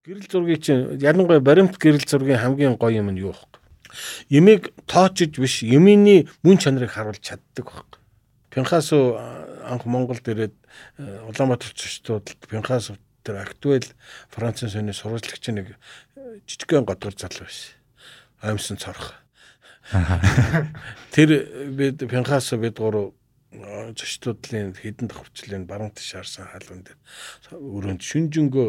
Гэрэл зургийг чинь ялангуяа баримт гэрэл зургийн хамгийн гоё юм нь юу вэ? Ямиг тоочж биш, юмины мөн чанарыг харуулж чаддаг байхгүй. Пинхасу анх Монголд ирээд Улаанбаатар зочдод Пинхасу тэр актуэл Францын соёлын сурвалжлагч нэг жижигхэн годгор залуу байсан. Аймсан цорох. Тэр бид Пинхасу бид гурав зочдлын хідэн давхрчлын баруун тийш харсан халуун дээр өрөөнд шүнжэнгөө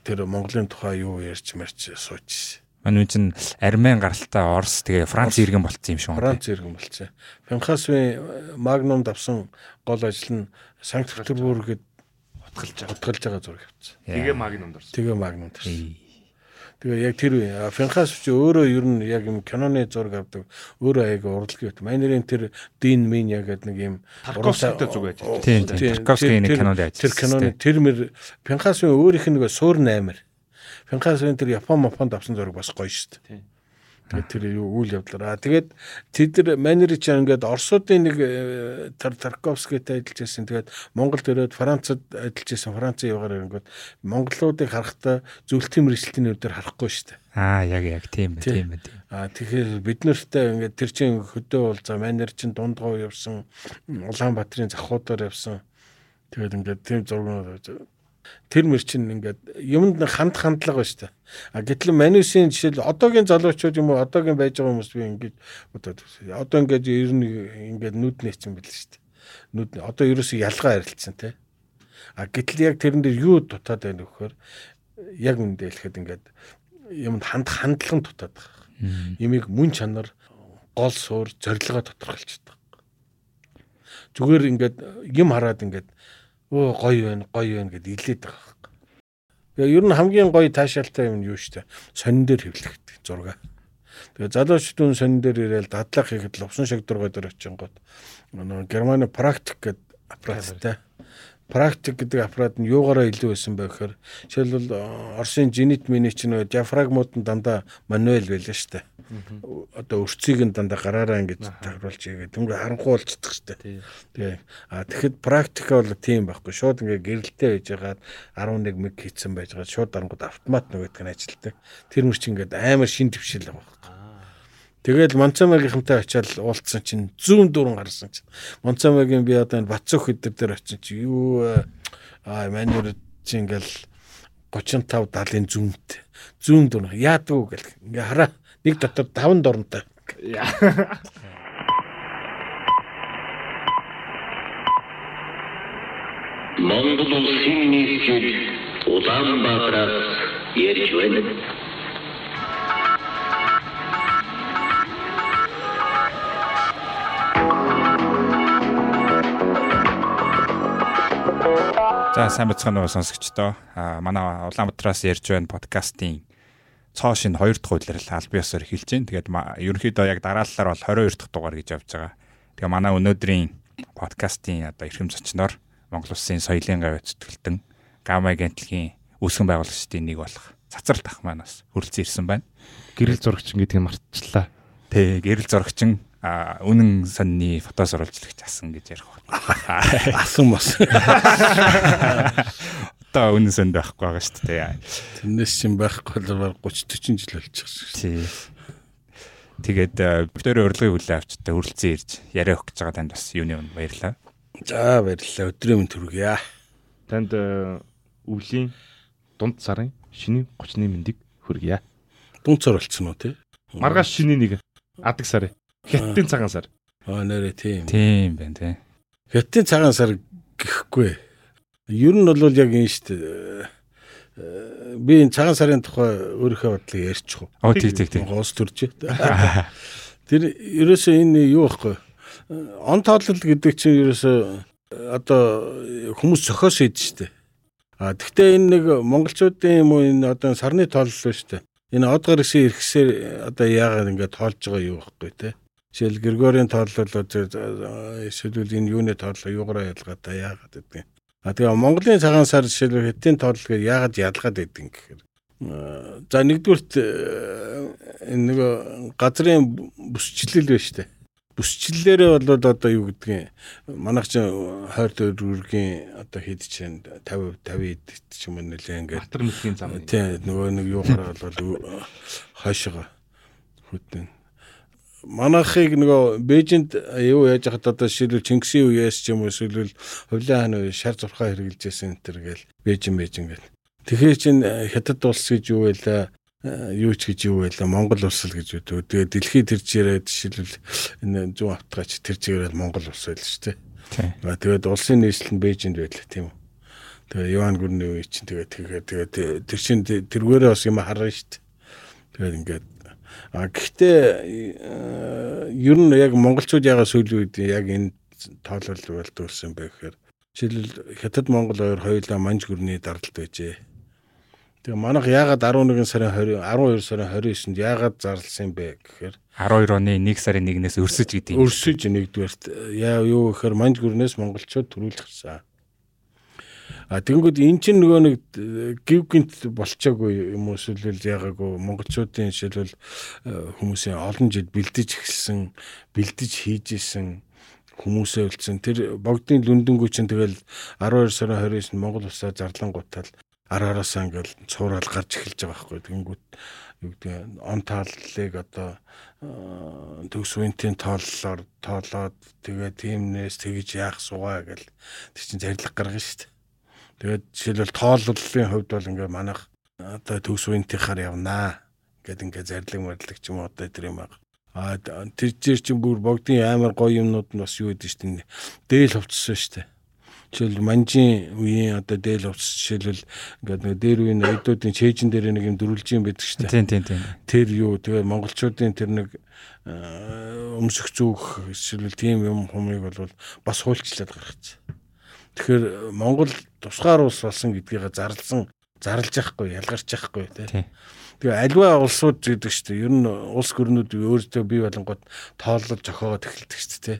тэр Монголын тухай юу ярьж марч сууж. Манай чинь армян гаралтай Орос тэгээ Франц иргэн болцсон юм шиг байна. Франц иргэн болцсон. Франхасвын Магнум давсан гол ажил нь Санкт Петербургэд утгалж байгаа. Утгалж байгаа зураг авчихсан. Тэгээ Магнумд орсон. Тэгээ Магнумд орсон. Тэгээ яг тэр үе Финхас ч өөрөө ер нь яг юм киноны зураг авдаг. Өөрөө аяг урлагийн бит. Манерын тэр Дин Мин яг гэдэг нэг юм Тарковскийтэй зүг байж. Тийм. Тарковский нэг кинонд ажилласан. Тэр киноны тэр мэр Финхасын өөрийнх нь нэг суур 8-аар. Финхасын тэр Япон Японд авсан зураг бас гоё шүү дээ. Тэгээд тэр юу үйл явдлаа. Тэгээд тэд нар ч ингээд Оросуудын нэг э, тар Тарковскитэй ажиллаж байсан. Тэгээд Монголд ирээд Францад ажиллаж байсан. Францын явгаар ирэнгүүт монголуудыг харахтаа зөвлөлтийн мэрэгчлэлтийн нүдээр харахгүй шүү дээ. Аа яг яг тийм ээ тийм ээ. Аа тэгэхээр бид нартай ингээд тэр чин хөдөө уулзаа манер чин дундгоо явсан Улаанбаатарын завхуудаар явсан. Тэгээд ингээд тийм зургууд тэр мөр чинь ингээд юмд ханд хандлага ба штэ. А гэтэл манюсын жишээл одоогийн залуучууд юм уу одоогийн байж байгаа хүмүүс би ингээд одоо ингээд ер нь ингээд нүд нээсэн бэл штэ. Нүд одоо ерөөсөө ялгаа харилцсан те. А гэтэл яг тэрэн дээр юу дутаад байна вөхөр яг үндэ хэлэхэд ингээд юмд ханд хандлага дутаад байгаа. Ямиг мөн чанар гол суур зорилгоо тодорхойлчихдаг. Зүгээр ингээд юм хараад ингээд өө гоё байна, гоё байна гэд илээд байгаа хэрэг. Тэгээ ер нь хамгийн гоё таашаалтай юм юу штэ. Сонин дээр хэвлэгдэх зураг. Тэгээ залуучдын сонин дээр ирээл дадлах хийхэд лувсан шиг дургой дээр очингууд нөгөө Германы практик гэдэг аппараттай. Практик гэдэг аппарат нь юугаараа илүү байсан бэ гэхээр жишээлбэл Оросын жинит миний чинь нөгөө диафрагмууд нь дандаа мануэл байлаа штэ одоо өрцгийг нь дандаа гараараа ингэж тагруулж игээд ингээ харанхуй болчихдаг штэ. Тэгээ а тэгэхэд практика бол тийм байхгүй. Шууд ингээ гэрэлтэй байж байгаад 11 мэг хийцэн байж байгаа. Шууд дарангууд автомат нөгөөдг нь ажилтдаг. Тэр мөр чинь ингээ амар шин твшил байгаа. Тэгэл Монцамагийнхантай очиад уулцсан чинь зүүн дуран гарсан чинь. Монцамагийн би одоо энэ Бацөх өдөр дээр очив чи юу аа манер чи ингээл 35 70-ын зүүнт зүүн дуран яадгүй гэл ингээ хараа нэг дотор 5 дорнтой. Монгол улсын нийслэл Улаанбаатараас ярьж байна. За сайн бацгаана уу сонсогчдоо. А манай Улаанбаатараас ярьж байна подкастын цоо шин 2 дахь удирал аль биесээр эхэлж байна. Тэгээд ерөнхийдөө яг дараалалаар бол 22 дахь дугаар гэж явж байгаа. Тэгээ манай өнөөдрийн подкастын одоо эрхэм зочноор Монгол Улсын соёлын гавь зүтгэлтэн Гамай гэнтлэгийн үүсгэн байгуулагчдын нэг болох Цацрал тах маань бас хүрэлцэн ирсэн байна. Гэрэл зурагчин гэдгийг мартчихлаа. Тэ гэрэл зурагчин а үнэн санны фото сурвалжлагч асан гэж ярих байна. Асан бас. одоо үнэн сэнд байхгүй байгаа шүү дээ. Тэрнээс чинь байхгүй бол 30 40 жил болчих шүү. Тий. Тэгээд бүгдөө урилгын хүлээ авчтай үргэлцэн ирж яриа өгч байгаа танд бас юуны өмнө баярлалаа. За баярлалаа. Өдрийн мэнд хүргье. Танд өвлийн дунд сарын шинийн 30-ны мэндийг хүргье. Дунд сар болцсон уу тий? Маргааш шинийн нэг адаг сар. Хятадын цагаан сар. Аа нэрээ тийм. Тийм байна тий. Хятадын цагаан сар гэхгүй. Ер нь бол яг энэ шүү дээ. Э, би энэ цагаан сарын тухай өөрийнхөө бодлыг ярьчих уу. Оо тий тий тий. Гоос төрж. Тэр ерөөсөө энэ юу байхгүй. Он тоолол гэдэг чинь ерөөсөө одоо хүмүүс зохиос хийдэж штэ. А тэгвэл энэ нэг монголчуудын юм уу энэ одоо сарны тоолол шүү дээ. Энэ од гарагшийн эрхсээр одоо яагаад ингээд тоолж байгаа юу байхгүй те. Жишээл Григорийн тоолол эсвэл энэ юуны тоолол юугаараа ялгаад та яагаад гэдэг юм. А тэгээ Монголын цагаан сар жишээлбэл хэдийн тооллого яагаад ялгаад байдгийг гэхээр за нэгдүгürt энэ нэг газрын бүсчлэл байна штэ. бүсчлэлээрээ бол одоо юу гэдгийг манайх ч хойр дөрвөргийн одоо хэд чинь 50 50 хэд ч юм уу нэлээ ингээд Батар мөсгийн зам. тий нөгөө нэг юугаар бол хойшоо хөтөн манайхыг нөгөө Бээжинд юу яаж хахад одоо жишээлбэл Чингисийн үеэс ч юм уу эсвэл Хувлын хааны үе шар зурхаа хэрэгжилжсэн энэ төр гээл Бээжин Бээжин гэл. Тэгэхээр чин хятад улс гэж юу байлаа юу ч гэж юу байлаа Монгол улс л гэж үү. Тэгээ дэлхийд тэрж яриад жишээлбэл энэ зүүн автгач тэрж яриад Монгол улс байл шүү дээ. Тэгээд улсын нийслэл нь Бээжинд байлаа тийм үү. Тэгээ Юан гүрний үе чинь тэгээд тэгээд тэгээд тэр чин тэргээрээ бас юм харна шүү дээ. Тэгээд ингээд гэхдээ ер нь яг монголчууд ягаа сүүлийн үед яг энэ тоолол болдгорсон бэ гэхээр жишээлбэл хятад монгол хоёр хоёулаа манж гүрний дардалт байжээ. Тэгээ манайх яагаад 11 сарын 20 12 сарын 29-нд яагаад зарласан бэ гэхээр 12 оны 1 сарын 1-ээс өрсөж гэдэг юм. өрсөж нэгдүгээрт яа юу гэхээр манж гүрнээс монголчууд төрүүлж гисэн. А тэгэнгүүт эн чинь нөгөө нэг гів гинт болчоогүй юм уу эсвэл яагаагүй монголчуудын жишээлбэл хүмүүсийн олон жил бэлдэж эхэлсэн бэлдэж хийж исэн хүмүүсээ үлдсэн. Тэр богдын лүндэнгүү чинь тэгэл 12 сарын 29-нд Монгол улсаа зарлангуутал араараасаа ингээл цуураал гарч эхэлж байгаа байхгүй. Тэгэнгүүт юу гэдэг он тааллыг одоо төгс үеийн тооллоор тоолоод тэгээ тиймнээс тэгж яах суугаа гэл тэр чинь зарлаг гаргана шүү дээ Тэгээд жишээлбэл тооллолын хувьд бол ингээ манайх одоо төгс үеийнхаар явнаа гэд ингээ зарлиг мэрлэг ч юм уу одоо тэр юм баг. А тэр чинь чинь бүр богдын амар гоё юмнууд нь бас юу гэдэг чинь дээл хувцсан шүү дээ. Жишээл манжийн үеийн одоо дээл хувцс жишээлбэл ингээд нэг дээр үеийн айдуудын чэйжин дээр нэг юм дөрүлжин байдаг шүү дээ. Тийм тийм тийм. Тэр юу тэгээ монголчуудын тэр нэг өмсөх зүг жишээлбэл тийм юм хумыг бол бас хуульчлаад гаргачих. Тэгэхээр Монгол тусгаар улс болсон гэдгийг зарлсан зарлж яахгүй ялгарч яахгүй тий. Тэгээ альва улсууд гэдэг чинь ер нь улс гөрнүүд өөрсдөө бий болонгод тооллож зохиогоод эхэлдэг шүү дээ.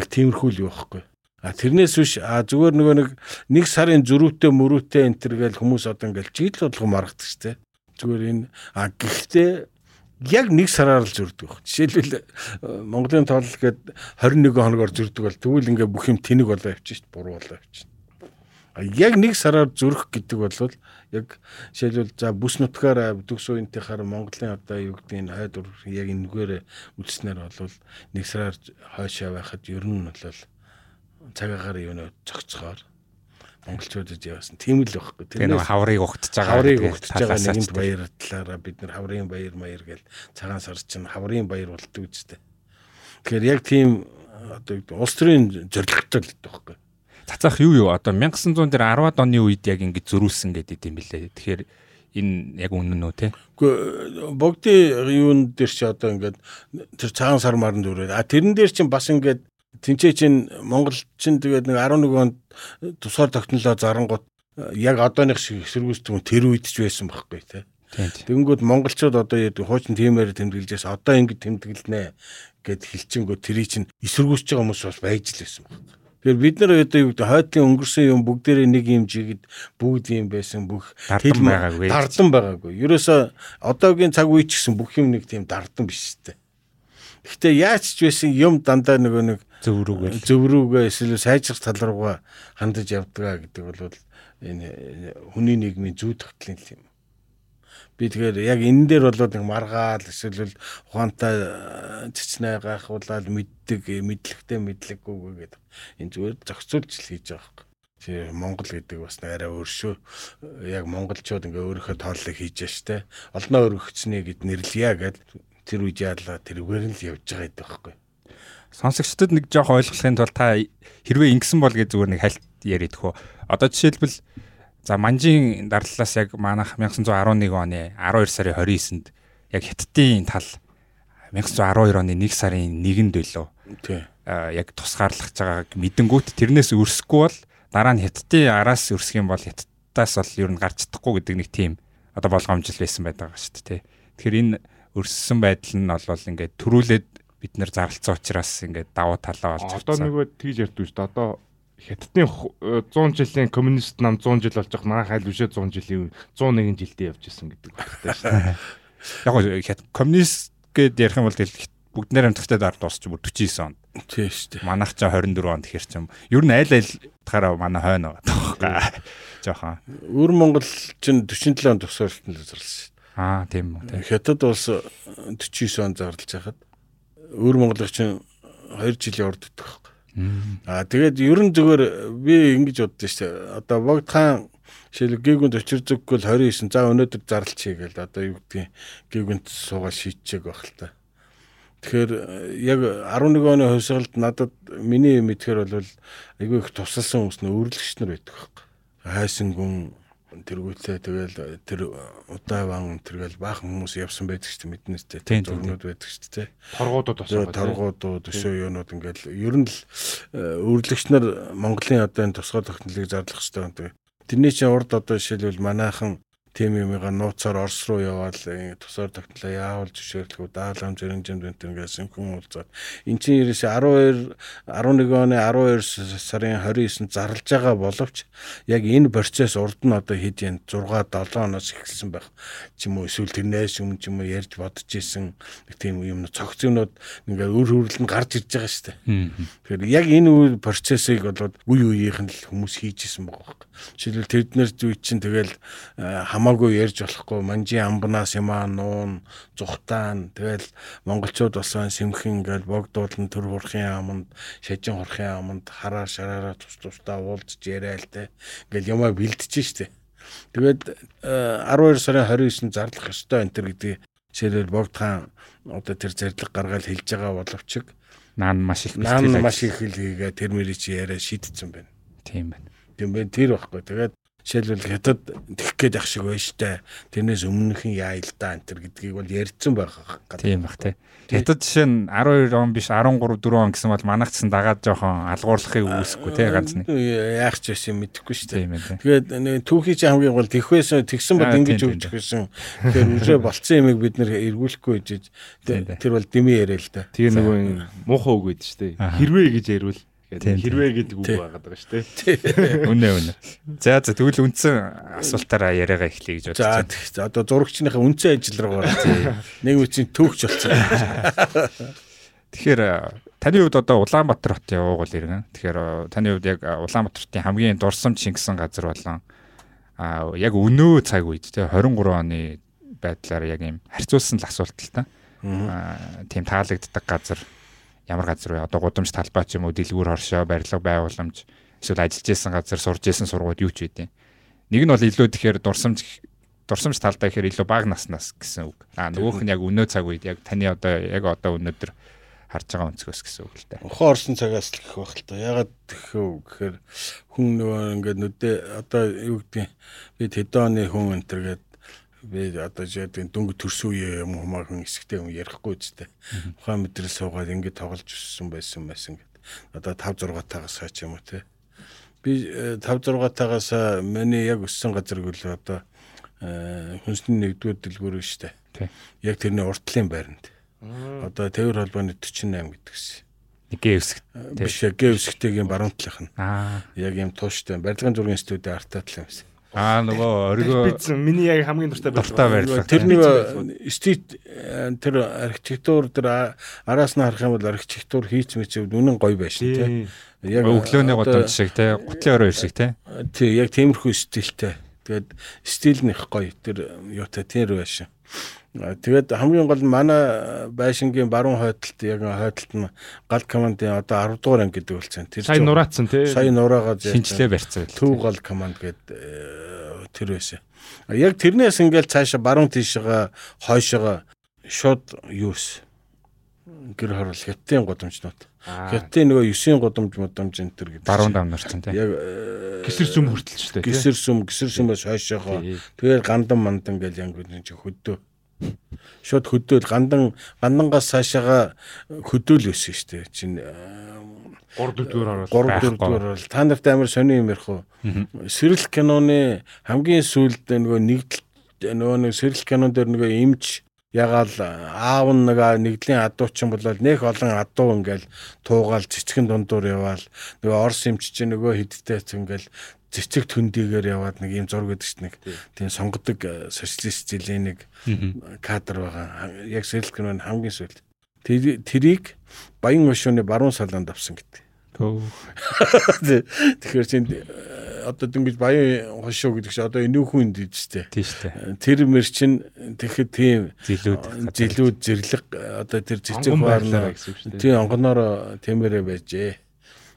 Нэг тиймэрхүү л юу байхгүй. А тэрнээс биш а зүгээр нөгөө нэг нэг сарын зөрүүтэй мөрүүтэй энэ төр гээл хүмүүс одоо ингээл жидл бодлого маргадаг шүү дээ. Зүгээр энэ а гэхдээ яг нэг сараар л зөрдөг баг. Жишээлбэл Монголын тоол гээд 21 хоногор зөрдөг бол тэгвэл ингээ бүх юм тэнэг болоо явчих дээ. Буруу болоо явчих. Яг нэг сараар зүрх гэдэг бол яг жишээлбэл за бүс нутгаар төгс үеийнхаар Монголын одоо юу гэдэг энэ хойд яг энэгээр үлснээр бол нэг сараар хойшоо байхад ер нь бол цагаагаар юу нэ цогцохоор монголчуудад явсан. Тийм л байхгүй. Тэгээ нэг хаврыг угтж байгаа. Хаврыг угтж байгаа нэгэнт баярлалаараа бид нар хаврын баяр маяр гэл цагаан сар чинь хаврын баяр болтгүй үстэй. Тэгэхээр яг тийм одоо улс төрийн зорилготой л байхгүй. Цацах юу юу одоо 1900 дээр 10-ад оны үед яг ингэж зөрүүлсэн гэдэг юм билээ. Тэгэхээр энэ яг үнэн үү те? Гэхдээ богдын юун дээр чи одоо ингээд тэр цагаан сар марн дөрөө. А тэрэн дээр чинь бас ингээд тэнцээ чинь Монгол чинь тэгээд нэг 11 онд тусгаар тогтнолоо зарангууд яг одооных шиг эсэргүүцдэг тэр үед ч байсан байхгүй те. Тэгэнгүүт монголчууд одоо яа хуучин тиймээр тэмдэглэжээс одоо ингэ тэмдэглэнэ гэд хэлчихэнгүү тэрий чинь эсэргүүцэж байгаа хүмүүс бас байж л байсан байхгүй. Тэгэхээр бид нар одоо юу гэдэг хойтлын өнгөрсөн юм бүгдээрээ нэг юм жигэд бүгд юм байсан бүх дардан байгаагүй. Дардан байгаагүй. Ерөөсө одоогийн цаг үе ч гэсэн бүх юм нэг тийм дардан биш үстэй. Гэхдээ яаж ч байсан юм дандаа нөгөө нэг зөврүүгээ зөврүүгээ эсвэл сайжрах тал руугаа хандаж явдгаа гэдэг бол энэ хүний нийгмийн зүй тогтлын юм. Би тэгэхээр яг энэ дээр бол нэг маргаал эсвэл ухаантай цэцнээ гайхуулаад мэддэг мэдлэгтэй мэдлэггүй гэдэг энэ зүгээр зохицуулж л хийж байгаа хэрэг. Тэр Монгол гэдэг бас арай өөршөө яг монголчууд ингээ өөрийнхөө тооллыг хийж штэ. Олноо өргөцсний гэд нэрлэе гэд тэр үе яалаа тэрүүгээр нь л явж байгаа гэдэг байхгүй сонсогчдод нэг жоох ойлгохын тулд та хэрвээ ингэсэн бол гэж зүгээр нэг хальт яриад хөө. Одоо жишээлбэл за манжийн дарлалаас яг манайх 1911 оны 12 сарын 29-нд яг хятадын тал 1912 оны 1 сарын 1-нд байлоо. Тий. Яг тусгаарлах байгааг мэдэнгүүт тэрнээс өрсөхгүй бол дараа нь хятадын араас өрсөх юм бол хятадаас бол ер нь гарч чадахгүй гэдэг нэг тийм одоо болгоомжл байсан байдаг шүү дээ. Тэгэхээр энэ өрссөн байдал нь бол ингээд төрүүлээд бид нэр зарлцсан учраас ингээд давуу талаа болж байна. Одоо нөгөө тэгж ярьдгүй шүү дээ. Одоо Хятадын 100 жилийн коммунист нам 100 жил болж байгаа манай хайл бишээ 100 жилийн 101 жилдээ явж исэн гэдэг багтай шүү дээ. Яг гоо коммунист гэд ярих юм бол бүгд нэр амтгтай дараа дуусч бүр 49 онд. Тийм шүү дээ. Манайх ч 24 онд ихэр чим. Ер нь айл айл тахаараа манай хойно байгаа байхгүй. Жохон. Өр Монгол чинь 47 онд тусаалтанд зарласан шүү Аа тийм үү. дээ. Хятад улс 49 онд зарлаж хахад өр Монголын чинь 2 жилийн урд байхгүй. Аа тэгээд ер нь зүгээр би ингэж боддоо шүү дээ. Одоо Богд хаан жишээл гэгүнд очир зүггүй л 29 за өнөөдөр зарлчихъя гээл одоо юу гэдгийг гэгүнд суугаа шийдчихээг байх л та. Тэгэхээр э, яг 11 оны хувьсгалд надад миний мэдхээр бол айгүй их тусалсан хүмүүс нэ өрлөгч нар байдаг байхгүй. Хайсан гүн тэргүүтлээ тэгэл тэр удааван тэргээл баахан хүмүүс явсан байдаг шүү дээ мэднэс дээ. Тийм, тийм, зургнууд байдаг дээ. Торгуудад бас Тэгээ байгаа. торгуудууд өшөө юунууд ингээл ер нь л э, өрлөгч нар Монголын одоо энэ тусгай технологиг зарлах хэрэгтэй гэдэг. Тэрний чинь урд одоо жишээлбэл манайхан тим юмыга нууцаар Орос руу яваал э, тусгаар технологи яавал зөвшөөрлөхөө даалгам зэрэмжэнд энэ гэсэн хүн уулзаад эн чинь ерөөсө 12 11 оны 12 сарын 29-нд зарлж байгаа боловч яг энэ процесс урд нь одоо хэд юм 6 7 оноос эхэлсэн байх ч юм уу эсвэл тэрнээс өмнө ч юм уу ярьж бодож исэн нэг тийм юм цогц юмнууд ингээд өр хөрөл нь гарч ирж байгаа шүү дээ. Тэгэхээр яг энэ үе процессыг болоод үе үеийнх нь л хүмүүс хийж исэн байгаа байхгүй. Жишээлбэл тэднэр зүй чинь тэгэл э, хамаагүй ярьж болохгүй манжи амбнаас юмаа нуун зүхтаан тэгэл монголчууд байна сэмхэн ингээл богдуулан төр хурхын аманд шажин хурхын аманд хараа шараараа тус тусдаа уулзж яриа л те ингээл юмаа бэлдэж штэ. Тэгээд э, 12 сарын 29-нд зарлах ёстой энэ төр гэдэг жишээлбэл богд хаан одоо тэр зэрлэг гаргаал хэлж байгаа боловч Наан маш их наан маш их хэлгээ тэр мэрий чи яриа шийдсэн байна. тийм байна. Тийм байх тэр байхгүй. Тэгээд жишээлбэл хятад тэгэх гээд ах шиг байна штэ. Тэрнээс өмнөх нь яа л да энэ төр гэдгийг бол ярьсан байх. Тийм бах тий. Хятад жишээ нь 12 он биш 13 4 он гэсэн бол манайх ч дагаад жоохон алгуурлахыг үүсэхгүй тий ганц нэг. Яах ч байсан мэдэхгүй штэ. Тэгээд нэг түүхий чи хамгийн гол байсан тэгсэн бод Аа, ингэж өгч байсан. Тэгэхээр үрээ болцсон юмыг бид нэр эргүүлэхгүй гэж тэр бол дими яриа л да. Тэгээ нөгөө муухай үг гэдэг шүү дээ. Аха. Хэрвээ гэж ярил. Тийм. хэрвээ гэдэг үг байгаад байгаа шүү дээ. Үнэ үнэ. За за тэгвэл үндсэн асуултаараа яриагаа эхлэе гэж За бодож тэгс- одоо зурагчныхаа үнцэн ажил руу гараа. Нэг үчин түүхч болсон. Тэгэхээр э, таны хувьд одоо Улаанбаатар хотын уугуул иргэн. Тэгэхээр э, таны хувьд яг э, Улаанбаатар хотын хамгийн дурсамж шингэсэн газар болон а яг өнөө цаг үед те 23 оны байдлаар яг юм харьцуулсан л асуулт л та. Аа тийм таалагддаг газар ямар газар вэ? Одоо гудамж талбай ч юм уу, дэлгүүр хоршоо, барилга байгууламж эсвэл ажиллаж исэн газар, сурж исэн сургууль юу ч үгүй. Нэг нь бол илүү тэгэхээр дурсамж дурсамж талдаа гэхээр илүү бага наснаас гэсэн үг. Аа нөгөөх нь яг өнөө цаг үед яг таны одоо яг одоо өнөөдөр харж байгаа өнцгөөс гэсэн үг л дээ. Ухаан орсон цагаас л гэх байх л та. Ягаад гэхөө гэхээр хүн нөгөө ингээд нүдэ одоо юу гэдэг би тэдэн оны хүн энэ төргээд би одоо жишээд дөнгө төрсөн үе юм humaaхан хэсэгтэй юм ярихгүй үстэй. Ухаан мэдрэл суугаад ингээд тоглож өссөн байсан байсан гэд. Одоо 5 6 тагаас хаач юм уу те. Би 5 6 тагаас миний яг өссөн газар гэл одоо э, хүнсний нэгдүгээр дэлгүүр шүү дээ. Тий. Яг тэрний уртлын байранд. Одоо тээвэр холбооны 48 гэдгсэн. Нэг гээвсэг. Тий. Биш гээ өсгтэйгийн баруун талынх нь. Аа. Яг юм тууштай барилгын зургийн студид артаа тал юмсан. Аа нөгөө оргио Бидсэн миний яг хамгийн дуртай барилга. Тэр нэг стит тэр архитектур тэр араас нь харах юм бол архитектур хийц мэт үнэн гоё байна шүү тий. Яг өглөөний годомж шиг те, гутлын орой шиг те. Тий, яг тиймэрхүү стилтэй. Тэгээд стил нь их гоё. Тэр юутай тэр байшин. Тэгээд хамгийн гол манай байшингийн баруун хойдолт яг хойдолт нь гал командын одоо 10 дугаар анги гэдэг болсон. Тэр Сайн чинь- нураацсан тий. Сайн нураагаад Шинжлээ барьцсан төв гал команд гэдэг э, тэр байсан. Яг тэрнээс ингээл цаашаа баруун тийшээ хойшоо шууд юус гэр хорол хятадын гудамжнууд. Хятадын нөгөө 9-ийн гудамж мудамж энэ төр гэдэг. Баруун чинь. давнарсан те. Яг э, Гисэр сүм хүртэлчтэй тий. гисэр сүм гисэр сүмээс хойшоогоо Тий. тэгэл гандан мандан гэл яг энэ чи хөдөө. Шууд хөдөөл гандан гандангаас цаашаага хөдөөл өссөн шүү дээ. Чин 3 4 орол. 3 байхгүй. 4 дугаар бол та нарт амар сони юм ярих уу? Сэрэл киноны хамгийн сүүлд нөгөө нэгдэл нөгөө нэг сэрэл кинон дээр нөгөө имж ягаал аав нэг нэгдлийн адуучин болол нэх олон адуу ингээл туугаал цэцгэн дундуур яваал нөгөө орс имч чинь нөгөө хидтэй ингээл цэцэг төндийгээр яваад нэг юм зураг гэдэг чинь нэг тийм сонгодог э, социалист жилийн нэг кадр байгаа. Яг сэрэл киноны хамгийн сүүлд. Тэр- тэрийг Баян хошууны баруун салаанд авсан гэдэг. Тэгэхээр чинь э, одоо дөнгөж баян хошуу гэдэг чинь одоо энүүхэн дэжтэй. Тийм шүү дээ. Тэр мэр чинь тэгэхэд тийм Зилүүд. жилүүд зэрлэг одоо тэр цэцэг баарна гэсэн дээ. тийм онгоноор тэмээрээ байжээ.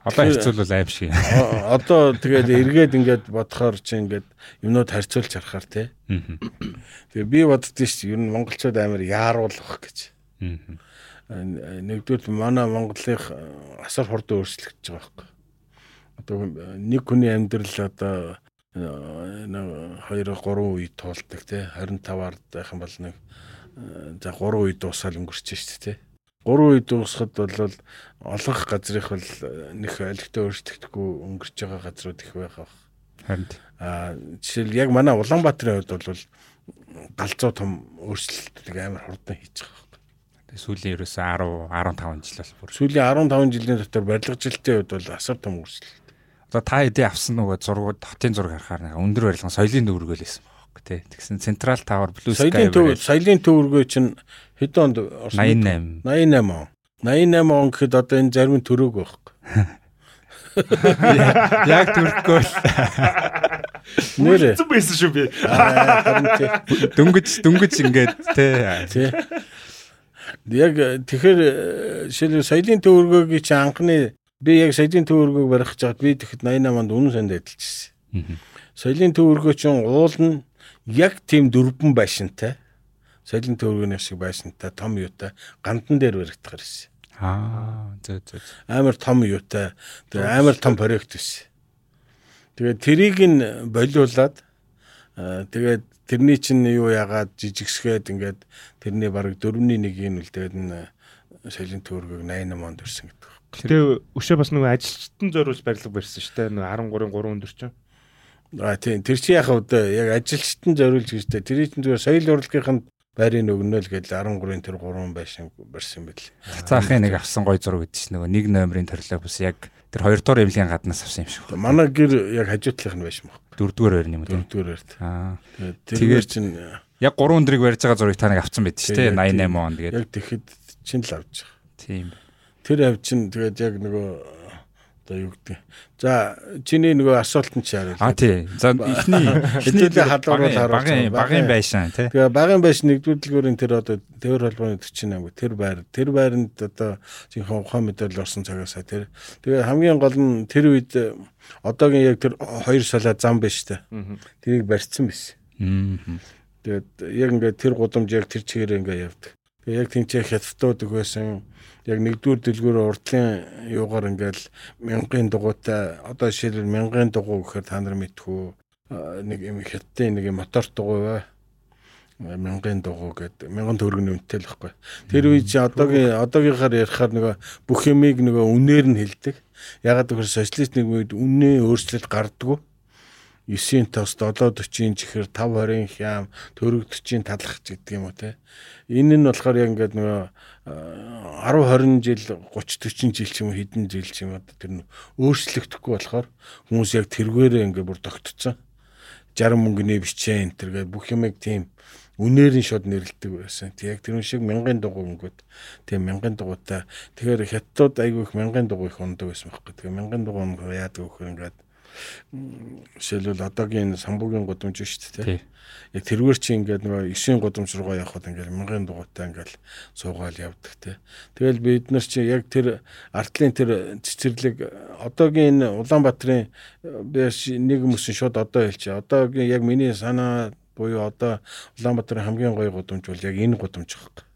Одоо хэцүүлвэл аим шиг. Одоо тэгээд эргээд ингээд бодохоор чи ингээд юмнууд харьцуулж харахаар тий. Тэгээ би боддоо шүү ер нь монголчууд амар яаруулах гэж. Мгм. Нэгдүгээр манай Монголын э, асар хурдан өөрчлөгдөж байгаа байхгүй. Одоо нэг хүний амьдрал одоо э, нэг 2 3 үе туулдаг тий 25-аар байх юм бол нэг э, за 3 үе дуусаад өнгөрч шүү дээ тий 3 үе дуусахад бол олонх газрынх бол нэг олигтой өөрчлөгдөхгүй өнгөрч байгаа газрууд их байгаа. Харин А жишээл яг манай Улаанбаатарын хувьд бол галзуу том өөрчлөлтийг амар хурдан хийж байгаа. Тэгээ сүүлийн ерөөсөө 10 15 жил бол бүр. Сүүлийн 15 жилийн дотор барилга жилтийн хувьд бол асар том өөрчлөлт. Одоо та хэдийн авсан нөгөө зургууд хотын зураг харахаар нэг өндөр барилгын соёлын дүүргээлсэн байхгүй тий. Тэгсэн Central Tower Blue Sky Соёлын төв соёлын төвөргөө чинь хэд онд орсон бэ? 88. 88 он. 88 он гэхэд одоо энэ зарим төрөөг байхгүй. Яг төрөхгүй л Нэрээ. Зүг байсан шүү би. Дөнгөж дөнгөж ингээд тий. Тий. Яг э, тэгэхээр э, жишээл соёлын төвөргөөгийн чи анхны би яг соёлын төвөргөөг барих гэж хаад би тэгэхэд 88 онд үнэн санд. Мгм. Соёлын төвөргөө чинь уул нь яг тийм дөрвөн байшинтай. Соёлын төвөргөний шиг байшинтай том юутай гандан дээр баригдах гэсэн. Аа зөө зөө. амар том юутай тэгээ амар том проект биш. Тэгээд тэрийг нь болиулаад аа, тэгээд тэрний чинь юу яагаад жижигсгээд ингээд тэрний бараг 4-ний 1-ийг нь үлдээд нь соёлын төвөргөг 88 онд ирсэн гэдэг. Гэтэ өшөө бас нөгөө ажилчтан зориулж барилга барьсан шүү дээ. Нөгөө 13 3 өндөр чинь. Аа тийм тэр чи яхав одоо яг ажилчтан зориулж гэжтэй тэрий чинь зүгээр соёл урлагийнхын байрын өгнөл гэж 13-ын тэр 3 байшин барьсан байл. Цаахын нэг авсан гой зураг гэдэг чинь нөгөө нэг номерын төрлөө бас яг тэр хоёр дахь эвлийн гаднаас авсан юм шиг байна. Манай гэр яг хажуутлах нь байшин баг. Дөрөвдүгээр байр юм уу. Дөрөвдүгээр байрт. Аа. Тэгээд Тэгээд тэр чинь Яг 3 өдрийг барьж байгаа зургийг та нэг авсан байд шүү дээ. яг 88 он тэгээд. яг тэгэхэд чинь л авч байгаа. Тийм. Тэр авь чинь тэгээд яг нөгөө одоо юу гэдэг. За чиний нөгөө асуулт нь чи харъя. Аа тий. За эхний эхний Хэдүүлээ халдвар бол харуулж багын багын байшин тий. Тэгээ багын байш нэгдүгээр дэлгүүрийн тэр одоо төвөр холбооны 48 тэр байр тэр байранд одоо жинхэнэ ухаан мэдээлэл орсон цагаасаа тэр тэгээ хамгийн гол нь тэр үед одоогийн яг тэр хоёр салаа зам биш үү тэрийг барьцсан биш тэгээд яг ингээд тэр гудамж яг тэр чигээр ингээд явдаг тэгээ яг тэнцээ хятадууд байсан яг нэгдүгээр дэлгүүр урдлын юугаар ингээл мянган дугуйтай одоо жишээлбэл мянган дугуй гэхээр та нар мэдхүү нэг юм хятадын нэг мотор дугуй бай мянган дугуй гэдэг мянган төгрөгийн үнэтэй л байхгүй. Тэр үе чи одоогийн одоогийнхаар ярихаар нөгөө бүх юмыг нөгөө үнээр нь хэлдэг. Ягаад гэвэл социалист нэг үед үнэ өөрчлөлт гардггүй. 9-ийн тост 740-ийн чихэр 5-20-ийн хям төгрөг 40-ийн талах гэдэг юм уу те. Энэ нь болохоор яг ингээд нөгөө 10 20 жил 30 40 жил ч юм уу хэдэн жил ч юм уу тэр нь өөрчлөгдөхгүй болохоор хүмүүс яг тэргээрээ ингээд бүр тогтцсон. 60 мөнгөний бичээ энэ тэргээ бүх юмыг тийм үнээр нь шууд нэрлдэг байсан. Тэг яг тэр шиг мянган дугуй өнгөд тийм мянган дугуйтай. Тэгэхээр хятадууд айгүй их мянган дугуй их ундаг байсан байхгүй. Тэгээ мянган дугуй өнгө яадаг вөхөр ингээд жишээлбэл одоогийн самбуугийн гудамж шүү дээ. Яг тэргээр чи ингээд нөгөө 9-ийн гудамж руугаа явхад ингээд мянган дугуйтай ингээд суугаал явдаг те. Тэгэл бид нар чи яг тэр артлын тэр цэцэрлэг одоогийн энэ Улаанбаатарын би нэг хүмүүсийн шууд одоо хэлчих. Одоогийн яг миний санаа буюу одоо Улаанбаатарын хамгийн гоё гудамж бол яг энэ гудамж байхгүй.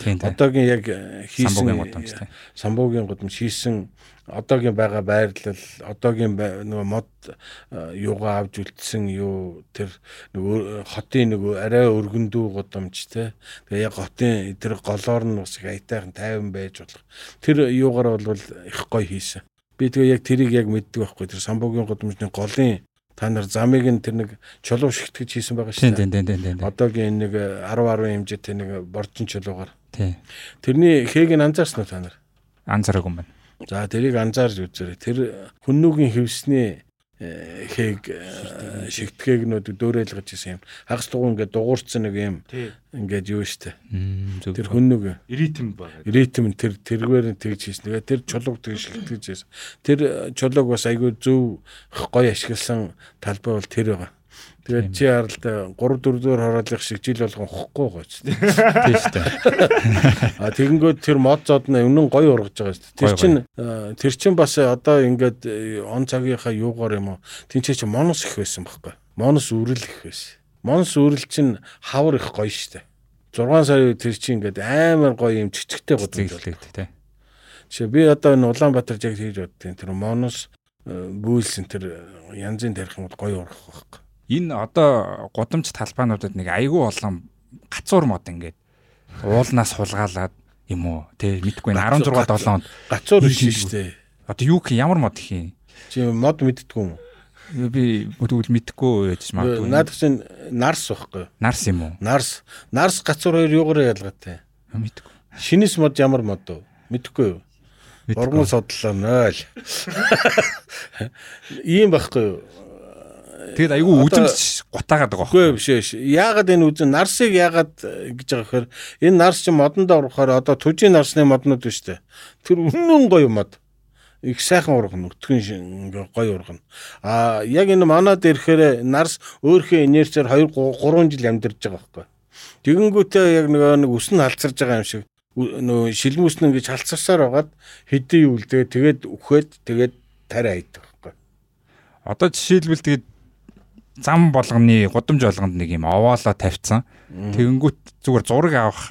Одоогийн яг э, хийсэн Самбуугийн гудамж тий. самбуугийн гудамж хийсэн одоогийн байгаа байрлал одоогийн нөгөө мод э, юугаа авч үлдсэн юу тэр нөгөө хотын нөгөө арай өргөндүү гудамж те тэгээ яг хотын тэр голоор нь бас их аятайхан тайван байж болох. Тэр юугаар бол их гоё хийсэн. Би тэгээ яг тэрийг яг мэддэг байхгүй. Тэр самбуугийн гудамжны голын та нар замыг нь тэр нэг чулуу шигтгэж хийсэн байгаа шүү дээ. одоогийн нэг 10 10 хэмжээтэй нэг боржин чулуугаар. Тэрний хээг нь анзаарсан уу та нар Анзаараагүй юм байна. За тэрийг анзаарч үзээрэй. Тэр хүннүүгийн хөвсний э, хээг э, шигтгээгнүүд дөөрэлгэж исэн юм. Хагас дугуй ингээд дугуурцсан нэг юм ингээд юу штэ. Тэр хүн нэг Ритм байгаа. ритм нь тэр тэргээр нь тэгж хийсэн. Тэгээ тэр чулууг тэгж шилтгэж хийсэн. Тэр э, чулууг бас айгүй зөв гоё ашигласан талбай бол тэр байгаа. Тэгээд чи харалт 3 4 дөрөөр хороолох шиг жил болгон хохгүй байгаа ч. тийм шүү дээ. А тэгэнгүүт тэр мод зод нь өмнө гоё ургаж байгаа шүү дээ. Тэр чин э, тэр чин бас одоо ингээд э, он цагийнхаа юугаар юм уу? Тинчээ чи монос их байсан байхгүй. Монос үрэл их байсан. Монос үрэл чин хавар их гоё шүү дээ. 6 сарын тэр чин ингээд амар гоё юм чичгтэй годомж байна. Зэглээд тий. Жишээ би одоо энэ Улаанбаатар яг хийж боддیں۔ Тэр монос бүүлсэн тэр э, янзын тарих юм бол гоё ургах байхгүй. Энэ одоо гудамж талбайнуудад нэг айгүй олон гацуур мод ингээд уулнаас хулгаалаад юм уу тий мэдгүй энэ 16 7 онд Гацуур биш шүү дээ. одоо юу гэх ямар мод гэх юм Чи мод мэддэггүй юм уу? би тэгвэл мэдгүй яж магадгүй Наад чинь нарс байхгүй. нарс юм уу Нарс. Нарс гацуур хоёр юугаар ялгаатай? мэдгүй Шинэс мод ямар мод вэ? Мэдхгүй юу? Урган судлаа 0. Ийм байхгүй юу? Тэгээд айгүй үзэмж гутаагаад байгаа Үгүй биш биш. Яагаад энэ үзэн нарсыг яагаад э, гэж байгаа гэхээр энэ нарс чинь модонд орохоор одоо түжийн нарсны моднууд биш үү? Тэр үнэн гоё мод. Их сайхан ургана, өтгөн гоё ургана. А яг энэ манад ирэхээр нарс өөрхөө инерциар 2 3 жил амьдарч байгаа байхгүй. Тэгэнгүүтээ яг нөгөө нэг үс нь халцарж байгаа юм шиг шилмүс нь ингэж халцарсаар байгаад хэдий тэгээ тэгээд үхээд тэгээд тариа хайдаг байхгүй. одоо жишээлбэл тэгээд зам болгоны гудамж болгонд нэг юм овоолоо тавьсан. Тэгэнгүүт зүгээр зураг авах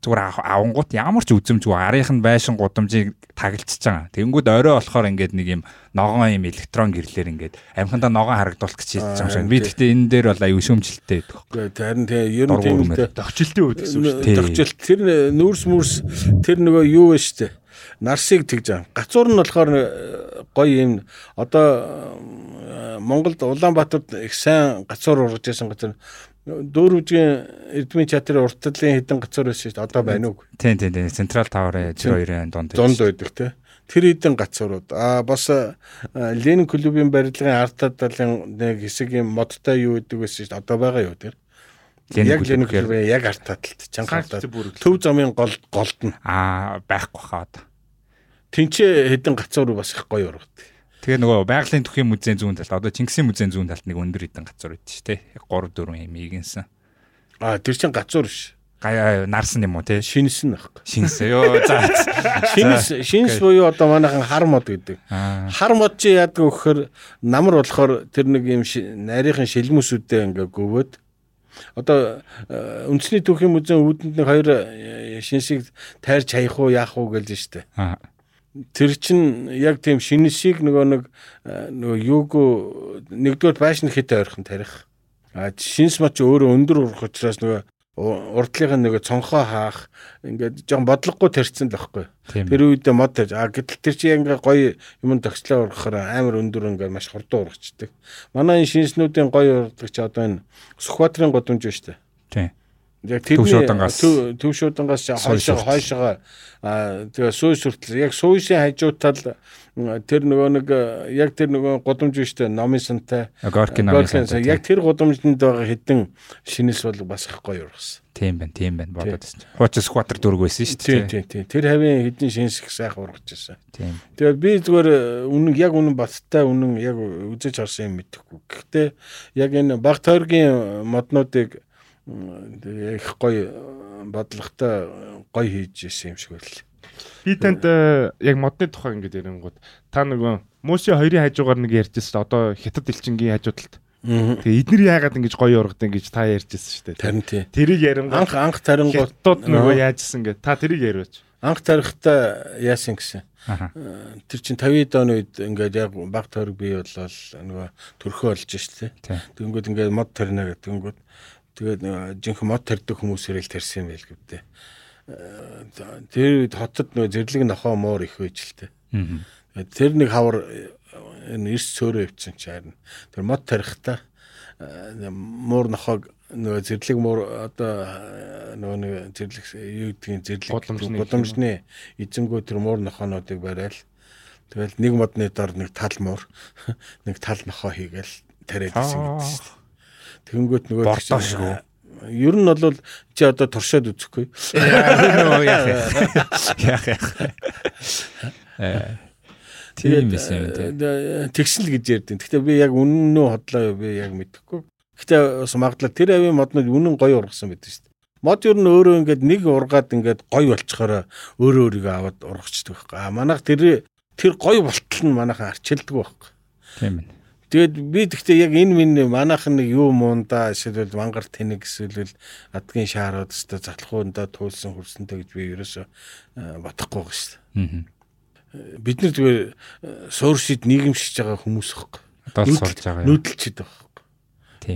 зүгээр авангууд ямар ч үзэмжгүй арийнх нь байшин гудамжийг тагалцж байгаа. Тэгэнгүүт орой болохоор ингээд нэг юм ногоон юм электрон гэрлэр ингээд амхандаа ногоон харагдуулах гэж хийж байгаа юм шиг. Би гэхдээ энэ дээр бол аюу шөмжлөлтэй байдаг Гэхдээ харин тэгээ ер нь тийм дээ. Догчлолтын үед гэсэн үг шүү дээ. Тогтжол тэр нүүрс мүрс тэр нөгөө юу вэ штэ. Нарсыг тэгж байгаа. Гацуур нь болохоор э, гоё юм. Одоо э, Монголд Улаанбаатарт их сайн гацуур ургаж байсан газар дөрвжгийн Эрдмийн театрын уртлын хэдэн гацуур байсан шүү дээ. Одоо байна уу? тийм тийм тийм централ таврын 02-ын донд Зонд байдаг те. Тэр хэдэн гацуурууд. Аа бас э, Ленин клубын барилгын арт талын нэг хэсэг юм модтой юу гэдэг байсан шүү дээ. Одоо байгаа юу тэр? Яг Ленин клубын яг арт талд чанга Санкц талд. бүрэг. Төв замын гол голд нь аа байхгүй хаа одоо Тинчээ хэдэн гацуур бас их гоё ургад. Тэгээ нөгөө байгалийн түүхийн музейн зүүн талд одоо Чингисийн музейн зүүн талд нэг өндөр хэдэн газар байдаг шүү дээ 3 4 юм ийгэнсэн Аа тэр чин гацуур биш. гая нарсан юм уу те Шинэс нь байхгүй. шинс ёо за Шинэс шинэс буюу одоо манайхан хар мод гэдэг. Хар мод чи яадаг вэ гэхээр намар болохоор тэр нэг юм нарийнхан шилмүсүүдээ ингээ гөвөөд одоо э, үндэсний түүхийн музейн үүдэнд нэг хоёр э, шинсийг тайрч хаях уу яах уу гэлж штэ. аа. Тэр чин яг тийм шинэсийг нөгөө нэг э, нөгөө юуг нэгдүгээр байшин хит ойрхон тарих. А шинэс мод чи өөрөө өндөр урах учраас нөгөө урдлынх нь нөгөө цонхоо хаах ингээд жоохон бодлогогүй тарьсан л байхгүй. Тэр үед мод тарьж а гэтэл тэр чи ингээ гоё юм тогслоо ургахаар амар өндөр ингээ маш хурдан ургачдаг. Манай энэ шинснүүдийн гоё ургдаг чи одоо энэ Сүхбаатарын годомж шүү дээ. тийм Яг тэрний төв шуудангаас хойшоо хойшоо тэгээ сууй сүртэл. Яг сууйшийн хажуутал тэр нөгөө нэг яг тэр нөгөө гудамж биш үү номын сантай. Яг тэр гудамжинд байгаа хэдэн шинэс бол бас их гоё ургасан. тийм байна тийм байна бодоод байна. Хууч скватер дөрөг байсан шүү Тийм дээ тийм тийм. Тэр хавийн хэдэн шинэс их сайхан ургаж байсан. тийм. Тэгээд би зүгээр э, үнэн яг үнэн баттай үнэн яг үзэж харсан юм мэдэхгүй. Гэхдээ яг энэ баг тойргийн моднуудыг тэгээ их гоё э, бодлоготой гоё хийж ирсэн юм шиг байл. Би танд э, яг модны тухай ингэж ярингууд та нөгөө Мөши хоёрын хажуугаар нэг ярьжсэн одоо хятад элчингийн хажуудалд. Тэгээ эднэр яагаад ингэж гоё ургад ингэж та ярьжсэн шүү дээ. Тарин тий. Тэрийг ярингууд Анх анх тарингууд хятадууд нөгөө яажсэн гэ. Та тэрийг яриач. анх тарихтаа яасан гэсэн. Э, Тэр чин 50-д оны үед ингээд яг баг тойрог бий болол нөгөө төрхөө олж штэ. тийм Тэнгүүд ингээд мод тарина гэдэг. Тэнгүүд тэгээд жинхэнэ мод тарьдаг хүмүүсээр л тарьсан байл гэвдээ. Э, Тэр үед хотод нөгөө зэрлэг нохоо муур их байж л тээ. мгм. Тэгээд Тэр нэг хавар э, энэ эрс цөөрөө өвчин чи харин. Тэр мод тарихтаа э, муур нохоог нөгөө зэрлэг муур одоо нөгөө нэг зэрлэг юу гэдгийг зэрлэг гудамжны эзэнгүү тэр муур нохоонуудыг барайл. Тэгэл нэг модны дор нэг тал муур нэг тал нохоо хийгээл тариад гэсэн гэдэг шүү дээ. Тэгэнгүүт нөгөө Бордоо шиг үү? Ер нь бол чи одоо туршаад үзэхгүй. Яах яах. Яах яах. Тийм байсан юм тийм. Тэгсэн л гэж ярьдیں۔ Гэхдээ би яг үнэн нь хотлоо би яг мэдэхгүй. Гэхдээ бас магадлал тэр авийн моднууд үнэн гоё ургасан байдаг шүү дээ. Мод ер нь өөрөө ингээд нэг ургаад ингээд гоё болчохороо өөрөө өөрийгөө аваад ургачдаг байхгүй. А манайх тэр тэр гоё болтол нь манайхан арчилдаг байхгүй. Тийм ээ. Тэгээд би тэгтээ яг энэ минь манайхан нэг юу муунда эсвэл мангар тэнэг эсвэл адгийн шаарууд өстө затлахуунда туулсан хөрсөнтэй гэж би ерөөсө бодохгүй байгаа шүү дээ. Бид нар зүгээр сууршид нийгэмшиж байгаа хүмүүс л сурж байгаа юм. Нүүдэлчд байгаа.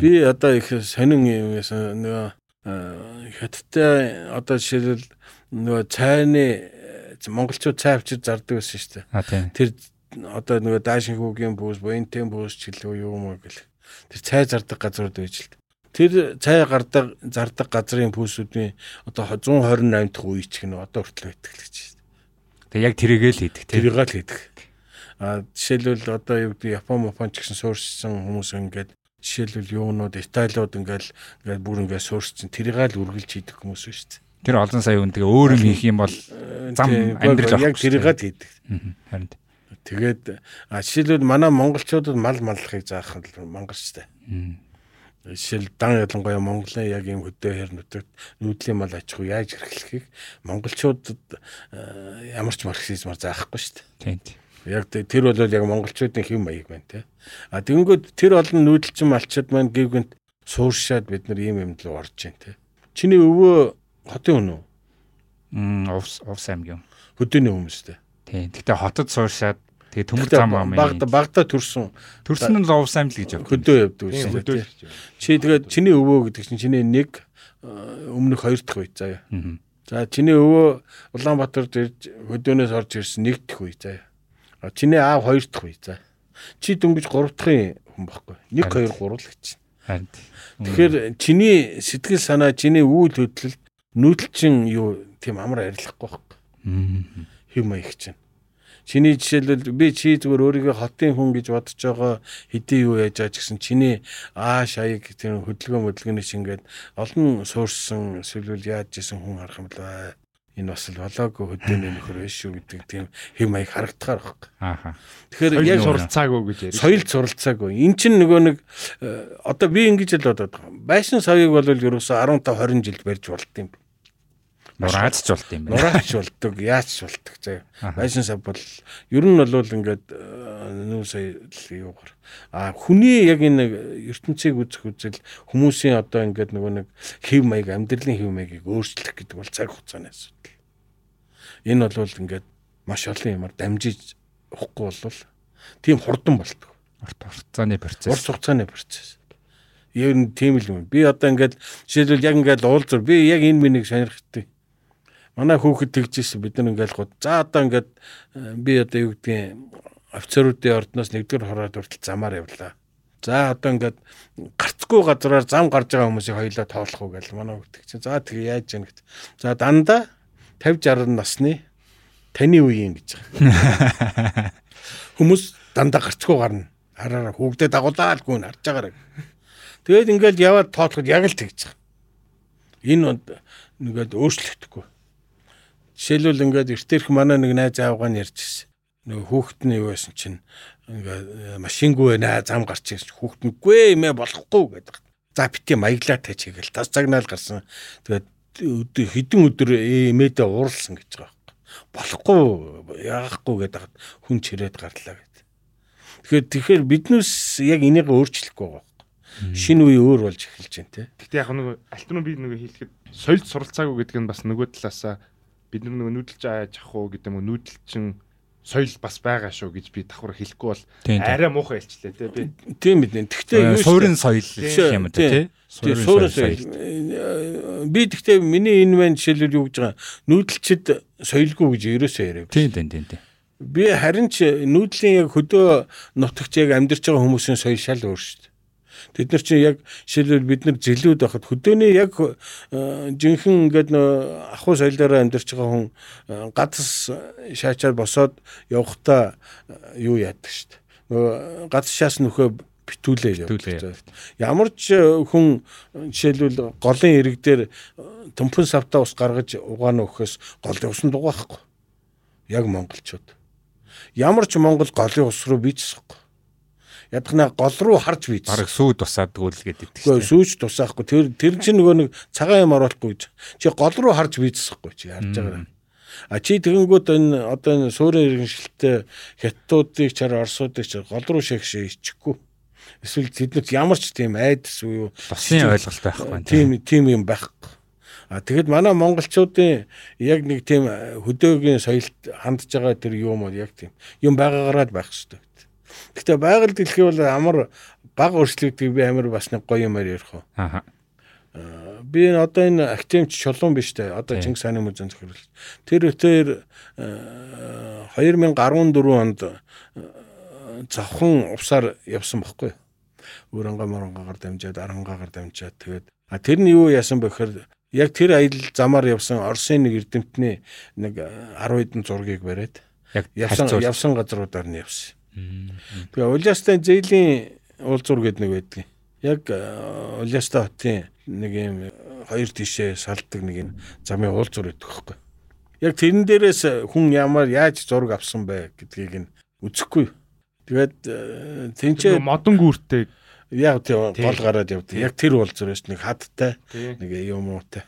Би одоо их сонин юм яасан нөгөө хятадтай одоо жишээлбэл нөгөө цайны монголчууд цай авчир зардаг байсан шүү дээ. Тэр одоо нөгөө даашин хүүгийн бүүс, буянтын бүүс ч гэлөө юу юм гэл. Тэр цай зардаг газрууд байж л. Тэр цай гардаг зардаг газрын пүүсүүдийн одоо 128 дахь үе ч гэнэ одоо хүртэл байдаг л гэж шүү дээ. Тэг яг тэрийгээ л хийдэг тийм. Тэрийг л хийдэг. А жишээлбэл одоо юу гэдэг Япон, Япон ч гэсэн суурьсан хүмүүс ингээд жишээлбэл юунууд Италиуд ингээл ингээд бүр ингээд суурьсан тэрийг л үргэлж хийдэг хүмүүс шүү дээ. Тэр олон сая хүн тэгээ өөр юм хийх юм бол зам Тийм, амьдрал яг авахгүй шүү тэрийг дээ. л хийдэг. Харин. Тэгээд жишээлбэл манай монголчуудад мал маллахыг заах нь мангастай. Жишээл дан ялангуяа Монголын яг юм хөдөө хэр нутагт нүүдлийн мал аж ахуй яаж эрхлэхийг монголчуудад ямар ч марксизмаар заахгүй шүү дээ. Тийм. тийм. Яг тэ- тэр бол яг монголчуудын хэв маяг байна те. А тэгэнгүүт тэр олон нүүдэлчин малчид маань гівгэнт сууршаад бид нар ийм юм руу орж байна те. Чиний өвөө хотын хүн үү? Мм увс увс аймгийн. Хөдөөний хүмүүстэй. Тийм. Гэтэ хотод сууршаад тэгээ төмөр зам ам. багта багта төрсөн Төрсөн нь л увс аймл гэж явдаг. хөдөө явдаг гэсэн. Чи тэгээд чиний өвөө гэдэг чинь чиний нэг өмнөх хоёр дахь үе заяа. За чиний өвөө Улаанбаатарт ирж хөдөөнөөс орж ирсэн нэг дахь үе заяа. А чиний аав хоёр дахь үе заяа. Чи дөнгөж гурав дахын хүн байхгүй. 1 2 3 л гэж. Харин. Тэгэхээр чиний сэтгэл санаа, чиний үйл хөдлөлд нүүдэлчин юу тийм амар арилахгүй байхгүй. Мм. Хэв маяг чинь. Чиний жишээлбэл би чи зүгээр өөрийгөө хотын хүн гэж бодож байгаа хэдий юу яаж байгаа ч гэсэн чиний ааш аяг тийм хөдөлгөөн хөдөлгөөний чинь ингээд олон суурсан эсвэл яаж исэн хүн харах юм бол энэ бас л болоогүй хөдөөний нөхөр биш шүү гэдэг тийм хэв маяг харагдахаар байхгүй. Ааха. Тэгэхээр Яг суралцаагүй гэж ярив. соёл зуралцаагүй. Эн чинь нөгөө нэг э, одоо би ингэж л бодоод байгаа. Байшин савыг бол ерөөсөө 15 20 жил барьж болд юм. Нураач ч болт юм байна. Нураач болдог, яач болдог. Аха. Байшин сав бол ер нь бол ингээд нүү сая юугаар. А хүний яг энэ ертөнцийг үзэх үзэл хүмүүсийн одоо ингээд нөгөө нэг хэв маяг амьдралын хэв маягийг өөрчлөх гэдэг бол цаг хугацааны асуудал. Энэ бол ингээд маш олон юмар дамжиж өгөхгүй бол тийм хурдан болдог. Урт хугацааны Урт процесс. хугацааны процесс. Ер нь тийм л юм. Би одоо ингээд жишээлбэл яг ингээд уулзар би яг энэ минийг сонирхтыг. Манай хүүхэд тэгжсэн бид нар ингээд гоо. За одоо ингээд э, би одоо юу гэдгийг офицеруудын ордноос нэгдүгээр хороод хүртэл замаар явлаа. За одоо ингээд гарцгүй газраар зам гарч байгаа хүмүүсийг хоёлоо тоолох уу гэж манай хүүхэд чинь. За тэгээ яаж яах гэв. За дандаа 50 60 насны таны үеийн гэж байгаа. Хүмүүс дандаа гарцгүй гарна. Хараараа хүүхдээ дагуулаа л гүн харж байгаарай. Тэгээд ингээд яваад тоолоход яг л тэгж байгаа. Энэ од нэгэд өөрчлөгдөхгүй. Жишээлбэл ингээд эртэрх манай нэг найз аавгаа нь ярьжсэн. Нөгөө хүүхэд нь юу байсан чинь ингээд машингүй байна зам гарч ирсэн. Хүүхэд нь гүй юмэ болохгүй гэдэг. За бити маяглаа тач хийгээл тас цагнаал гарсан. Тэгээд өдөр хідэн өдөр эмээдээ ууралсан гэж байгаа. Болохгүй яахгүй гэдэг хүн чирээд гарлаа гэдэг. Тэгэхээр тэгэхээр биднээс яг энийг өөрчлөхгүй байгаа. Шинэ үе өөр болж эхэлж байна те. Гэтэ яг нөгөө альтернатив би нөгөө хэлэхэд соёл суралцаагүй гэдэг нь бас нөгөө талаасаа бид нар нөгөө нүүдэлж ааж ах уу гэдэг юм уу нүүдэлчин соёл бас байгаа шүү гэж би давхар хэлэхгүй бол арай муухай хэлчлээ те би Тийм биднэ. Тэгтээ юу суурин соёл гэх юм да тий. Тийм суурин соёл. Э, Би тэгтээ миний энэ маань жишээлбэл юу гэж байгаа нүүдэлчд соёлгүй гэж ерөөсөө яриаг. Тийм тийм тийм тийм. Би харин ч нүүдлийн яг хөдөө нутагч яг амьдарч байгаа хүмүүсийн соёл шал өөр шүү дээ. Тэд нар чинь яг жишээлбэл бид нар зэлүүд байхад хөдөөний яг э, жинхэнэ ингээд ахуй соёлоороо амьдарч байгаа хүн э, гадас шаачаар босоод явхдаа э, юу яадаг шүү дээ. Нөгөө гадас шаас нөхөө битүүлээ явуулдаг. Ямар ч хүн жишээлбэл голын ирэг дээр төмпөн савтаа ус гаргаж угаана өгөхөөс голын усан дугаахгүй. Яг монголчууд. Ямар ч монгол голын ус руу бичсэхгүй ядахна гол руу харж бийц. Бараг сүйд тусаадгүй л гэдэг тийм. Гэхдээ сүйж тусаахгүй. Тэр тэр чинь нөгөө нэг цагаан юм оруулахгүй. Чи гол руу харж бийцсэхгүй чи харж байгаа. А чи тэгэнгүүт энэ одоо энэ суурин иргэншилттэй хятадуудыг чар орсуудыг чар гол руу шигшээ ичихгүй. Эсвэл тэднэрт ямар ч тийм айдас уу юу тосын ойлголт байхгүй. Тийм тийм юм байхгүй. А тэгэд манай монголчуудын яг нэг тийм хөдөөгийн соёлд хандж байгаа тэр юм уу яг тийм юм байгаагаараа байх хэрэгтэй. Гэхдээ байгаль дэлхий бол амар баг өөрчлөгдөв би амар бас нэг гоё юмар ярих уу. Аа. Би энэ одоо энэ актемч чулуун биш үү? Одоо Чингис хааны музейн захирлт. Тэр өтөр 2014 онд завхан увсаар явсан байхгүй юу? Өрөнгө моронгагаар дамжаад, арангагаар дамжаад тэгээд тэр нь юу яасан гэхээр яг тэр аялал замаар явсан Оросын нэг эрдэмтний нэг 10 хэдэн зургийг бариад яг явсан явсан газруудаар нь явсан. Тэгээ Улаастай зээлийн уулзуур гэдэг нэг байдгийг. Яг Улаастай хотын нэг юм хоёр тишээ салдаг нэг юм замын уулзуур байдаг хөөхгүй. Яг тэрэн дээрээс хүн ямар яаж зураг авсан бэ гэдгийг нь үзэхгүй. Тэгээд тэнцээ модон гүртэй яг тийм гол гараад явдаг. Яг тэр уулзуур шүү нэг хадтай нэг юм уутай.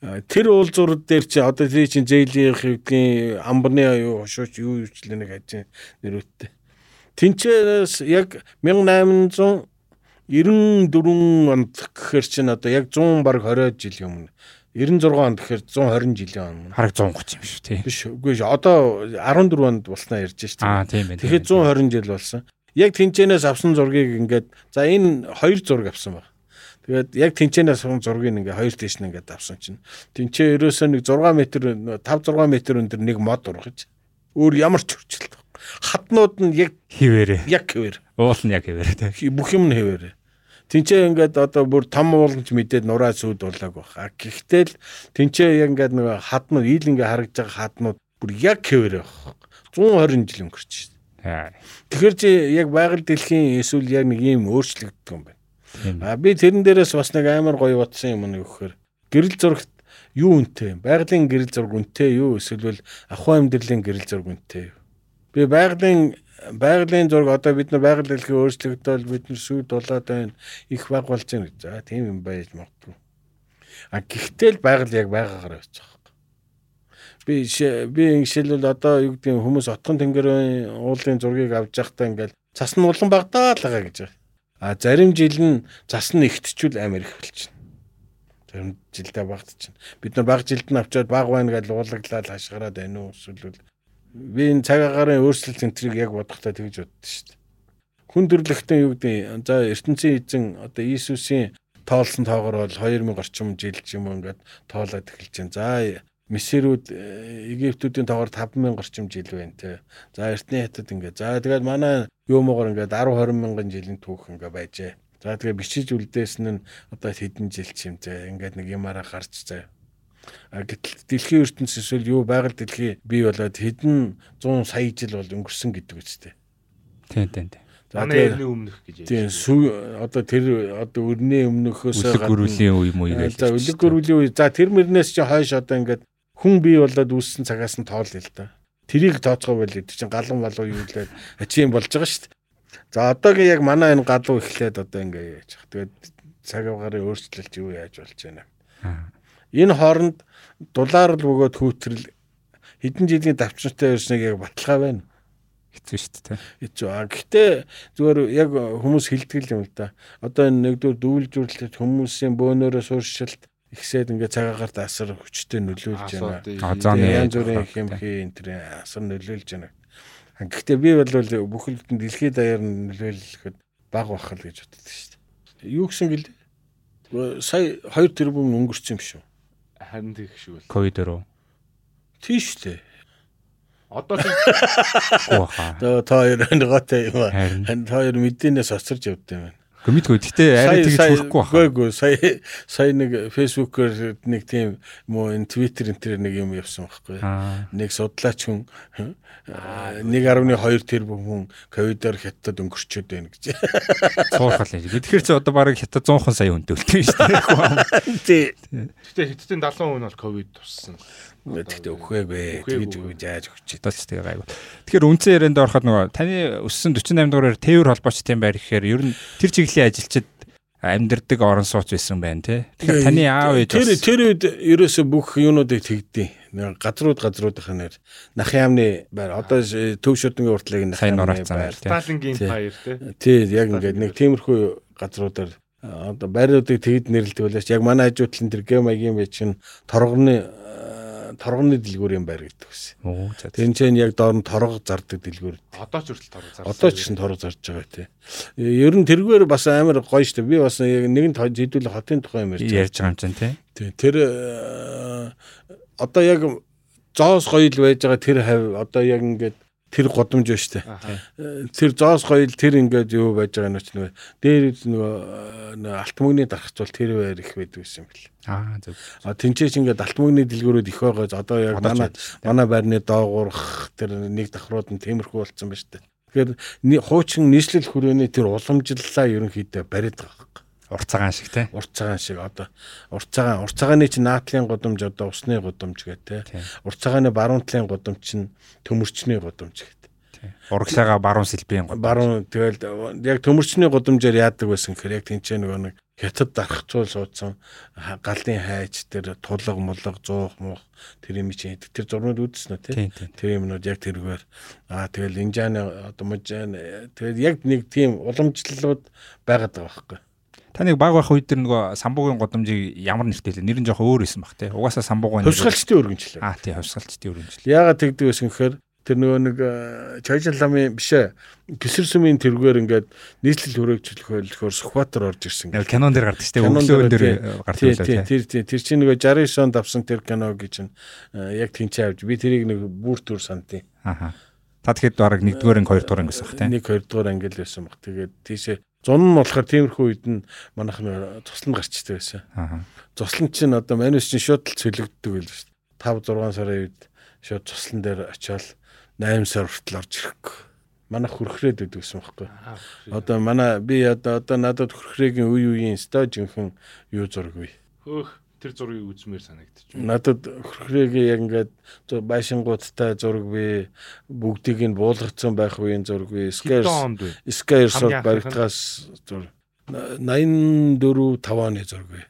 Тэр уулзуур дээр чи одоо тий чин зээлийн хэвдгийн амбаны юу хошууч юу юучлээ нэг хажин нэрвэттэй. Тинчээс яг 1894 онд гэхэр чинь одоо яг 100 баг 20 жил өмнө 96 онд гэхээр 120 жилийн өмнө хараг 130 юм шүү тий. Биш үгүй одоо 14 онд болсноо ярьж шүү. Аа тийм байх. Тэгэхээр 120 жил болсон. Яг тэнцэнээс авсан зургийг ингээд за энэ хоёр зураг авсан баг. Тэгээд яг тэнцэнээс авсан зургийг ингээ хоёр тийш нь ингээд авсан чинь. Тэнцээ ерөөсөө нэг 6 м 5 6 м өндөр нэг мод ургаж. Өөр ямар ч хурцлт хатнууд нь яг хിവэрэ. Яг хിവэр. Уул нь яг хിവэрэ тий. Бүх юм нь хിവэрэ. Тинчээ ингээд одоо бүр том ууланч мэдээд нураа сүд болоог баха. Гэхдээ л тинчээ яг ингээд нэг хаднууд ийл ингээд харагдж байгаа хаднууд бүр яг хിവэр байх. 120 жил өнгөрч шээ. Тэгэхээр чи яг байгаль дэлхийн эсвэл яг нэг юм өөрчлөгддөг юм байна. А би тэрэн дээрээс бас нэг амар гоё бодсон юм нэг өгөхөр гэрэл зурагт юу үнтэй байгалийн гэрэл зураг үнтэй юу эсвэл ахуй амьдралын гэрэл зураг үнтэй юу Би байгалийн байгалийн зураг одоо бид нар байгаль дэлхий өөрчлөгдөөл бид нар сүйд болоод байна. Их баг болж байна. За тийм юм байж магадгүй. А гэхдээ л байгаль яг байгаагаар байж байгаа. Би би ингэшэлвэл одоо юу гэдэг хүмүүс отгон тэнгэрийн уулын зургийг авч явахдаа ингээл цас нь улан багтаа л байгаа гэж байна. А зарим жил нь цас нь ихтчүүл амар их болчихно. Зарим жилдээ багтчихна. Бид нар баг жилд нь авчаад баг байна гэж уулаглаад хашгираад байна уу эсвэл би энэ цаг агарын өөрчлөлт центрийг яг бодохдоо тэгж боддоо шүү дээ. Хүн төрлөختөн юу гэдэг за ертөнцийн эзэн одоо Иесусийн тоолсон тоогоор бол 2000 орчим жил ч юм уу ингээд тоолоод эхэлж байна. За Месерүүд Египтүүдийн тоогоор 5000 орчим жил байна те. За Эртний хятад ингээд. За тэгээд манай муугаар ингээд 10 20 мянган жилийн түүх ингээд байжээ. За тэгээ бичиж үлдээсэн нь одоо хэдэн жил ч юм те. Ингээд нэг юмараа гарч заяа. Гэтэл дэлхийн ертөнц эсвэл юу байгаль дэлхий бий болоод хэдэн 100 сая жил бол өнгөрсөн гэдэг үстэй. Тийм тийм тийм. За тэгээ өмнөх гэж ярьж. Тийм одоо тэр одоо өрний өмнөхөөс гадна гөрүүлийн үе муу гэж. За үлэг гөрүүлийн үе. За тэр мөрнөөс чи хойш одоо ингээд хүн бий болоод үүссэн цагаас нь тоол л да. Тэрийг тооцгоо байл гэдэг чинь галан балуу юу лээ. Ачийн болж байгаа шүү дээ. За одоогийн яг манай энэ галуу эхлээд одоо ингээд яаж. Тэгээд цаг агарын өөрчлөлт юу яаж болж байна. Энэ хооронд дулаар л бөгөөд хүүтрэл хэдэн жилийн давчралтай ирснэг яг баталгаа байна. Хэцүү шүү дээ. Хэцүү. А гэхдээ зүгээр яг хүмүүс хилдэг юм л да. Одоо энэ нэгдүгээр дүүлжүүлэлт хүмүүсийн бөөнөрөө сууршилт ихсээд ингээ цагаагаарт асар хүчтэй нөлөөлж байна. Янз бүрийн хэмхи энэ төр асар нөлөөлж байна. Гэхдээ би бол бүхэл дэлхийд даяар нөлөөлөхөд баг бахал гэж боддог шүү дээ. Юу гэсэн гэлээ? Сая 2 тэрбум өнгөрсөн юм шүү. Харин тийх шүү. Ковид руу. Тийш үү. Одоо та хоёр нэготой юм аа. Та хоёр мэдэнээс оцорж явд юм байна. Гүмитгүй. Гэтэ арай тэгж хүрэхгүй байна. Үгүй сая сая нэг фэйсбүүкээр нэг тийм муу энэ твиттер энэ нэг юм явсан байхгүй. Нэг судлаач хүн 1.2 тэрбум хүн ковидоор хятад өнгөрчөөд байна гэж. Цуурхал юм. Тэгэхээр чи одоо барыг хятад 100хан сая хүнтэй үлдсэн шүү дээ. Тий. Гэтэ хятадын 70 хүн бол ковид туссан. Тэгтээ өгөөгүй. Тэгж өгж яаж өгч Тооч тэгээ гайгүй. Тэгэхээр үндсэн ярианд ороход нөгөө таны өссөн 48 дугаар тээвэр холбоочтой юм байр гэхээр ер нь тэр чиглэлийн ажилчид амьдэрдэг орон сууц байсан байна тий. Тэгэхээр таны аав ээж Тэр тэр үед ерөөсө бүх юунуудыг тэгдэв. Газрууд газруудынхаа нэр нах яамны байр одоо төв шүдэнгийн уртлыг нах Сайн яамны байр. байр, тий. Сталингийн Тий. баяр тий. Тий яг ингээд нэг тиймэрхүү газруудаар одоо байруудыг тэгэд нэрлдэг байлаач яг манай хажуутлын тэр геомагийн байж чинь торгоны торгоны дэлгүүрийн байр гэдэг за. Тэр чинь яг доор нь торго зардаг дэлгүүр. Одоо ч хүртэл торог зарсан. Одоо ч гэсэн торго зарж байгаа тий. Ер нь тэргээр бас амар гоё штэ. Би бас яг нэгэн хэдүүл хотын тухай юм ярьж байгаа. байгаа юм чинь тий. Тэр э, одоо яг зоос гоёл байж байгаа тэр хав одоо яг ингээд тэр годомж байна штэ. Э, Тэр зоос гоёл тэр ингээд юу байж байгаа нь ч нөгөө дээр нөгөө алт мөгний дарахцуул тэр байр их байдаг юм бэл. Аа зөв. А тэнцээч ингээд алт мөгний дэлгүүрүүд их байгаа. Одоо яг манай манай байрны доогуурх тэр нэг давхрууд нь тиймэрхүү болсон байна штэ. Тэгэхээр хуучин нийслэл хүрээний тэр уламжлалаа ерөнхийдөө бариад байгаа. Урт цагаан шиг тий. урт цагаан шиг одоо урт цагаан урт цагааны чинь наатлын годомж одоо усны годомж гэх те урт цагааны баруун талын годомж чинь төмөрчний годомж гэх тий. Урагшаага баруун сэлбийн гол. баруун тэгэл яг төмөрчний годомжоор яадаг байсан гэхээр яг тэнцээ нөгөө нэг хятад дарахцуул суудсан галын хайж тэр тулга мулга зуух муух тэр юм чинь тэр зурнууд үзсэн үү те Тий, тэр юмнууд яг тэргээр аа тэгэл инжааны одоо можаан тэгэл яг нэг тийм уламжлалууд байгаад байгаа байхгүй Таныг баг байх үед тэр нөгөө самбуугийн годомжийг ямар нэртэй лээ? Нэр нь жоохон өөр байсан баг тий. Угаасаа самбуугийн нэр- хувьсгалчдын өргөнчлөө Аа тий, хувьсгалчдын өргөнжил. Яагаад тэгдэг вэ гэхээр тэр нөгөө нэг э, чойжин ламын биш ээ гисэр сүмийн тэргээр ингээд нийслэл хүрээжлөхөөр сухватор орж ирсэн. Яг кинон дээр гардаг шүү дээ. Дээр тий. гардаг үлээ тий, тэр тий, тэр чинь нөгөө 69 онд авсан тэр кино гэж чинь э, яг тэнцээ авч би тэрийг нэг бүр төр сантын. Ааха. Та тэгэхэд бараг 1-р анги 2-р анги гэсэн баг тий. Нэг 2 дугаар ангил байсан баг. Тэгээд тийшээ зун нь болохоор тиймэрхүү үед нь манайх нэг туслан гарчдаг байсан. Ааха. Цуслан чинь одоо манайс чинь шууд л цөлөгддөг байл шүү дээ. 5 6 сарын үед шууд цуслан дээр очиод 8 сар хүртэл орж ирэхгүй. Манайх хөрхрээд байдаг гэсэн байхгүй. Одоо манай би одоо одоо надад хөрхрээгийн үе үеийн стажинхэн юу зураггүй. Хөөх тэр зургийг үзмээр санагдчих. Надад хөрхрээгийн яг ингээд байшингуудтай зураг би бүгдийг нь буулгацсан байх үеийн зураг би анхных нь? баригдгаас зураг 84 5 оны зураг би.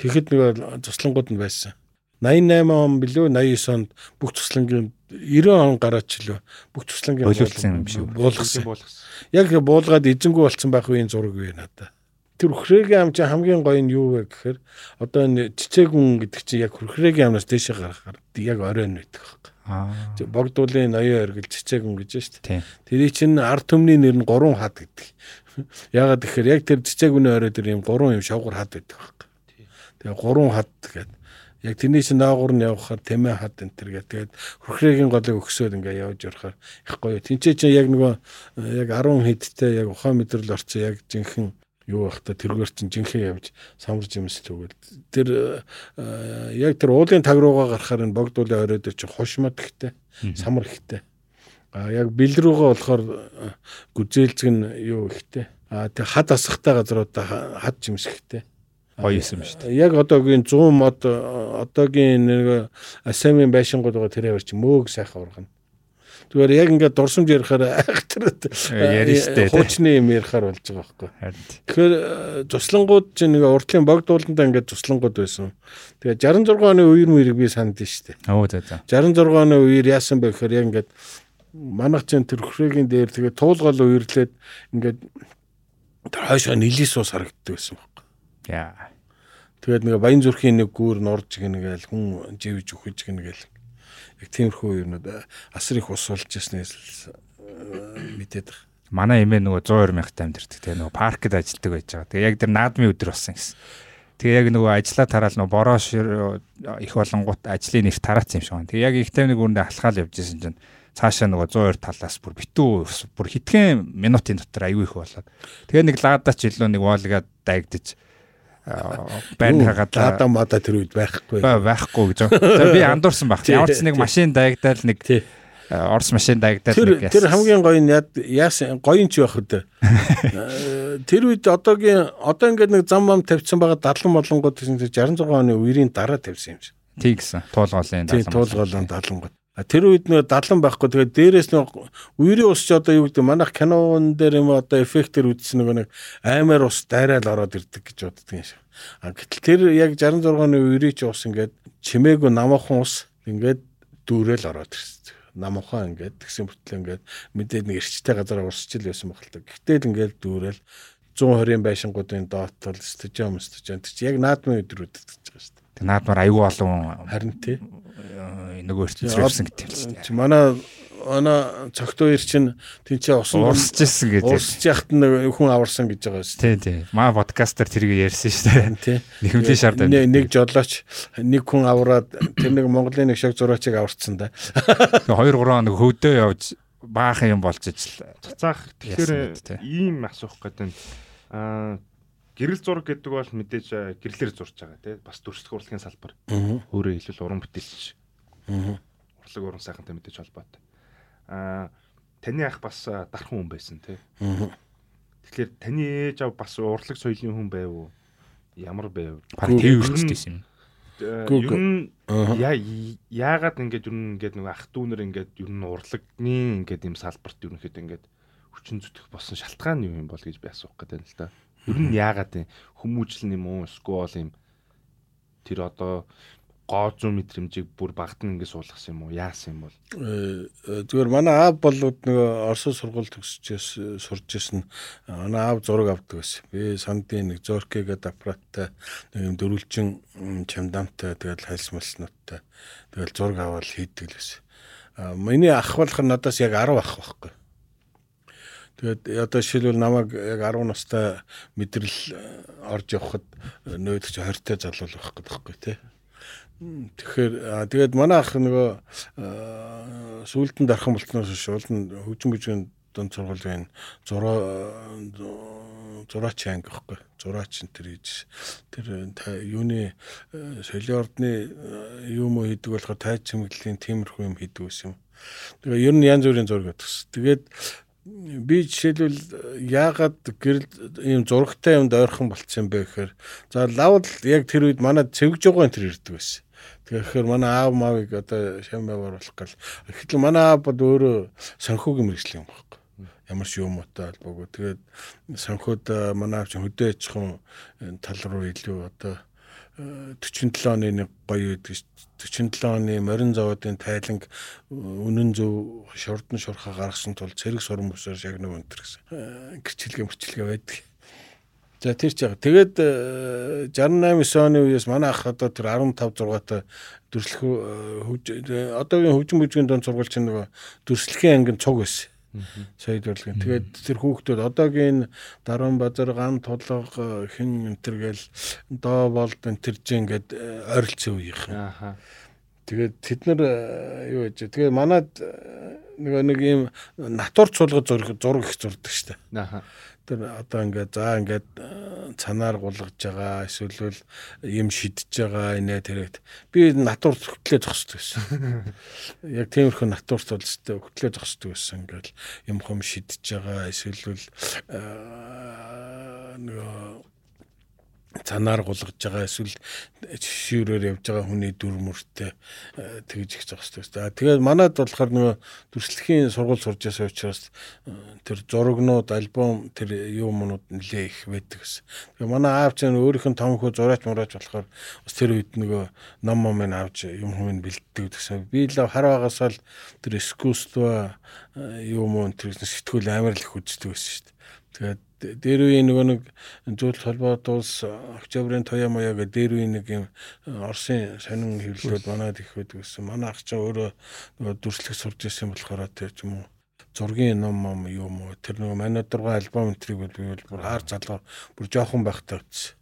Тэгэхэд нэг туслангууд нь байсан. 88 он билүү 99 онд бүх туслангийн 90 он гараач лөө бүх туслангийн Боловлсон юм шиг. буулгасан. буулгасан. Яг буулгаад эзэнгүү болцсон байх үеийн зураг вэ надаа. Тэр хөрхрээгийн ам чинь хамгийн гоё нь юу вэ гэхээр одоо энэ цэцэгүн гэдэг чинь яг хөрхрээгийн амнаас дээшээ гарахаар яг оройн байдаг байхгүй. Аа. Богдуулын ноён оргил цэцэгүн гэж байна шүү дээ. Тэрий чинь ард түмний нэр нь гурван хад гэдэг. Ягаад гэхээр яг тэр цэцэгүний орой дээр юм гурван юм шавгар хад байдаг байхгүй. Тэгээ гурван хад гэдэг. Яг тэрний чинь наагур нь явахаар тэмээ хад энэ төр гэдэг. Тэгээд хөрхрээгийн голыг өгсөөр ингээ явж явахаар их гоё. Тинчээ чинь яг нөгөө э, яг 10 хэдтэй яг ухаан мэдрэл орцсон яг жинхэнэ юу байх та тэргээр чинь жинхэнэ явж самарж юмс тэгвэл тэр э, яг тэр уулын таг руугаа гарахаар энэ богдуулын орой дээр чинь хушмат ихтэй самар ихтэй. А яг бэл рүүгээ болохоор э, гүзээлзэг нь юу ихтэй? А тэг хад асахтай газруудаа ха- хад жимс ихтэй. Гоё юм шүү дээ. яг одоогийн 100 мод одоогийн нэг асамын байшингууд байгаа тэр аваар чи мөөг сайхан ургана зүгээр яг ингээд дурсамж ярихаар айхтар Ярина штэ, тий. хуучны юм ярихаар болж байгаа байхгүй. Тэгэхээр э, туслангууд чинь нэг уртлын богдуулантаа ингээд туслангууд байсан. Тэгээ 66 оны үеэр мөрийг би санд штэ. Оо за за. 66 оны үеэр яасан бэ гэхээр яг ингээд манайх чинь тэр хөрхрээгийн дээр тэгээ туулгал үерлээд ингээд тэр хойшоо нилээс ус харагддаг байсан баг. Яа. Тэгээд нэг баян зүрхийн нэг гүүр норж гингээл хүн живж үхэж гингээл тиймэрхүү юмнууд э, асар их ус болж яснээс э, мэдээд байгаа. Манай эмээ нөгөө 120 мянгат амьдэрдэг тэгээ нөгөө паркд ажилладаг байж байгаа. Тэгээ яг тэр наадмын өдөр болсон гэсэн. Тэгээ яг нөгөө ажиллаа тараал нөгөө бороо шир их болонгууд ажлын нэр тараацсан юм шиг байна. Тэгээ яг их тайвны гүрэндээ алхаал явж исэн чинь цаашаа нөгөө 102 талаас бүр битүү бүр хитгэн минутын дотор аюу их болоод тэгээ нэг ладач илүү нэг воолгаад дайгдаж байн хагаад лада мада тэр үед байхгүй байхгүй гэж. За би андуурсан баг. Ямар ч нэг машин дайгдаал нэг Орос машин дайгдаал нэг. Тэр хамгийн гоё нь яасан гоё ч байх үү. Тэр үед одоогийн одоо ингээд нэг зам мам тавьсан байгаа дадлан болонгууд 66 оны үерийн дараа тавьсан юм шиг. Тий гэсэн. Туулгоолын дадлан. Тий туулгоолын дадлангууд. Тэр үед нөө дадлан байхгүй тэгээд дээрээс нөө үерийн ус ч одоо юу гэдэг манайх кинон дээр юм одоо эффектээр үзсэн нөгөө нэг аймаар ус дайраал ороод ирдэг гэж боддөг юм шиг. А гэтэл тэр яг 66 оны үерийн ч ус ингээд чимээгүй намаахан ус ингээд дүүрэл ороод ирсэн. Намаахан ингээд тэгсэн бүтлээ ингээд мэдээд нэг эрчтэй газараа урсчил байсан баг л та. Гэтэл ингээд дүүрэл 120-ын байшингуудын доотол стажиум стажиум тэр чи яг наадмын өдрүүд гэж байгаа шүү дээ. Тэг наадмаар аюу олон харин тий нөгөө ертөнцийн гэдэг л шүү дээ. Манай ана цогт хоёр чинь тэнцээ усан урсж ирсэн гэдэг. Урсж яхад нэг хүн аварсан гэж байгаа шүү дээ. Тий, тий. Маа подкастер тэрийг ярьсан шүү дээ. Тий. Нэхэмлийн шаард байна. Нэг жолооч нэг хүн авраад тэр нэг Монголын нэг шог зураачийг аварцсан да. 2 3 хоног хөвдөө явж баахан юм болж ижил. Цацаах тэгэхээр ийм асуух гэдэг нь аа гэрэл зураг гэдэг бол мэдээж гэрлэр зурж байгаа тий бас төрслөх урлагийн салбар. Өөрөө хэлбэл уран бүтээлч Урлаг уран сайхантай мэдээж холбоотой. Аа таны ах бас дархан хүн байсан тий. Тэгэхээр таны ээж ав бас урлаг соёлын хүн байв уу? Ямар байв? Баг тэрвэрчтэй юм. Ер нь яагаад ингэж нь ингэж нэг ах дүүнэр ингэж ер нь урлагны ингэж юм салбарт ерөнхийдөө ингэж хүчин зүтгэх болсон шалтгаан юу юм бол гэж би асуух гэдэг л да. Ер нь яагаад юм хүмүүжлэн юм уу? Эсвэл юм тэр одоо гоо зүүн мэдрэмжийг бүр багтан ингэ суулгасан юм уу? Яасан юм бол? Э, зүгээр манай аав бол нөгөө Орос сургууль төгсөж сурж ирсэн. Манай аав зураг авдаг байсан. Би сандын нэг зорке гэдэг аппараттай нэг юм дөрвөлжин чамдамтай тэгэл хальс малснуудтай тэгэл зураг аваад хийдэг л байсан. Миний ах болох нь надаас яг 10 ах байхгүй. Тэгээд одоо жишээлбэл намайг яг 10 настай мэдрэл орж явхад нөөдч 20 тай залуу байх гэдэг байхгүй тий. Тэгэхээр тэгээд манай ах нөгөө сүүлдэн дархан болтноос хойш уулын хөгжим бүжгийн дунд сургуулийн зураа зураач анги гэхгүй зураач энэ төр хийж тэр юуны соёлын ордны юм уу хийдэг болохоор тайз чимэглэлийн тиймэрхүү юм хийдэг байсан юм. Тэгээ ер нь янз бүрийн зураг өгдөг. Тэгээд би жишээлбэл яагаад гэрэл ийм зурагтай юмд ойрхон болцсон бэ гэхээр за лавл яг тэр үед манай цэвгж байгаа энэ төр ирдэг байсан. Тэгэхээр манай аав маавыг одоо шамбай оруулах гал. Гэтэл манай аав бод өөрөө санхүүгийн мэрэгчлэн юм байхгүй. Ямар ч юм утай албагүй. Тэгээд санхүүд манай чинь хөдөө аж ахуйн тал руу илүү одоо 47 оны нэг гоё үед 47 оны морин заводын тайланг үнэн зөв шурдан шурхаа гаргасан тул цэрэг суран бусаар шагнав өнтер гэсэн гэрчилгээ мөрчилгээ байдаг. За тэр ч яг. Тэгээд 68 9 оны үеэс манай ах одоо тэр 15 6-тай дүрслэх одоогийн хөгжим бүжгийн дунд сургууль чинь нөгөө дүрслэхийн ангин цуг байсан. Соёл урлагийн. Тэгээд тэр хүүхдүүд одоогийн даруун базар ган тулга хин энтер гээл доо болд энтерж ингээд ойролцсон үеийнх. Ааха. Тэгээд тэд нар юу гэж тэгээ манад нөгөө нэг юм натур цулгаж зураг зураг их зурдаг штэ. Ааха тэр одоо ингээд за ингээд э, цанаар гулгаж байгаа эсвэл юм шидэж байгаа инээ тэрэт би натур хөтлөө зогсдог байсан. Яг тиймэрхүү натурт бол өстэй хөтлөө зогсдог байсан ингээд юм хом шидэж байгаа эсвэл э, нөгөө цанаар гулгаж байгаа эсвэл шиврээр явж байгаа хүний дүр мөртэй э, тэгж их зогсдог. За тэгээд манад болохоор нөгөө дүрслэхийн сургууль сурж байсан учраас э, тэр зурагнууд, альбом тэр юу юмнууд нэлээ их байдаг гэсэн. Тэгээ манай аав чинь өөрийнх нь том хөө зураач мураач болохоор бас тэр үед нөгөө ном ном нь авч юм хүн бэлддэг гэсэн. Би л хар багасаа л тэр искусство юм уу тэр сэтгүүл амар л их үздэг байсан шүү дээ. Тэгээд дээр үеийн нөгөө нэг зүйл холбоот улс октябрийн тоя моё гэдэг дээр үеийн нэг юм Оросын сонин хэвлэлүүд манад их байдаг гэсэн. Манай ах чинь өөрөө нөгөө дүрслэх сурж ирсэн болохоор тэр ч юм уу зургийн ном ном юм уу тэр нөгөө манай дургай альбом энтрийг бол бүр хаар залгуу бүр жоохон байхдаа үзсэн.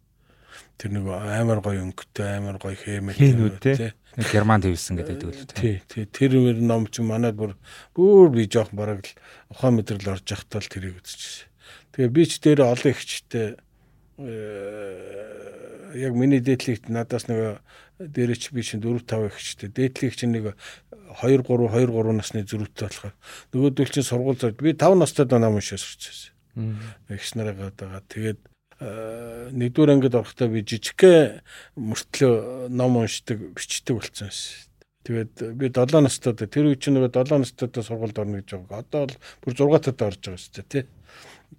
Тэр нэг амар гоё өнгөтэй амар гоё хийнүүд те. Герман твсэн гэдэг үү те. Тий, тэр мөр ном ч манайд бүр бүр би жоох бараг л ухаан мэдрэл орж явахтаа л тэрийг үзчихсэн. Тэгээ би ч дээр олон ихчтэй э, яг миний дээдлэгт надаас нэг дээрээ чи би чинь 4 5 ихчтэй дээдлэг чинь нэг 2 3 2 3 насны зүрхтэй болохоор нөгөөдөл чинь сургууль зав би 5 настай доноо мөшөө сурчихсан. Ихс нараа байгаа. Тэгээд нэгдүгээр ангид орохдоо би жижигхэн мөртлөө ном уншдаг, бичдэг болсон шээ. Тэгээд би 7 настай тэр үе чинь нөгөө 7 настай сургуульд орно гэж байгаа. Одоо бол бүр 6 татад орж байгаа шүү дээ, тий.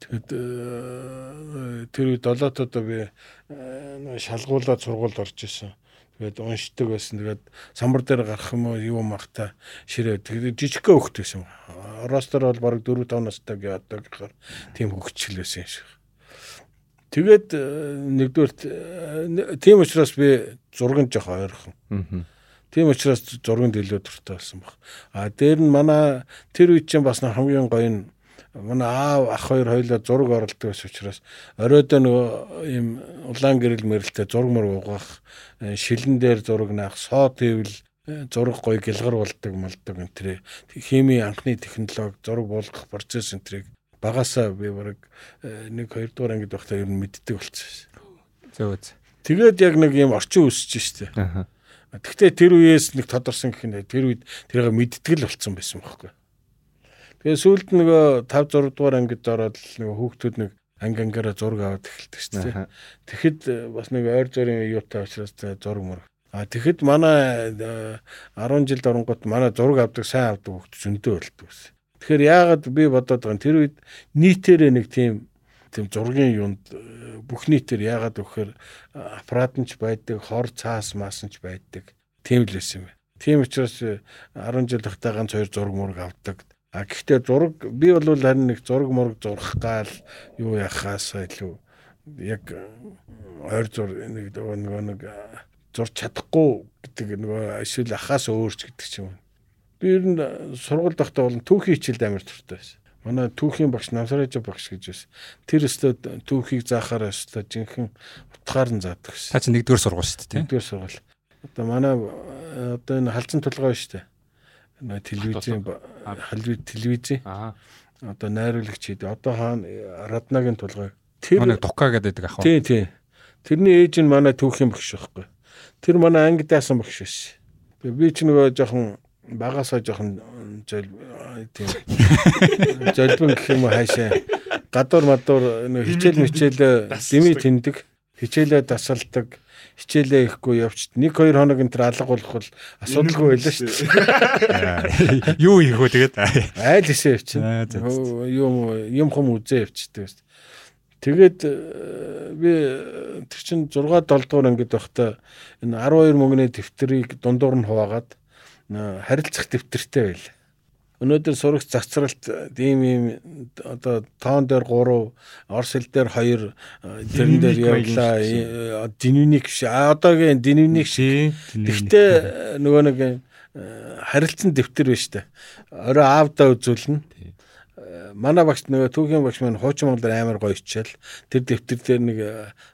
Тэгэхэд э, тэр үед долоотод би э, шалгуулаад сургуульд орж исэн. Тэгээд уншдаг байсан. Тэгээд самбар дээр гарах юм уу юу махта ширээ. Тэгээд жижигхэн хөвгт байсан. Оростор бол бараг 4 5 настай гэдэг гэхээр тийм хөвгчл байсан юм шиг. Тэгээд э, нэгдүгээр тийм учраас би зурган жоох ойрхон. Тийм учраас зурганд илүү дуртай болсон баг. А дээр нь манай тэр үед чинь бас хамгийн гоё нь манай аав ах хоёр хоёлоо зураг оролдог байсан учраас оройдоо нөгөө ийм улаан гэрэл мэрэлтэй зураг мөр угаах э, шилэн дээр зураг наах соо тэвэл э, зураг гоё гэлгар болдог малдаг энэ хими анхны технологи зураг болгох процесс энтрийг багасаа би бараг э, нэг хоёр дугаар ангид байхдаа ер нь мэддэг болчихсон. Зөв зөв. Тэгээд яг нэг юм орчин үсэж штэ. Гэхдээ тэр үеэс нэг тодорсон гэх нь тэр үед тэрийг мэддэг л болцсон байсан байхгүй. Тэгээ сүүлд нөгөө 5 6 дугаар ангид ороод нөгөө хүүхдүүд нэг анги ангаараа зураг аваад эхэлдэг шүү дээ. Тэгэхэд э, бас нэг ойр зургийн юутай учраас зураг мөр. А тэгэхэд манай 10 э, жилд оронгот манай зураг авдаг сайн авдаг хүүхд зөндөө болдог байсан. Тэгэхээр яагаад би бодоод байгаа тэр үед нийтээрээ нэг тийм тийм зургийн юунд э, бүх нийтээр яагаад вөхөр аппарат нь ч байдаг, хор цаас маасан ч байдаг. Тийм л байсан юм. Тийм учраас 10 жил тахтаа ганц хоёр зураг мураг авдаг. А гэхдээ зураг би бол харин нэг зураг мураг зурх гал юу яхаас илүү яг ойр зур нэг нөгөө нэг зурч чадахгүй гэдэг нөгөө эсвэл ахаас өөрч гэдэг ч юм. Би ер нь сургууль дахтаа бол түүхийн хичээлд амар туртай байсан. Манай түүхийн багш Намсараж багш гэж байсан. Тэр өстө түүхийг заахаар өстө жинхэнэ утгаар нь заадаг гэсэн. Та чи нэгдүгээр сургууль шүү дээ. Нэгдүгээр сургууль. Одоо манай одоо энэ халзан толгой шүү дээ телевизийн халвид телевизийн одоо найруулагч хэд одоо хаана раднагийн тулгай тэр нэг дука гэдэг ах тий тий. Тэрний ээж нь манай түүхийн багш байхгүй. Тэр манай анги даасан багш биш би ч нөгөө жоохон багасаа жоохон жол тийм. Жолбон гэх юм уу хаашаа гадуур мадуур нөгөө хичээл мичээл дими тэндэг. Хичээлээ дасалдаг хичээлээ ихгүй явчт нэг хоёр хоног энэ төр алга болох бол асуудалгүй байлаа шүү дээ. Юу хийх вэ тэгээд? Айл эсэ явчихна. Юм юм хум үзээ явчихдаг шүү дээ. Тэгээд э, би тэр чин 6 7 дугаар ангид байхдаа энэ 12 мөнгөний дэвтрийг дундуур нь хуваагаад харилцах дэвтэртэй байл. Өнөөдөр сурагч завцралт ийм ийм одоо тоон дээр 3, орс хэл дээр 2 тэрэн дээр явлаа. Динвиник биш. Одоогийн динвиник шиг. Гэхдээ нөгөө нэг харилцан дэвтэр биш үү? Орой аавдаа үзүүлнэ манай багш нөгөө түүхийн багш маань хуучин монголоор амар гоё хичээл тэр дэвтэр дээр нэг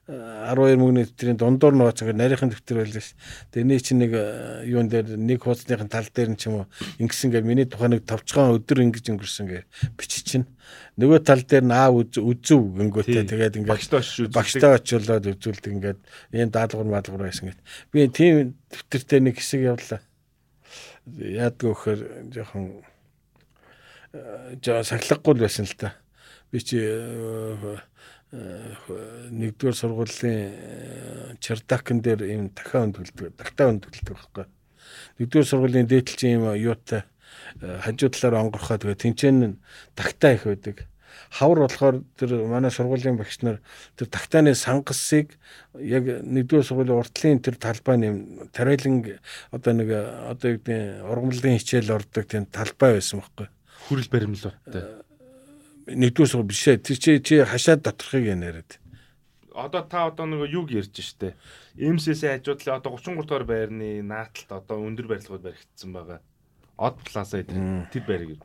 12 мөнгөний дэвтрийн дундуур нөгөө цаг нарийнхан дэвтэр байлаа ш. Тэрний чинь нэг э, юун дээр нэг хуудасныхан тал дээр нь ч юм уу ингэсэн гэ миний тухайн нэг товчхон өдөр ингэж өнгөрсөн гэ бичиж чинь нөгөө тал дээр нь аа үзүү гингүүтэй тэгээд ингээд багштай очиулаад үзүүлдэг ингээд ийм даалгавар маалгавар байсан гэт. Би тийм дэвтэртэй нэг хэсэг явлаа. Яадгүй вөхөр жоохон сахилгагүй байсан л та. Би чи э, э, нэгдүгээр сургуулийн чардакн дээр ийм дахиад өндөлдөг, тагтаа өндөлдөг байхгүй. Нэгдүгээр сургуулийн дээдлчин ийм юутай э, хажуу талаар онгорхоо тэгээ тэнцэн тагтаа их байдаг. Хавар болохоор тэр манай сургуулийн багш нар тэр тагтааны сангасыг яг нэгдүгээр сургуулийн уртлын тэр талбай нэм тариалан одоо нэг одоо юу гэдэг ургамлын хичээл ордог тийм талбай байсан байхгүй хүрэл баримлуудтай. Нэгдүгээр сургууль биш ээ. Тэр чи чи хашаад доторхыг яриад. Одоо та одоо нэг юг ярьж штэ. МСС хажуудлаа одоо 33 дугаар байрны нааталт одоо өндөр барилгууд баригдсан байгаа. Од плаза эдгээр тэр байрыг.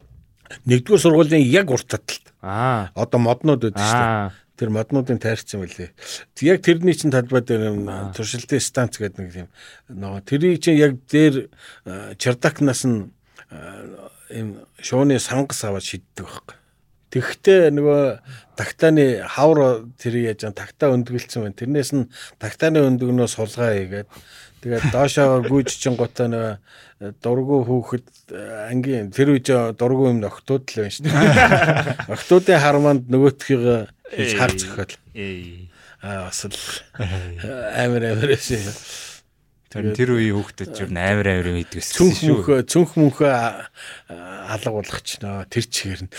Нэгдүгээр сургуулийн яг урт таталт. Аа. Одоо моднууд шүү дээ. Тэр моднуудын тайрцсан байлээ. Яг тэрний чинь талбай дээр туршилтын станц гэдэг нэг юм нөгөө тэрийг чинь яг дээр чердакнаас нь ийм шууны сангас аваад шиддэг байхгүй. Тэгэхдээ нөгөө тактаны хавар тэр яаж тагтаа өндгөлцсөн байна. Тэрнээс нь тактаны өндгөнөө сулгаа хийгээд тэгээд доошоо гүйж чин гутаа нөгөө дургу хүүхэд ангийн тэр үеж дургу юм охтууд л байна шүү дээ. Охтуудын харманд нөгөөтхийг хийж хар зөхөөл. Аа бас л амар амар эсэ. Тэр үеийн хүүхдэд ч юу амар амар идэгсэн цүнх мөнх цүнх мөнх алга нөө тэр чигээр нь.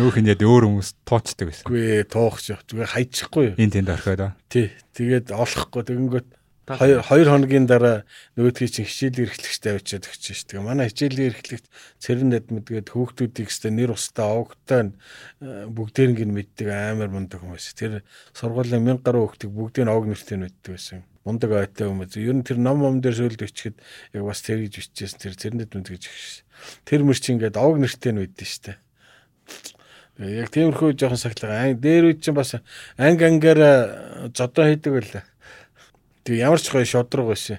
Нөөх нь яд өөр хүмүүс туучдаг байсан. Үгүй туухч зүгээр хайчихгүй юу. Энд тэнд орхиод. Тий. Тэгээд олохгүй тэгэнгүүт Хоёр хоногийн дараа нөгөөдгийг чинь хичээл эрхлэгчтэй авчиад өгч шүү дээ. Манай хичээлийн эрхлэгч цэрэн надмэдгээд хүүхдүүдийг өстө нэр устаа огтой бүгдээрнг нь мэддэг амар мундаг хүмүүс. Тэр сургуулийн 1000 гаруй хүүхдийг бүгдийг ог нэртэй мэддэг байсан. Мундаг ойтой хүмүүс. Ер нь тэр ном ном дээр сөүлд өчгöd яг бас тэр гэж бичижсэн тэр цэрэн надмэд гэж. Тэр мөр чи ингээд ог нэртэй нь мэддэг шүү дээ. Яг тиймэрхүү жоохон сахилга. Дээр үе чинь бас анги ангаараа зодоо хийдэг байлаа. Тэгээ ямар ч гоё шодрог байсан.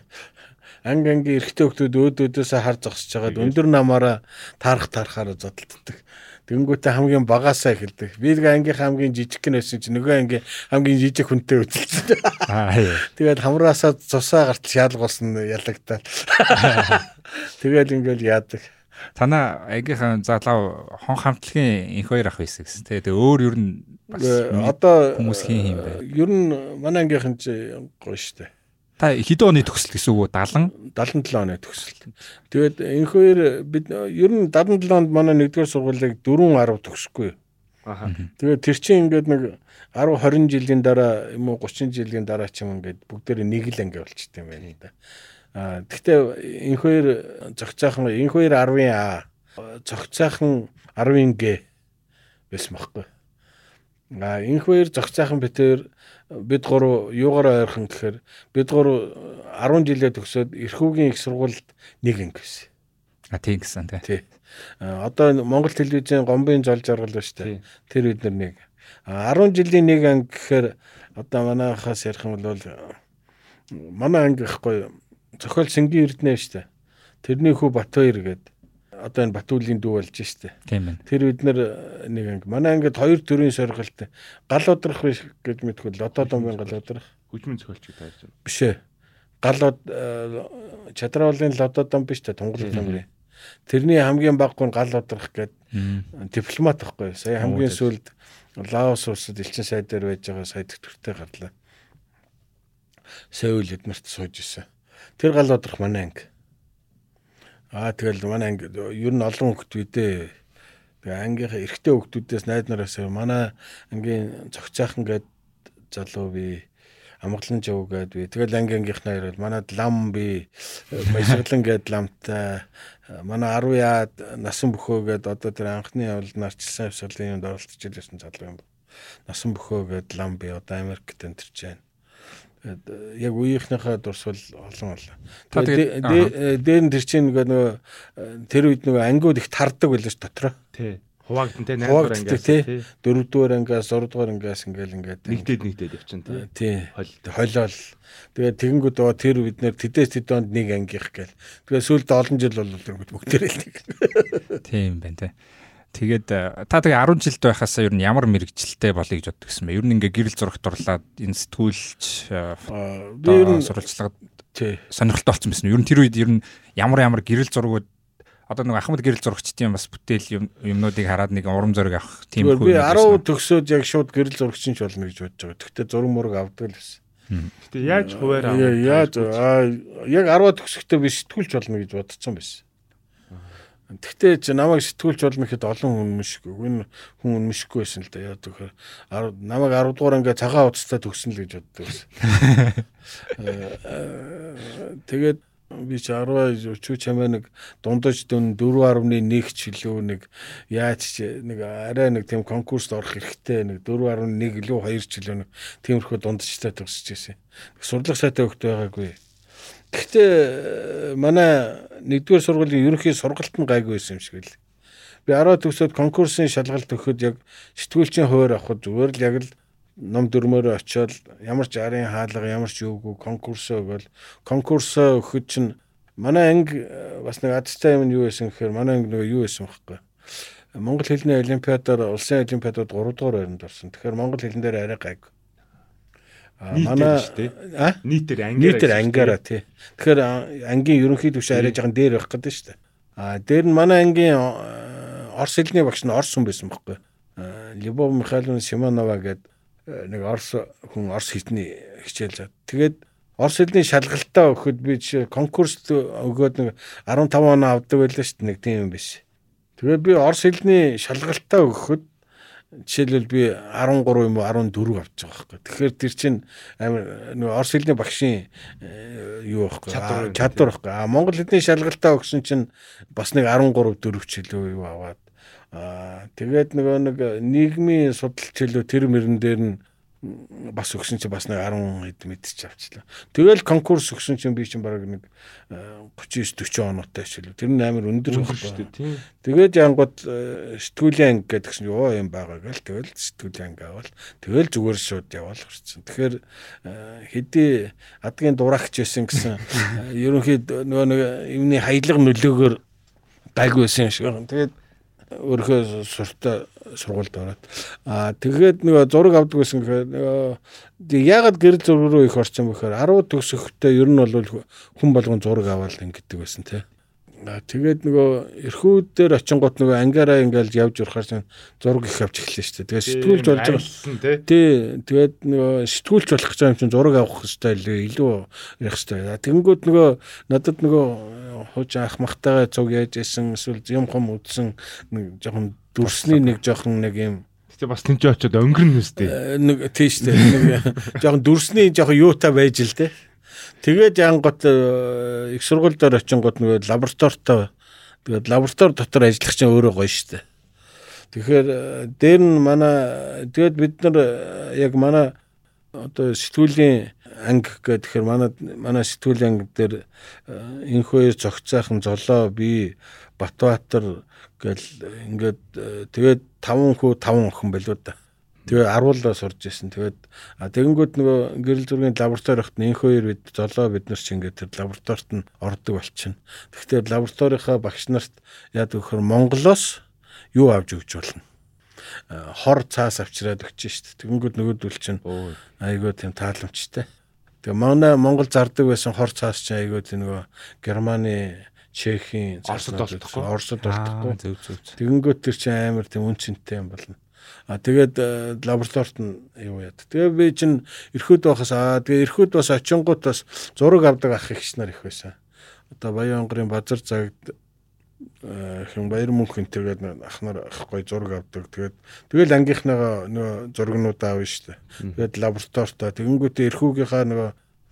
Анги анги эрэгтэй хүмүүс өөд өөдөөсөө хар зогсож байгаад өндөр намаараа таарах таарахаараа зодтолдог. Тэнгүүтээ хамгийн багасаа эхэлдэг. Би нэг ангийнхаа хамгийн жижиг гэн байсан чинь нөгөө анги хамгийн жижиг хүнтэй үзэлцсэн. Тэгээд хамраасаа цусаа гартал шаалгуулсан ялагдаад. Тэгээд ингээл яадаг. Танаа ангийнхаа залуу хон хамтлагийн инх хоёр ах байсан гэсэн. Тэгээд өөр ер нь бас одоо хүмүүс хин юм бэ? Ер нь манай ангийнхан ч гоё штэ. Та хэдэн оны төгсөл гэсэн үг үү? 70 77 оны төгсөл. Тэгээд энэ хоёр бид ер нь 77 онд манай нэгдүгээр сургуулийг 4 10 төгсөхгүй. Аха. Тэгээд тэр чинь ингээд нэг 10 20 жилийн дараа юм уу 30 жилийн дараа ч юм ингээд бүгдээр нэг л анги болчихдээ юм байна да. Тэгтээ энэ хоёр зөгцөөхан энэ хоёр 10-ын А зөгцөөхан 10-ын Г байсан байхгүй. А энэ хоёр зөгцөөхан битээр бид гурав юугаар ойрхон гэхээр бид гурав 10 жилээ төгсөөд эрхүүгийн их сургуульд нэг анги гэсэн. А тийм гэсэн тий. Одоо Монгол телевизийн гомбын жол жаргал ба штэ. Тэр бид нар нэг 10 жилийн нэг анги гэхээр одоо манайхаас ярих юм бол манай анги гэхгүй зохиол Сэнгийн Эрдэнэ штэ. Тэрний хүү Батбаяр гэдэг одоо энэ Батүлийн дүү болж штэ. Тэр бид нар нэг анги манай ангид хоёр төрлийн соргилт гал удрах биш гэж мэдгүй лото домын гал удрах. Хүчмэн зохиолч тааж байна. Биш ээ. Гал чадраулын лото дом биш та тунгалаг номын. Тэрний хамгийн баггүй нь гал удрах гээд дипломат байхгүй. Сая хамгийн сүүлд Лаос улсад элчин сайд дээр байж байгаа сайд төвтэй гарлаа. Сеул эднэрт сууж исэн. Тэр гал удрах манай анги. Аа тэгэл манай анги ер нь олон хүүхд бидээ тэгээ ангийнхаа эрэгтэй хүүхдүүдээс найд нараас манай ангийн цогцоохон гээд залуу би амгалан жав гээд би тэгэл анги ангийнхнаа ирэл манад лам би баясгалан гээд ламтай манай 10 яад насан бөхөө гээд одоо тэр анхны явал нарчилсан явсгалын юмд оролцож ирсэн залуу юм. Насан бөхөө гээд лам би одоо Америкт энтерч байна яг үеийнхнийхээ дурсвал олон болоо. Тэгээд дээр нь тэр чинь нөгөө тэр үед нөгөө ангиуд их тардаг байлаа ш дотроо. Тий. Хуваагдан те 8 дугаар ангиас тий. 4 дугаар ангиас 6 дугаар ангиас ингээл ингээд нэгдээд нэгдээд явчихна тий. Тий. Холиол. Тэгээд тэгэнгүүт оо тэр бид нэр тэдэс тэдэнд нэг ангих гээл. Тэгээд сүүлд олон жил бол бүгдээрээ л нэг. Тийм байна тий. Тэгээд э, та тэгээ 10 жилд байхасаа ер нь ямар мэрэгчлэлтэй болъё гэж боддог гэсэн бэ? Ер нь ингээ гэрэл зурагт орлаад энэ сэтгүүлч э, би ер нь сурвалжлагад сонирхолтой болсон байсан. Ер нь тэр үед ер нь ямар ямар гэрэл зургууд одоо нэг Ахмад гэрэл зурагчдын бас бүтээл юмнуудыг хараад нэг урам зориг авах тийм хөө. Би 10 төгсөөд яг шууд гэрэл зурагч нь ч болно гэж бодож байгаа. Тэгтээ зураг мураг авдаг л байсан. Гэтэ яаж хуваар авах? Яаж яг 10 төгсөхдөө би сэтгүүлч болно гэж бодсон байсан. Тэгтээ чи намайг сэтгүүлч болно гэхэд олон хүн мөшгүй. Энэ хүн мөшгүй байсан л да. Яа гэхээр намайг 10 дугаар ингээ цагаан уцтай төгсөн л гэж боддог байсан. Тэгээд би чи 10 чүү чамаа нэг дундаж дүн 4.1 ч илүү нэг яаж ч нэг арай нэг тийм конкурст орох хэрэгтэй нэг 4.1 илүү 2 ч илүү нэг тиймэрхүү дундажтай төгсөж байсан. Сурлах сайтай хөхт байгаагүй. Гэхдээ манай нэгдүгээр сургуулийн ерөнхий сургалт нь гайгүй байсан юм шиг л. би 10 төгсөөд конкурсын шалгалт өгөхөд яг сэтгүүлчийн хуваар авахд зүгээр л яг л ном дөрмөөр очиод ямар ч арын хаалга ямар ч юугүй конкурсоо өгөөл конкурсоо өгөхөд чинь манай анги э, бас нэг азтай юм нь юу байсан гэхээр манай анги нөгөө юу байсан бэхгүй Монгол хэлний олимпиадаар улсын олимпиадад 3 дугаар байранд орсон. Тэгэхээр монгол хэлэн дээр арай гайг. А манай нийтээр ангиараа нийтээр ангиараа тий. Тэгэхээр ангийн ерөнхий түвш арай жоохон дээр байх гэдэг шүү дээ. А дээр нь манай ангийн орс хэлний багш нь орс хүн байсан байхгүй. Любов Михайловна Симонова гэдэг нэг орс хүн орс хэлний хичээл зав. Тэгээд орс хэлний шалгалтаа өгөхөд би жишээ конкурст өгөөд нэг 15 оноо авдаг байлаа шүү дээ. Нэг тийм юм биш. Тэгээд би орс хэлний шалгалтаа өгөхөд жишээлбэл би 13 юм уу 14 авч байгаа байхгүй. Тэгэхээр тэр чинь амар нөгөө орс хэлний багшийн э, юу байхгүй чадвар байхгүй. А монгол хэлний шалгалтаа өгсөн чинь бас нэг 13 4 ч илүү юу аваад аа тэгээд нөгөө нэг нийгмийн судалж хэлөө тэр мөрөн дээр нь бас өгсөн чи бас нэг 10 хэд мэдчих авчлаа. Тэгэл конкурс өгсөн чинь би чинь баг нэг 39 40 оноотой шилв. Тэр нь амар өндөр шүү дээ. Тэгээд янгууд э, сэтгүүлийн анги гэдэг чинь ёо юм байгаа гэл тэгэл сэтгүүлийн анги авал тэгэл зүгээр шууд яваал хүрсэн. Тэгэхээр э, хэдий адгийн дурагч байсан гэсэн э, ерөнхийд нөгөө нэг юмны хаялга нөлөөгөөр гайгүй байсан шиг. Тэгээд өөрийнхөө суртаа сургуульд ороод аа тэгээд нөгөө зураг авдаг гэсэн гэхээр нөгөө яагаад гэр зураг руу их орсон бэхээр 10 төгсөхдөө ер нь бол хүн болгон зураг аваад ингэдэг байсан те тэгээд нөгөө эрхүүдээр очингууд нөгөө ангаараа ингээл явж урахаар зураг их авч эхэллээ шүү дээ. Тэгээд сэтгүүлч болж байгаа. Тий. Тэгээд нөгөө сэтгүүлч болох гэж байгаа юм чинь зураг авах хэрэгтэй илүү ярих хэрэгтэй. Тэгэнгүүт нөгөө надад нөгөө хууч ах махтайгаа цуг яаж исэн эсвэл юм хом үдсэн нэг жоохон дүрсний нэг жоохон нэг юм Тэ бас тэнцээ очиод өнгөрнө үстэй. Э, нэг тийш дээ. Нэг жоохон дүрсний жоохон юутай байж л те. Тэгээд янгот э, их сургууль дээр очингууд нөгөө лабораторитой тэгээд лаборатори дотор ажиллах чинь өөрөө гоё штэ. Тэгэхээр э, дээр нь манай тэгээд бид нар э, яг манай одоо сэтгүүлийн анги гэх тэгэхээр манай манай сэтгүүлийн анги дээр энэ хоёр зөгцөөхэн золоо би Батбаатар гэл ингээд тэгээд 5 хүү 5 охин байлуу да. Тэгээ аруулаа сурж исэн. Тэгээд тэгэнгүүт нөгөө гэрэл зургийн лабораторид нэнх хоёр бид золоо бид нар ч ингээд тэр лабораторид нь ордог болчихно. Тэгэхээр лабораторийнхаа багш нарт яад өгөхөр Монголоос юу авч өгч болно. Хор цаас авчираад өгч шít. Тэгэнгүүт нөгөөдөл чинь айгүй тийм тааламжтай. Тэгээ манай Монгол зардаг байсан хор цаас чинь айгүй тийм нөгөө Германы Чехийн Оросд болтохгүй. Оросд болтохгүй. Тэгэнгүүт тэр чинь амар тийм үнцэнтэй юм болно. А тэгээд э, лабораторид нь юу яад. Тэгээ би чинь эрхүүд байхаас аа тэгээ эрхүүд бас очингууд бас зураг авдаг ах ихч нар их байсан. Одоо Баянгарын базар цагт хэн баяр мөнх энтергээд ах нар ах гой зураг авдаг. Тэгээд тэгэл ангийнхныгаа нөгөө зургнуудаа авна дээ. Тэгээд лабораторитой тэгэнгүүтээ эрхүүгийнхаа нөгөө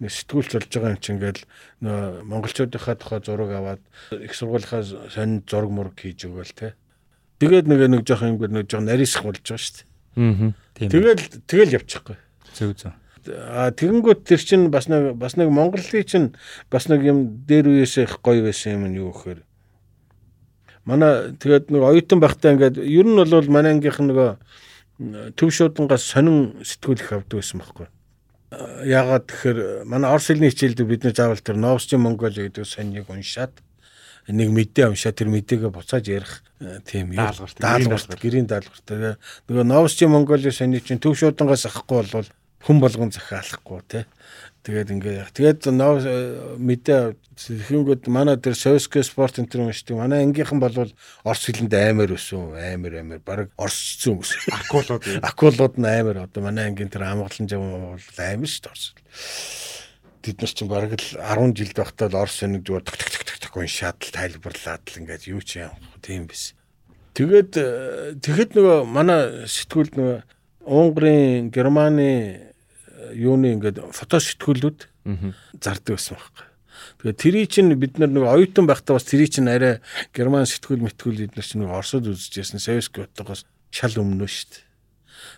сэтгүүлч болж байгаа юм чинь ингээл нөгөө монголчуудынхаа тухай зураг аваад их сургуулийнхаа сонин зураг мураг хийж өгөөл те. Тэгээд нэг нэг жоох юм нэг жоох нарийсах болж байгаа дээ. Аа. Тэгэл тэгэл явчихгүй. Зөв зөв. А тэгэнгүүт тэр чинь бас нэг бас нэг Монголын чинь бас нэг юм дээр үеэс их гоё байсан юм нь юу гэхээр манай тэгээд нэг оюутан байхдаа ингээд ер нь бол манай ангийнх нөгөө төв шуудангаас сонин сэтгүүл их авдаг байсан байхгүй. Яагаад тэгэхээр манай орс хэлний хичээлд бид нэ заавал тэр Новосчин Монголи гэдэг соньыг уншаад нэг мэдээ уншаа тэр мэдээгээ буцааж ярих э, тийм даалгаварт гэрийн даалгаварт тэгээ нөгөө Новосчи Монголын сони чинь төв шуудангаас авахгүй бол хүн болгон захиалахгүй тий Тэгээд ингээ тэгээд нов э, мэдээ тэгэнгүүт манай тэр Соёско спорт энэ шүү дээ. Манай ангийнхан бол орс хэлэнд аймаар өсөн. Аймар аймар баг орсцсон хүмүүс. Акулууд. Акулууд нь аймар одоо манай ангийн тэр амгалан жав бол аймар шүү дээ орс бид нар чинь бараг л 10 жилд байхдаа л орс нэг зүгээр ток ток ток ток уншаад л тайлбарлаад л ингээд юу ч юм тийм биш. Тэгээд э, тэгэхэд нөгөө манай сэтгүүлд нөгөө Унгарын Германы юуны ингээд фото сэтгүүлүүд зардаг байсан байхгүй. Тэгээд тэрий чинь бид нар нөгөө оюутан байхдаа бас тэрий чинь арай герман сэтгүүл мэтгүүл бид нар чинь нөгөө орсод үзчихсэн Советский хотоогоос шал өмнө шүү дээ.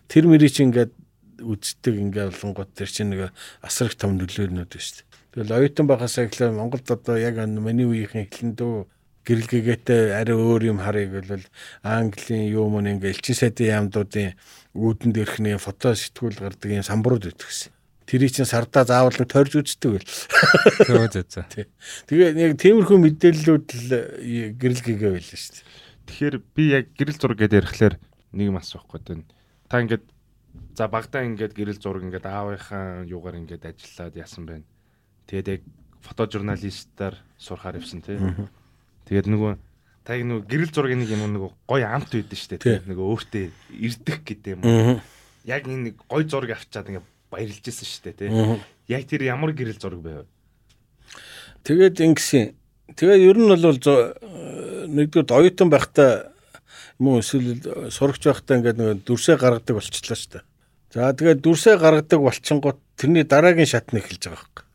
Тэр мэрий чинь ингээд үздэг ингээ болонгууд тэр чинь нэг асар их том нөлөөнүүд байна шүү дээ. Тэгэл оюутан байхаас эхлээ Монголд одоо яг миний үеийнхэн эхлэн дөө гэрэлгээтэй арай өөр юм харъя гэвэл Английн юу мөн ингээ элчин сайдын яамдуудын үүдэнд ирхний фото сэтгүүл гардаг юм самбарууд өгсөн. Тэрийг чинь сардаа заавал тойрж үздэг байл. Зөө зөө зөө. Тэгээ яг тиймэрхүү мэдээллүүд л гэрэлгээгээ байл шүү дээ. Тэгэхээр би яг гэрэл зураг гэдээ ярихлаар нэг юм асуухгүй тань. Та ингээд за багтаа ингээд гэрэл зураг ингээд аавынхаа юугаар ингээд ажиллаад яасан байна. Тэгээд яг фотожурналистаар сурахаар явсан тий. Тэгээд нөгөө та яг нөгөө гэрэл зургийн нэг юм нөгөө гоё амт шүү дээ. Тэгээд нөгөө өөртөө ирдэх гэдэг юм уу. Яг энэ нэг гоё зураг авчаад ингээд баярлж шүү дээ тий. Яг тэр ямар гэрэл зураг байв? Тэгээд ингэсэн. Тэгээд ер нь бол нэгдүгээр оюутан байхдаа мөн эсвэл сурагч байхдаа ингээд нөгөө дүрсээ гаргадаг болчихлоо шүү дээ. За тэгээд дүрсээ гаргадаг болчингууд тэрний дараагийн шат нь эхэлж байгаа хэрэг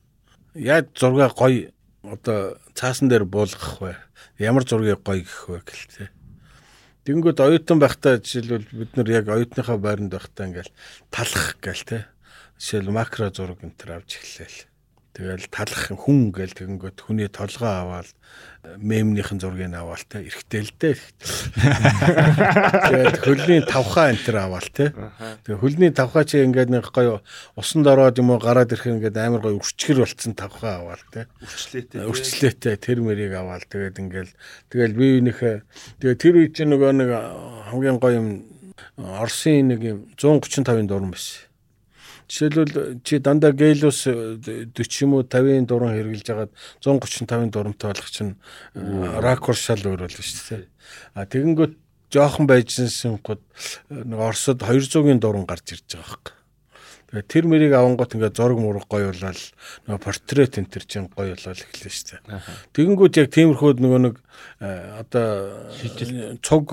яаж зургаа гоё одоо цаасан дээр буулгах вэ? Ямар зургийг гоё гэх вэ гэлтэй. Тэнгүүд оюутан байхдаа жишээлбэл бид нар яг оюутныхаа байранд байхдаа ингээл талах гээл те. Жишээл макро зураг энэ төр авч эхлээл. Тэгэл талах хүн гээл тэгэнгүүт хүний толгоо аваад мемнийхэн зургийг аваал те эрэхтэй л дээ. Тэгээд хөлний тавхаа энэ төр аваал те. Тэгээд хөлний тавхаа чи ингээд нэг гоё усанд ороод юм уу гараад ирэх ингээд амар гоё өрчгөр болцсон тавхаа аваал те. Үрчлээтэй. Үрчлээтэй тэр мэрийг аваал тэгээд ингээд тэгэл биенийхээ тэгээд тэр үед чинь нөгөө нэг хамгийн гоё юм Оросын нэг юм 135-ын дуран байсан Жишээлбэл чи дандаа гейлус 40 юм уу 50-ын дуран хэрглэж хагаад 135-ын дурамтай болох чинь ракурс шал өөр болно шүү дээ. А тэгэнгүүт жоохон байжсэн гот нэг Оросод 200-ын дуран гарч ирж байгаа хэрэг. Тэгээ тэр мэрийг авангууд ингээ зураг мураг гоё болол нөгөө портрет энэ төр чинь гоё болол эхлэв дээ. Тэгэнгүүт яг тиймэрхүүд нөгөө нэг одоо цуг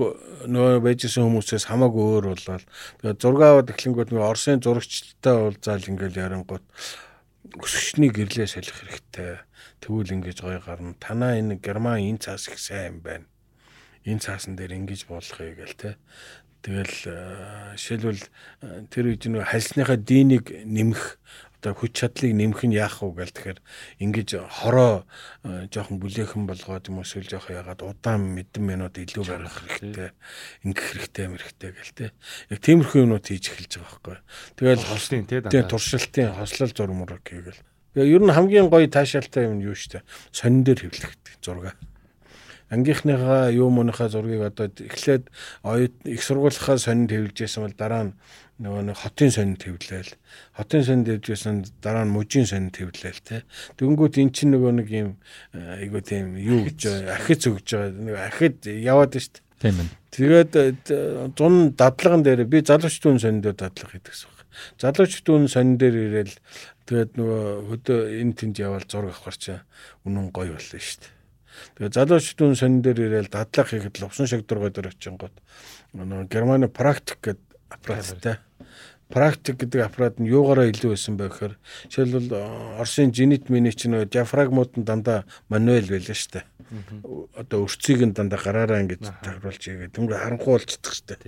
нөгөө байжсэн хүмүүсээс хамаагүй өөр болол тэгээ зураг аваад эхлэнгүүт нөгөө Оросын зурагчтай уулзаал ингээл ярангууд өсгчний гэрлээ солих хэрэгтэй. Тэгвэл ингэж гоё гарна. Танаа энэ герман энэ цаас их сайн байна. Энэ цаасан дээр ингэж болохыг гэл те. Тэгэл э, жишээлбэл э, тэр үед нэг хальсныхаа динийг нэмэх одоо хүч чадлыг нэмэх нь яах вэ гэл тэгэхээр ингэж хороо э, жоохон бүлээхэн болгоод юм эсвэл жоохон ягаад удаан мэдэн минут илүү барих хэрэгтэй. ингэх хэрэгтэй мэрхтэй гэл те. Яг тиймэрхүү юмнууд хийж эхэлж байгаа байхгүй. Тэгэл хослын те тэгээ туршилтын хослол зураг мураг гэвэл ер нь хамгийн гоё таашаалтай юм юу штэ? Сонин дээр хэвлэх зураг ангийнхныхаа юу мөнийхээ зургийг одоо эхлээд оюут их сургуулийнхаа сонинд хэвлэжсэн бол дараа нь нөгөө нэг хотын сонинд хэвлээл хотын сонинд хэвлэжсэн дараа нь мужийн сонинд хэвлээл те. Дөнгөт эн чинь нөгөө нэг юм э, айгуу тийм юу гэж ахиц. өгж байгаа нэг ахид яваад штт тийм ээ тэгээд э, зун дадлаган дээр би залууч дүүн сонин дээр дадлага хийдэгс баг залууч дүүн сонин дээр ирээл тэгээд нөгөө хөдөө энэ тэнд явал зураг авахар чаа үнэн гоё болно штт Тэгээ залуучдын сонин дээр ирээл дадлаг хийхэд л усан шагдургой дээр очингууд нөгөө Германы практик гэдэг аппараттай. Практик гэдэг аппарат нь юугаараа илүү байсан бэ гэхээр жишээлбэл Оросын жинит миний чинь нөгөө диафрагмууд нь дандаа мануэл байлаа шүү дээ. Одоо өрцгийг нь дандаа гараараа ингэж тагруулж игээд өнгө харанхуй болчихдаг шүү дээ.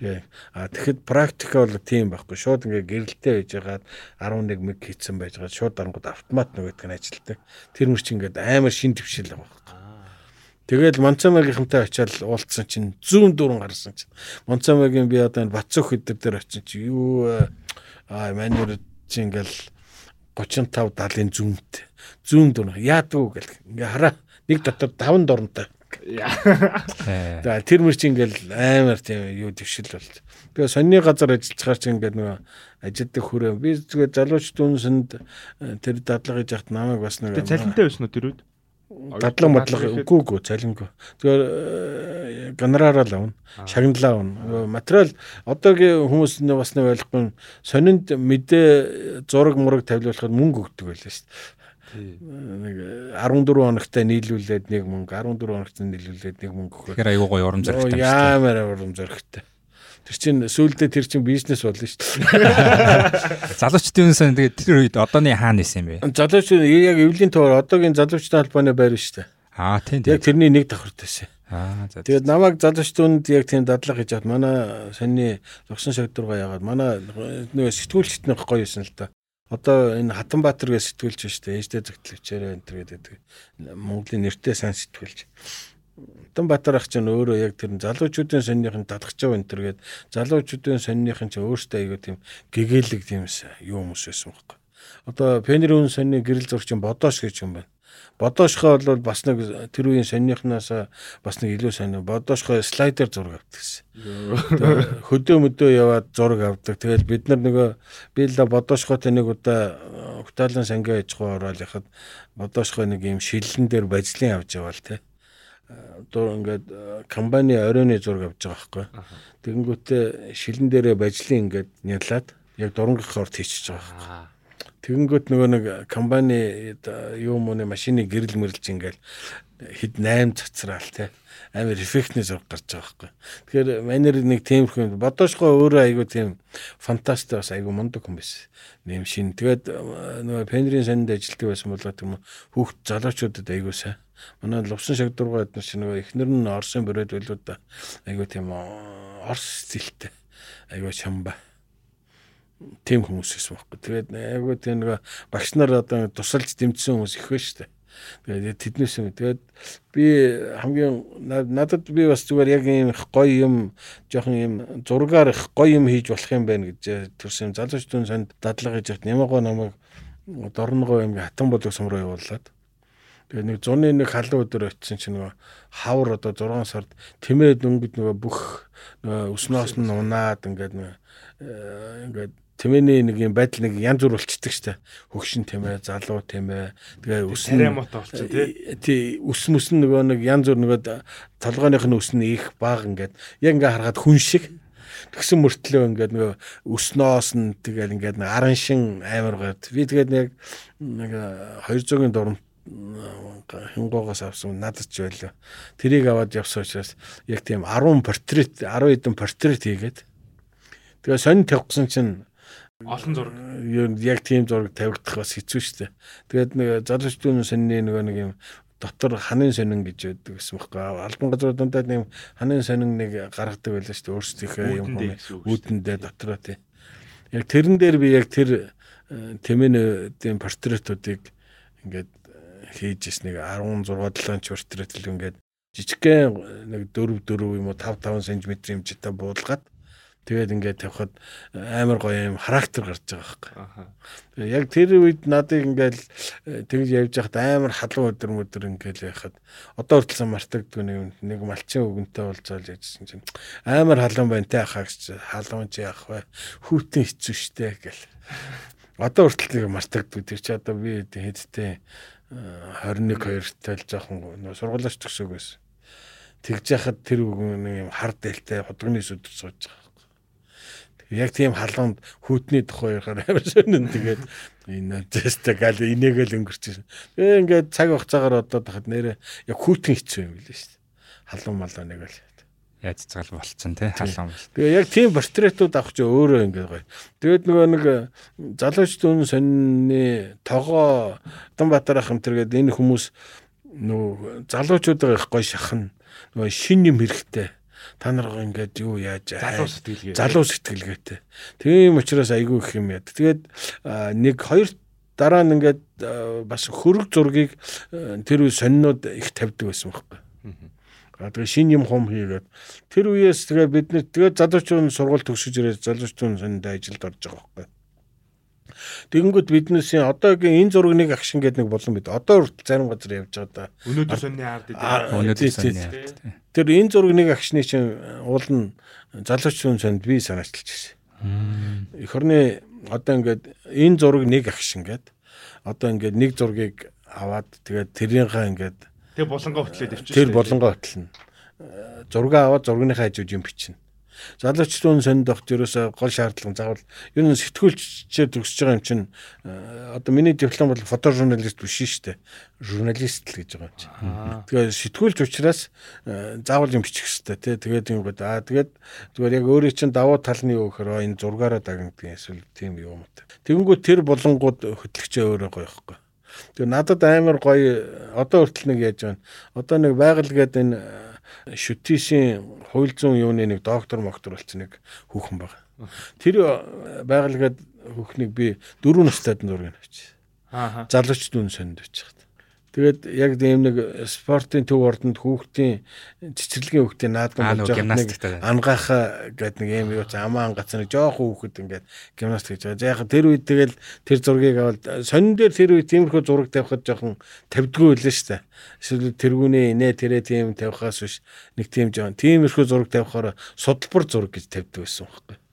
Тэгээ. А тэгэхэд практика бол тийм байхгүй. Шууд ингээ гэрэлтэй байж байгаад 11 мэг хийцэн байж байгаа. Шууд дарангууд автомат нөгөөдг нь ажилтдаг. Тэр мөр чинь ингээд амар шин твшил байгаа Тэгэл Монцамагийнхантай очиад уулзсан чинь зүүн дөрөн гарсан чинь. Монцамагийн би одоо энэ Бацөх өдөр дээр очиж чи юу аа манер чи ингээл 35 70-ын зүүнт. Зүүн дөрөн яадгүй гэл. Ингээ хараа нэг дотор 5 дорнтой. За тэр мөр чи ингээл амар тийм юу төвшил бол. Тэгээ сонины газар ажиллацгаар чи ингээд нөгөө ажилдаг хүрээ. Би зүгээр залууч дүнсэнд э, тэр дадлага хийж яхад намайг бас нэг. Тэгээ цалинтай байсан уу тэр үед? дадлаг мадлага үгүй үгүй цалингүй. Тэгэхээр гонораар л авна. Шагналаа авна. Материал одоогийн хүмүүс нь бас нэг ойлгохгүй сонинд мэдээ зураг мураг тавилуулахад мөнгө өгдөг байлаа шүү дээ. Нэг 14 хоногтай нийлүүлээд нэг мөнгө 14 хоногтой нийлүүлээд нэг мөнгө өгөх. Тэгэхээр аюу гой урам зоригтой. Яамаар урам зоригтой. Тэр чин сүүлдээ тэр чин бизнес болно шүү дээ. Залуучдын сан тэгээд тэр үед одооны хаана исэн юм бэ? Залууч яг эвлийн товар одоогийн залуучдын холбооны байр шүү дээ. Аа тийм тийм. Яг тэрний нэг давхартай байсан. Аа за. Тэгээд намайг залуучдууд яг тийм дадлага хийж хаад манай сонины зогсон шагдруугаа яагаад манай нөгөө сэтгүүлчт нэг гоё юмсан л да. Одоо энэ Хатанбаатар гэж сэтгүүлч шүү дээ. Ээжтэй зөвтлөвчээрээ энэ төр гэдэг. Монголын нэртэй сайн сэтгүүлч. Улаанбаатар ах чинь өөрөө яг тэр залуучуудын сонирхын талхчаа энэ төргээд залуучуудын сонирхын чинь өөртөө айгүй тийм гэгээлэг тийм юу хүмүүс байсан байхгүй. Одоо Пенерүүн сонины гэрэл зурчин бодоош гэж юм байна. Бодоошхоо бол бас нэг тэр үеийн сонирхнаас бас нэг илүү сайн бодоошхоо слайдер зураг авдаг гэсэн. Хөдөө мөдөө яваад зураг авдаг. Тэгэл бид нар нөгөө би л бодоошхоотой нэг удаа Хутаалан сангийн аж ахуй ороод яхад бодоошхоо нэг юм шиллэн дээр бажлын авч яваал те дуу ингээд компани оройны зураг авч байгаа байхгүй. Тэгэнгүүтээ шилэн дээрээ бажлын ингээд нядлаад яг дурангийнхоор тийчж байгаа байхгүй. Тэгэнгүүт нөгөө нэг компани юу мууны машины гэрэл мэрэлж ингээл хэд 8 цацраал те амар эффектний зураг гарч байгаа байхгүй. Тэгэхээр манер нэг тиймэрхүү бодоошгоо өөрөө айгүй тийм фантастик бас айгүй мундаг хүн байсан. Нэм шин. Тэгээд нөгөө пенрийн санд ажилтдаг байсан болоо тийм хүүхд залуучуудад айгүй сайн. Манай лувсан шагдургаа эднэр чинь нөгөө эхнэр нь Орсын бороод байлуу да. Айгүй тийм Орс стилтэй. Айгүй чамба тийм хүмүүс байсан байхгүй. Тэгээд айгүй тийм нэг багш нар одоо тусалж дэмжсэн хүмүүс их байна шүү дээ. Тэгээд тэднээс юм. Тэгээд би хамгийн надад би бас зүгээр яг ийм гоё юм жоохон ийм зургаар их гоё юм хийж болох юм байна гэж төрсөн залуучдын санд дадлага хийж хат нямаагаа намайг дорногоо юм хатан болог сум руу явуулаад Тэгээ нэг зуны нэг халуун өдөр очисон чинь нөгөө хавар одоо 6 сард тэмээд өнгөд нөгөө бүх нөгөө өснөөс нь унаад ингээд нөгөө э, ингээд тэмээний нэг юм байдал нэг янз бүр болчдөг штэ. Хөгшин тэмээ залуу тэмээ. Тэгээ өс тариамот болчих тий тий өс мөс нөгөө нэг янз бүр нөгөө толгойных нь өс нь их баг ингээд. Яг ингээ харахад хүн шиг. Тэгсэн мөртлөө ингээд нөгөө өснөөс нь тэгээд ингээд аран шин амар гад би тэгээд яг нэг 200-ын дуранд хингоогоос авсан надад ч байлаа. Тэрийг аваад явсан учраас яг тийм 10 портрет 10 хэдэн портрет хийгээд. Тэгээ сонь тавьсан чинь олон зураг. Яг тийм зураг тавигдах бас хэцүү шттэ. Тэгээд нэг залуучдын сонины нөгөө нэг юм дотор ханын сонин гэж байдаг гэсэн байхгүй. Албан газруудад нэг ханын сонин нэг гаргадаг байлаа шүү дээ. Өөрсдийнхөө юм үүдэндээ дотроо тий. Яг тэрэн дээр би яг тэр э, тэмээнүүдийн портретуудыг ингээд хийж ис нэг 16 7 ч портрет л ингээд жижигхэн нэг 4 4 юм уу 5 5 см хэмжээтэй буулгаад тэгээд ингээд тавихад амар гоё юм характер гарч байгаа байхгүй. Яг тэр үед надыг ингээд тэгж явж байхад амар халуун өдөр мөдөр ингээд яхад одоо хүртэл мартагдгүй нэг нэг малчин өгөнтэй уулзаал яжсэн чинь амар халуун байна те ахаагч халуун чи яах вэ? Хүүтэн хэцүү штэ гэл. Одоо хүртэл нэг мартагдгүй тэр чи одоо би хэдтэй 21 2-тай л жоохон сургуулаач төгсөөг байсан. Тэгж яхад тэр нэг юм хар дээлтэй худганы сүдэр сууж байгаа. Яг тийм халуунд хүүтний тухай ярихаар амар сонин тэгээд энэ тест гал инээгээл өнгөрчихсэн. Тэгээ ингээд цаг хугацаагаар одоо тахад нэрээ яг хүүтэн хэцүү юм билээ шүү дээ. Халуун малаа нэг л яаж цэцгэл болцсон тий халуун. Тэгээ яг тийм портретууд авах чи өөрөө ингээд гоё. Тэгээд нөгөө нэг э, залууч дүүн сонины тогоо Улаанбаатар ах хамтэргээд энэ хүмүүс нөгөө залуучуудаа их гоё шахна. Нөгөө шин юм хэрэгтэй. Та нар ингээд юу яаж залуу сэтгэлгээ. Залуу сэтгэлгээтэй. Тийм учраас айгүй их юм яа. Тэгээд нэг хоёр дараа нь ингээд бас хөрөг зургийг тэр үе сонинууд их тавьдаг байсан байхгүй. Тэгээ шин юм хум хийгээд тэр үеэс тэгээ бид нэр тэгээ залуучууд сургууль төгсөж ирээд залуучууд сонд ажилд орж байгаа байхгүй. Тэгэнгүүт биднээс одоогийн энэ зураг нэг агшин гэдэг нэг болон бид одоо хүртэл зарим газар явж байгаа да. Өнөөдөр сонны ард өнөөдөр сонны ард. Тэр энэ зураг нэг агшны чинь уул нь залуучууд сонд би санаачилж байсан. Эх орны одоо ингээд энэ зураг нэг агшин гэдэг. Одоо ингээд нэг зургийг аваад тэгээд тэрийнхаа ингээд Тэр булангоо хөтлөөд явчих. Тэр булангоо хөтлөнө. Зураг аваад зургийнхаа хажууд юм бичнэ. Залуучдын сонд огт ерөөсө гол шаардлага заавал ер нь сэтгүүлчээр төгсөж байгаа юм чинь одоо миний диплом бол фотожурналист биш шүү дээ. Журналист л гэж байгаа юм чинь. Тэгээ сэтгүүлч учраас заавал юм бичих хэрэгтэй тий. Тэгээд юм гээд аа тэгээд зүгээр яг өөрийн чинь давуу талны юу гэхээр энэ зургаараа дагндаг эсвэл тийм юм уу. Тэгэнгүүт тэр булангууд хөтлөгчөө өөрөө гоёхгүй. Тэгээ надад амар гоё одоо хүртэл нэг яаж байна. Одоо нэг байгаль гэдэг энэ шүтээшийн хууль зүйн юуны нэг доктор моктор болсон нэг хүүхэн байна. Тэр байгаль гэдэг хүүхнийг би дөрөв настайд зургийг авчи. Аа. Залууч дүн сонд очих. Тэгээд яг ийм нэг спортын төв ордонд хүүхдийн цэцэрлэгийн хүүхдийн наадам болж байгаа нэг ангааха гэдэг нэг юм юу ч амаа ангацсан нэг жоохон хүүхэд ингээд гимнастик хийж байгаа. Яг тэр үед тэгэл тэр зургийг аваад сонин дээр тэр үед тиймэрхүү зураг тавихад жоохон тавьдгүй байлаа шүү дээ. Эсвэл тэргүүнээ инээ тэрэ тийм тавихаас биш нэг тийм жоон тиймэрхүү зураг тавихаар судалбар зураг гэж тавьдаг байсан байхгүй.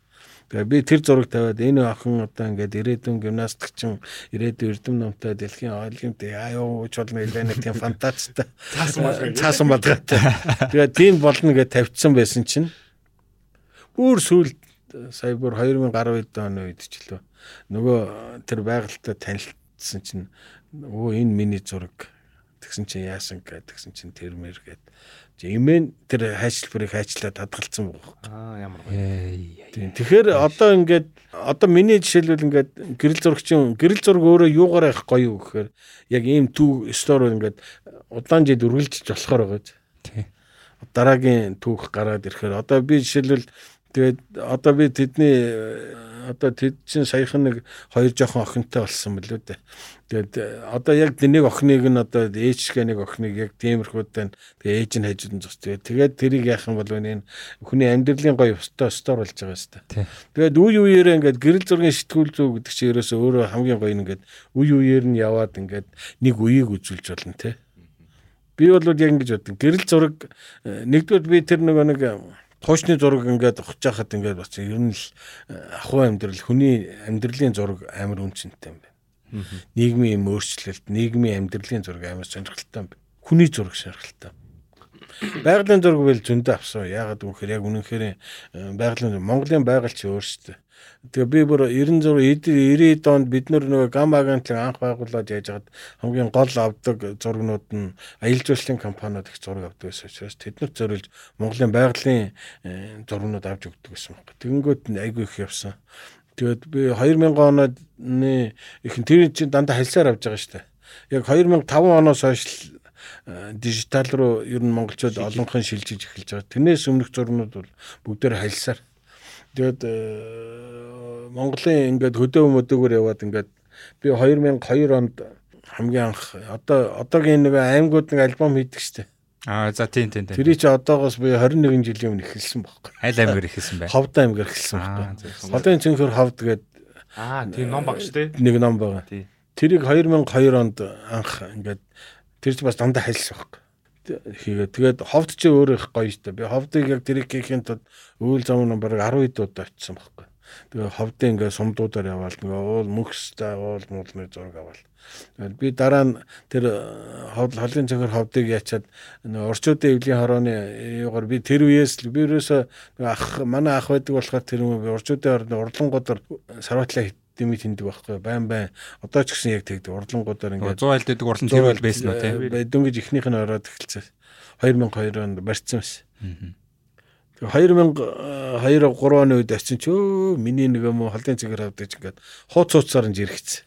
Би тэр зураг тавиад энэ охин одоо ингээд ирээдүйн гимнастикчин ирээдүйн эрдэм номтой дэлхийн олимпиад аюу ууч болно гэлээ нэг тийм фантазтай цаасан балгаатай. Тэгээ тийм болно гэж тавьчихсан байсан чинь. Бүр сүүлд сая бүр 2012 оны үед ч лөө нөгөө тэр байгальтай танилцсан чинь өө энэ миний зураг. Тэгсэн чинь яасан гэдгсэн чинь тэрмэр гэдэг Имэн тэр хайчлбарыг хайчлаад хадгалсан баг. Аа ямар гоё. Тэгэхээр одоо ингээд одоо миний жишээлбэл ингээд гэрэл зурагчин гэрэл зураг өөрөө юугаар их гоё юу гэхээр яг ийм түүх стори ингээд удаан жид үргэлжлэж болохоор байгаа. Тий. Дараагийн түүх гараад ирэхээр одоо би жишээлбэл тэгээд одоо би тэдний одоо тэд чинь саяхан нэг хоёр жоохон охинтой болсон мөлөө дээ. Тэгээд э, одоо яг нэг охиныг нь одоо ээжгээ нэг охиныг яг тиймэрхүүтэй тэгээ ээж нь хажууд нь зогс. Тэгээд тэрийг яах юм бол энэ хүний амьдралын гоё өстой стор болж байгаа шүү дээ. Тэгээд үе үеэрээ ингээд гэрэл зургийн сэтгүүл зүй гэдэг чинь ерөөсөө өөрөө хамгийн гоё ингээд үе үеэр нь яваад ингээд нэг үеийг үзүүлж болно те. Би бол яг ингэж боддог. Гэрэл зураг э, нэгдүгээр би тэр нөгөө нэг туушны зураг ингээд ухаж хахад ингээд бас ер нь л э, ахуй амьдрал хүний амьдралын зураг амар үнцэнтэй юм байна. Нийгмийн юм өөрчлөлт, нийгмийн амьдралын зураг амар сонирхолтой юм байна. Хүний зураг сонирхолтой. Байгалийн зураг бол зөндөө авсан. Яагаад гэвэл яг үнэнхээр э, байгалийн Монголын байгальч өөрсдөө Тэгээ би бүр 96 90 донд бид нөгөө гам агентлаг анх байгуулад яаж хаад хамгийн гол авдаг зургнууд нь аялал жуулчлалын компаниуд их зураг авдаг байсан учраас тэднэрт зориулж Монголын байгалийн э, зургнууд авч өгдөг байсан байна. Тэгэнгүүт айгүй их явсан. Тэгээд би 2000 оны их тэр чинь дандаа хальсаар авч байгаа шүү дээ. Яг 2005 оноос хойш дижитал руу ер нь монголчууд олонхын шилжиж эхэлж байгаа. Тэрнээс өмнөх зургнууд бол бүгдээр хальсаар Тэгээд э, Монголын ингээд хөдөө мөдөөгөр яваад ингээд би 2002 онд хамгийн анх одоо одоогийн нэг аймагуд нэг альбом хийдэг штеп. Аа за тийм тийм тийм. Тэрий чи одоогоос би 21 жилийн өмнө эхэлсэн байхгүй. Аль аймгаар эхэлсэн бай. Ховд аймгаар эхэлсэн байхгүй. Ховдын цэнхэр ховд гээд Аа тийм ном багш тий. Нэг ном байгаа. Тэрийг 2002 онд анх ингээд тэр чи бас дандаа хайлсан байхгүй хийгээ. Тэгээд ховд чи өөрөө их гоё штэ. Би ховдыг яг тэрийг хийхэд тод үйл зам нь бараг 10 хэд удаа очсон байхгүй. Тэгээ ховдын ингээ сумдуудаар яваал ингээ уул мөхстэй уул муулны зураг аваал. Тэгээд би дараа нь тэр э, ховд холын цогор ховдыг яачаад орчуудын эвлийн хорооны юугаар би тэр үеэс би ерөөсө ах манай ах байдаг болохоор тэр юм би орчуудын хорооны урлангуудаар сарватлаа дими тэндэг байхгүй. Байн байн. Одоо ч гэсэн яг тэгдэг. Урдлангуудаар ингээд 100 айлд дэдэг урлан тэр байл байсан уу тийм. дөнгөж ихнийх нь ороод эхэлсэн. 2002 онд барьсан байсан. Тэгээ 2002 3 оны үед очив ч өө миний нэг юм холдын цэгээр авдаг ингээд хууц хууцаар нь жирэгцсэн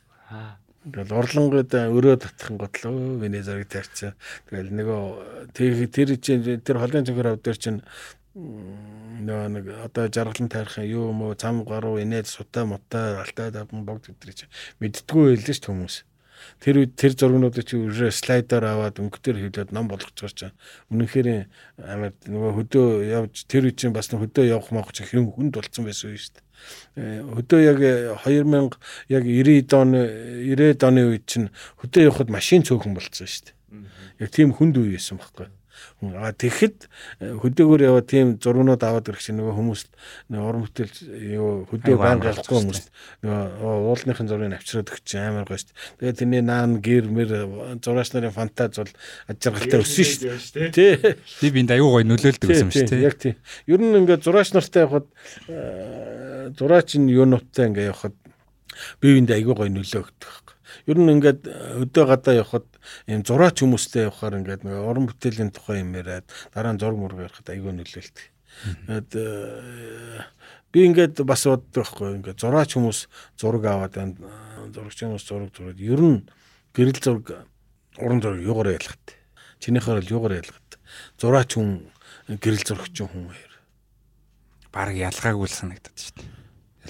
Тэгэл урлангууд өрөө татхан готлоо миний зэрэг тавьчихсан. Тэгэл нөгөө тэр чинь тэр холын цэнхэр авдар чинь нөгөө нэг одоо жаргалан тайрах юу юм уу цам гаруу инээд сутай мутай алтай даван богд гэдрий чи мэддггүй байлээ ш хүмүүс. Тэр үед тэр зургнуудыг чи өрөө слайдаар аваад өнгөтөр хөвлөд ном болгочихор чаа. Үнэнхээр амар нөгөө хөдөө явж тэр үед чинь бас хөдөө явах маах чи хэрэв хүнд болцсон байсан юм шүү дээ. Хөдөө яг 2000 яг 90 оны 90 оны үед чинь хөдөө явахад машин цөөхөн болцсон шүү дээ. Яг тийм хүнд үе байсан байхгүй. А тэгэхэд э, хөдөөгөр яваа тийм зургнууд аваад ирэх чинь нөгөө хүмүүс нөгөө уран бүтээл юу хөдөө баян гарахгүй хүмүүс нөгөө уулынхын зургийг авчираад өгч амар гоё шүү дээ. Тэгээд тэрний наан гэр мэр зураач нарын фантаз бол ажиргалтай өссөн шүү дээ. Тий. Би бинд аюу гоё нөлөөлдөг юм шүү дээ. Яг тий. Ер нь ингээд зураач нартай явхад э, зураач нь юунуудтай ингээд явхад би бинд аюу гоё нөлөө өгдөг Ер нь ингээд өдөө гадаа явхад ийм зураач хүмүүстэй явхаар ингээд нэг уран бүтээлийн тухай юм яриад дараа нь зураг мураг ярихад айгүй нөлөөлт. Тэгээд э, би ингээд бас боддог байхгүй ингээд зураач хүмүүс зураг аваад байна. Зурагч хүмүүс зураг зураад ер нь гэрэл зураг уран зураг юугаар ялгат. Чинийхээр л юугаар ялгат. Зураач хүн гэрэл зурагч хүн хоёр. Бараг ялгаагүй л санагдаад шүү дээ.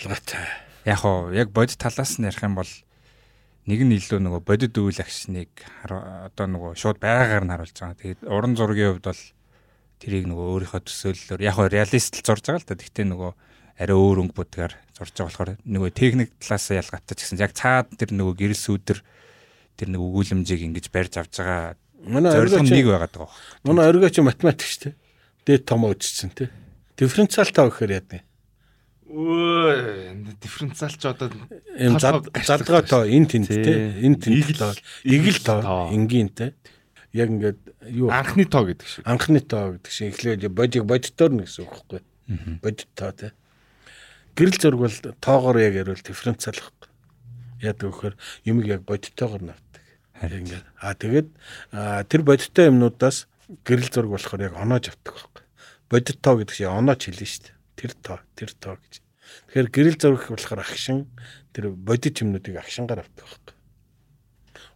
Ялгаатай. Яг уу яг бод талаас нь ярих юм бол нэг нь илүү нөгөө бодит үйл агшныг одоо нөгөө шууд байгаагаар нь харуулж байгаа. Тэгээд уран зургийн хувьд бол тэрийг нөгөө өөрийнхөө төсөөллөөр яг хөө реалист л зурж байгаа л да. Гэхдээ нөгөө арай өөр өнгө будгаар зурж байгаа болохоор нөгөө техник талаас ялгаатай ч гэсэн яг цаад тэр нөгөө гэрэл сүудэр тэр нэг өгүүлэмжийг ингэж барьж авч байгаа манай зорилго нэг байгаад байгаа. Манай оргиоч математик шүү дээ. Дээд том өчсөн тий. Дифференциал тоо гэхээр яа гэдэг Өө дифференциалч одоо юм задгаа тоо эн тент те эн тент тоо игэл тоо энгийн те яг ингээд юу анхны тоо гэдэг шиг. Анхны тоо гэдэг шиг. Эхлээд бодиг бодитоор нь гэсэн үг байхгүй. Бодит тоо те гэрэл зург бол тоогоор яг ярил дифференциал байхгүй. Яадаг вөхөр юмыг яг бодиттойгоор навдаг ингээд. А тэгээд тэр бодиттой юмнуудаас гэрэл зург болохоор яг оноож авдаг байхгүй. Бодит тоо гэдэг чинь оноож хэлнэ шүү дээ тэр тоо тэр тоо гэж. Тэгэхээр гэрэл зураг болохоор агшин тэр бодит юмнуудыг агшингаар авдаг байхгүй.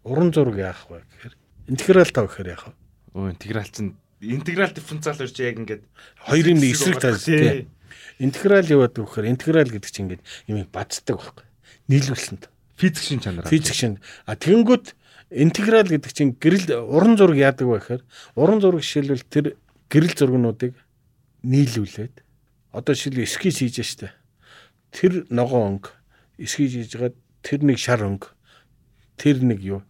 Уран зураг яах вэ гэхээр интеграл тоо гэхээр яах вэ? Өө интеграл чинь интеграл дифференциал гэж яг ингээд хоёрын нэг эсрэг тал тийм. Интеграл вэ гэхээр интеграл гэдэг чинь ингээд юмыг бацдаг байхгүй. Нийлүүлсэнд. Физик шин чанар. Физик шин. А тэгэнгүүт интеграл гэдэг чинь гэрэл уран зураг яадаг вэ гэхээр уран зураг жишээлбэл тэр гэрэл зургнуудыг нийлүүлээд одоо шил эскиз хийж штэ. Тэр ногоон өнгө эскиз хийж байгаа тэр нэг шар өнгө тэр нэг юу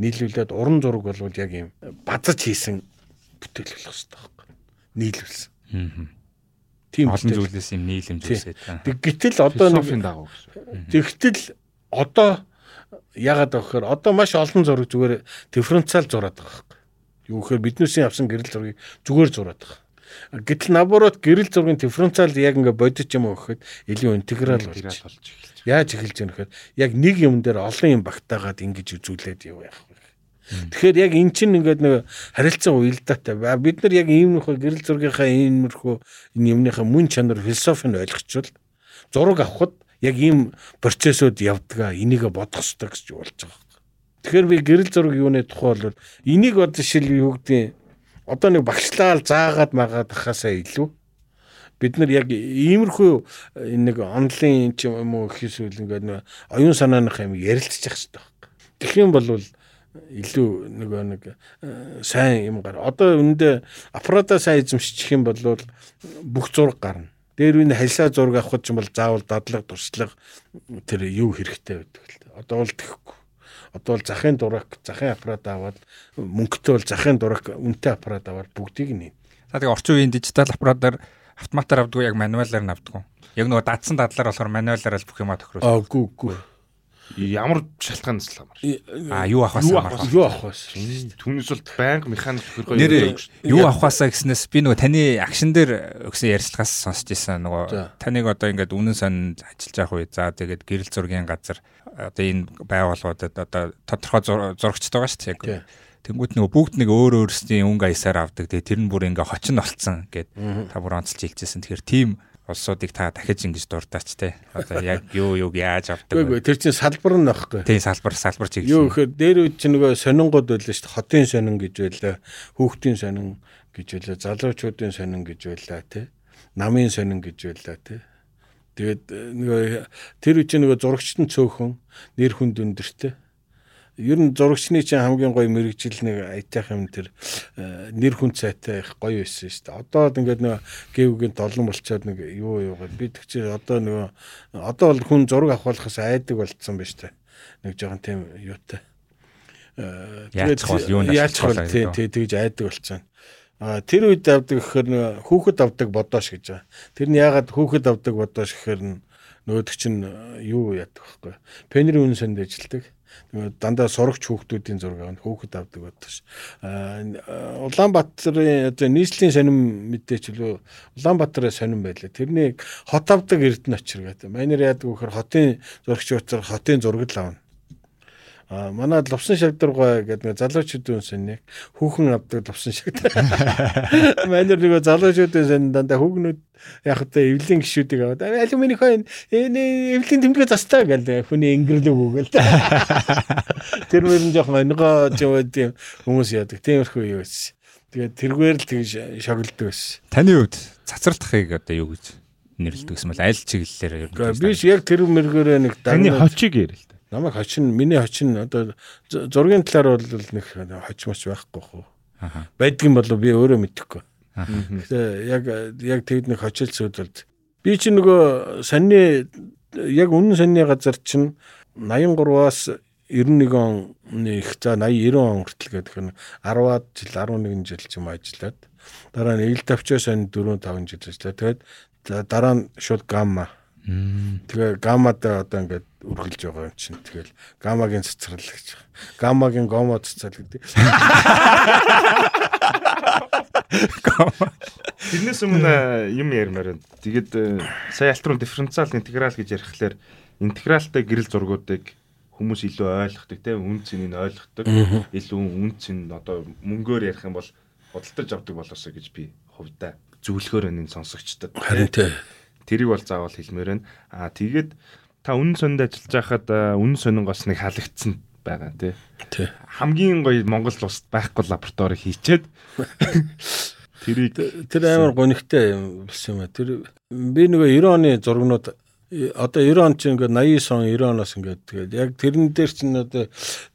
нийлүүлээд уран зураг болвол яг юм базаж хийсэн бүтээл болох хэрэгтэй байхгүй. Нийлүүлсэн. Аа. Тийм олон зүйлээс юм нийлэмж үүсээд. Тэг гэтэл одоо нэг гэсэн. Тэгтэл одоо ягаад гэхээр одоо маш олон зураг зүгээр дифференциал зураад байгаа байхгүй. Юу гэхээр биднээсээ авсан гэрэл зургийг зүгээр зураад байгаа. Гэтэл наборот гэрэл зургийн дифференциал яг ингээ бодож юм өгөхөд илүү интеграл болж эхэлж. Яаж эхэлж байгаа нөхөр яг нэг юм дээр олон юм багтаагаад ингэж үзүүлээд юу яах вэ? Тэгэхээр яг эн чинь ингээд нэг харилцан уялдаатай. Бид нар яг ийм нөхөр гэрэл зургийнхаа иймэрхүү энэ юмныхаа мөн чанар философийг ойлгочвол зураг авахд яг ийм процессууд явдгаа энийг бодох хэрэгтэй гэж болж байгаа. Тэгэхээр би гэрэл зураг юуны тухай бол энийг одоо шил юу гэдэг одоо нэг багшлаал заагаад магаад ахаасаа илүү бид нар яг иймэрхүү нэг онлайн ч юм уу ихээс үл ингээд нэг оюун санааных юм ярилцчих хэрэгтэй байна. Тэгэх юм бол илүү нөгөө нэг э, сайн юм гар. Одоо үүндээ аппарата сайн эзэмшчих юм бол бүх зураг гарна. Дээр үн халисаа зураг авах ч юм бол заавал дадлаг туршлага тэр юу хэрэгтэй байдаг л. Одоо бол тэхгүй одоо бол захын дурак, захын аппарат аваад мөнгөтэй бол захын дурак, үнэтэй аппарат аваад бүгдийг нь. За тэгээ орчин үеийн дижитал аппаратаар автоматар авдгүй яг мануалаар нь авдгүй. Яг нөгөө дадсан дадлаар болохоор мануалаар л бүх юма тохируулсан. Аа гүү гүү. Ямар шалтгаан нэслэмар. Аа юу авах вэ? Юу авах вэ? Түүнээс бол байнга механик хөргөө юу авах вэ гэснээс би нөгөө таны акшн дээр өгсөн ярилцлагаас сонсч ирсэн нөгөө таныг одоо ингээд үнэн сонь ажиллаж явах үе. За тэгээд гэрэл зургийн газар одоо энэ байгууллагуудад одоо тодорхой зурагчд байгаа шүү дээ. Тэнгүүт нөгөө бүгд нэг өөр өөрсдийн өнгө аясаар авдаг. Тэгээ тэр нь бүр ингээ хочин болцсон гэд та бүр онцлж хэлчихсэн. Тэгэхээр тийм улсуудыг та дахиж ингэж дуртаач те. Одоо яг юу юуг яаж авдаг вэ? Тэр чинь салбар нь байхгүй. Тийм салбар салбар чиг. Юу гэхээр дээр үед чинь нөгөө сонингууд байлаа шүү дээ. Хотын сонин гэж байлаа. Хүүхдийн сонин гэж байлаа. Залуучуудын сонин гэж байлаа те. Намын сонин гэж байлаа те. Тэгээд нөгөө тэр үе чинь нөгөө зурагчт нь цөөхөн нэр хүнд өндөртэй ер нь зурагчны чинь хамгийн гоё мэрэгжил нэг аятайх юм тэр э, нэр хүн цайтай их гоё байсан шүү дээ. Одоо ингээд нэг гэвгийн долон болчоод нэг юу юу би тэгчээ одоо нөгөө одоо бол хүн зураг авахлахаас айдаг болцсон ба штэ. Нэг жоохон тийм юутай. Э, бол юу яаж бол тий тэгж айдаг болцсон. А тэр үед авдаг гэхээр хүүхэд авдаг бодоош гэж байгаа. Тэр нь яагаад хүүхэд авдаг бодоош гэхээр нөгөөдөг чинь юу яадаг вэ? Пенри үнсэнд ажилладаг дандаа сурагч хүүхдүүдийн зураг авах хүүхэд авдаг байдаг ш. Улаанбаатарын одоо нийслэлийн сонин мэдээч лөө Улаанбаатарын сонин байлаа. Тэрний хот авдаг эрдэнэ очир гэдэг. Манер яадаг вөхөр хотын зурагч утсаар хотын зураг л авна. А манай лувсан шавдаргаа гэдэг нэг залуучуудын сонник хүүхэн авдаг лувсан шавдар. Манер нэг залуучуудын сонин дандаа хүүгнүүд яг та эвлэн гişүүдийг аваад алюминий хойно энэ эвлэн тэмдгээ застаа гэл хүний ингэрлэг үгэл. Тэр мөрөн жоохон онгоо тийм хүмүүс яадаг. Тиймэрхүү юу байсан. Тэгээд тэргээр л тэгж шоглдог байсан. Таны хувьд цацралтахыг одоо юу гэж нэрлэдэг юм бол аль чиглэлээр ер нь биш яг тэр мэргээрээ нэг таны хочиг ярил. Намайг хочин миний хочин одоо зургийн талаар бол нэг хочмоч байхгүй хөө. Байдгийн болов би өөрөө мэдэхгүй. Тэгээ яг яг тэгэд нэг хочилсууд бол би чи нөгөө саний яг үнэн саний газар чинь 83-аас 91 оны их за 80 90 он хүртэл гэдэг нь 10-аад жил 11 жил ч юм ажиллаад дараа нь ил давчаа сан 4 5 жил ажиллаа. Тэгээд дараа нь шууд гамма. Тэгээ гаммад одоо ингээд үргэлж байгаа юм чинь. Тэгэл гамагийн цэцэрлэг гэж. Гамагийн гомо цэцэл гэдэг. Тэрнээс өмнө юм ярмаар байна. Тэгээд э, сая альтрон дифференциал интеграл гэж ярихлаар интегралтай гэрэл зургуудыг хүмүүс илүү ойлгохдаг тийм үн цэнийг ойлгохдаг. Илүү үн цэн одоо мөнгөөр ярих юм бол худалдаж авдаг болоосоо гэж би хувьдаа зөвлөхөр энэ сонсогчдод. Харин тий. Тэрийг бол заавал хэлмээр байна. Аа тэгээд та үнэн сонинд ажиллаж байхад үнэн сонингоос нэг халагдсан байгаа тий. Хамгийн гоё Монгол улсад байхгүй лаборатори хийчээд тэрийг тэр амар гонигтай юм болсон юм а. Тэр би нөгөө 90 оны зургнууд одоо 90 он чинь ингээд 89 он 90 оноос ингээд тэгээд яг тэрэн дээр чинь одоо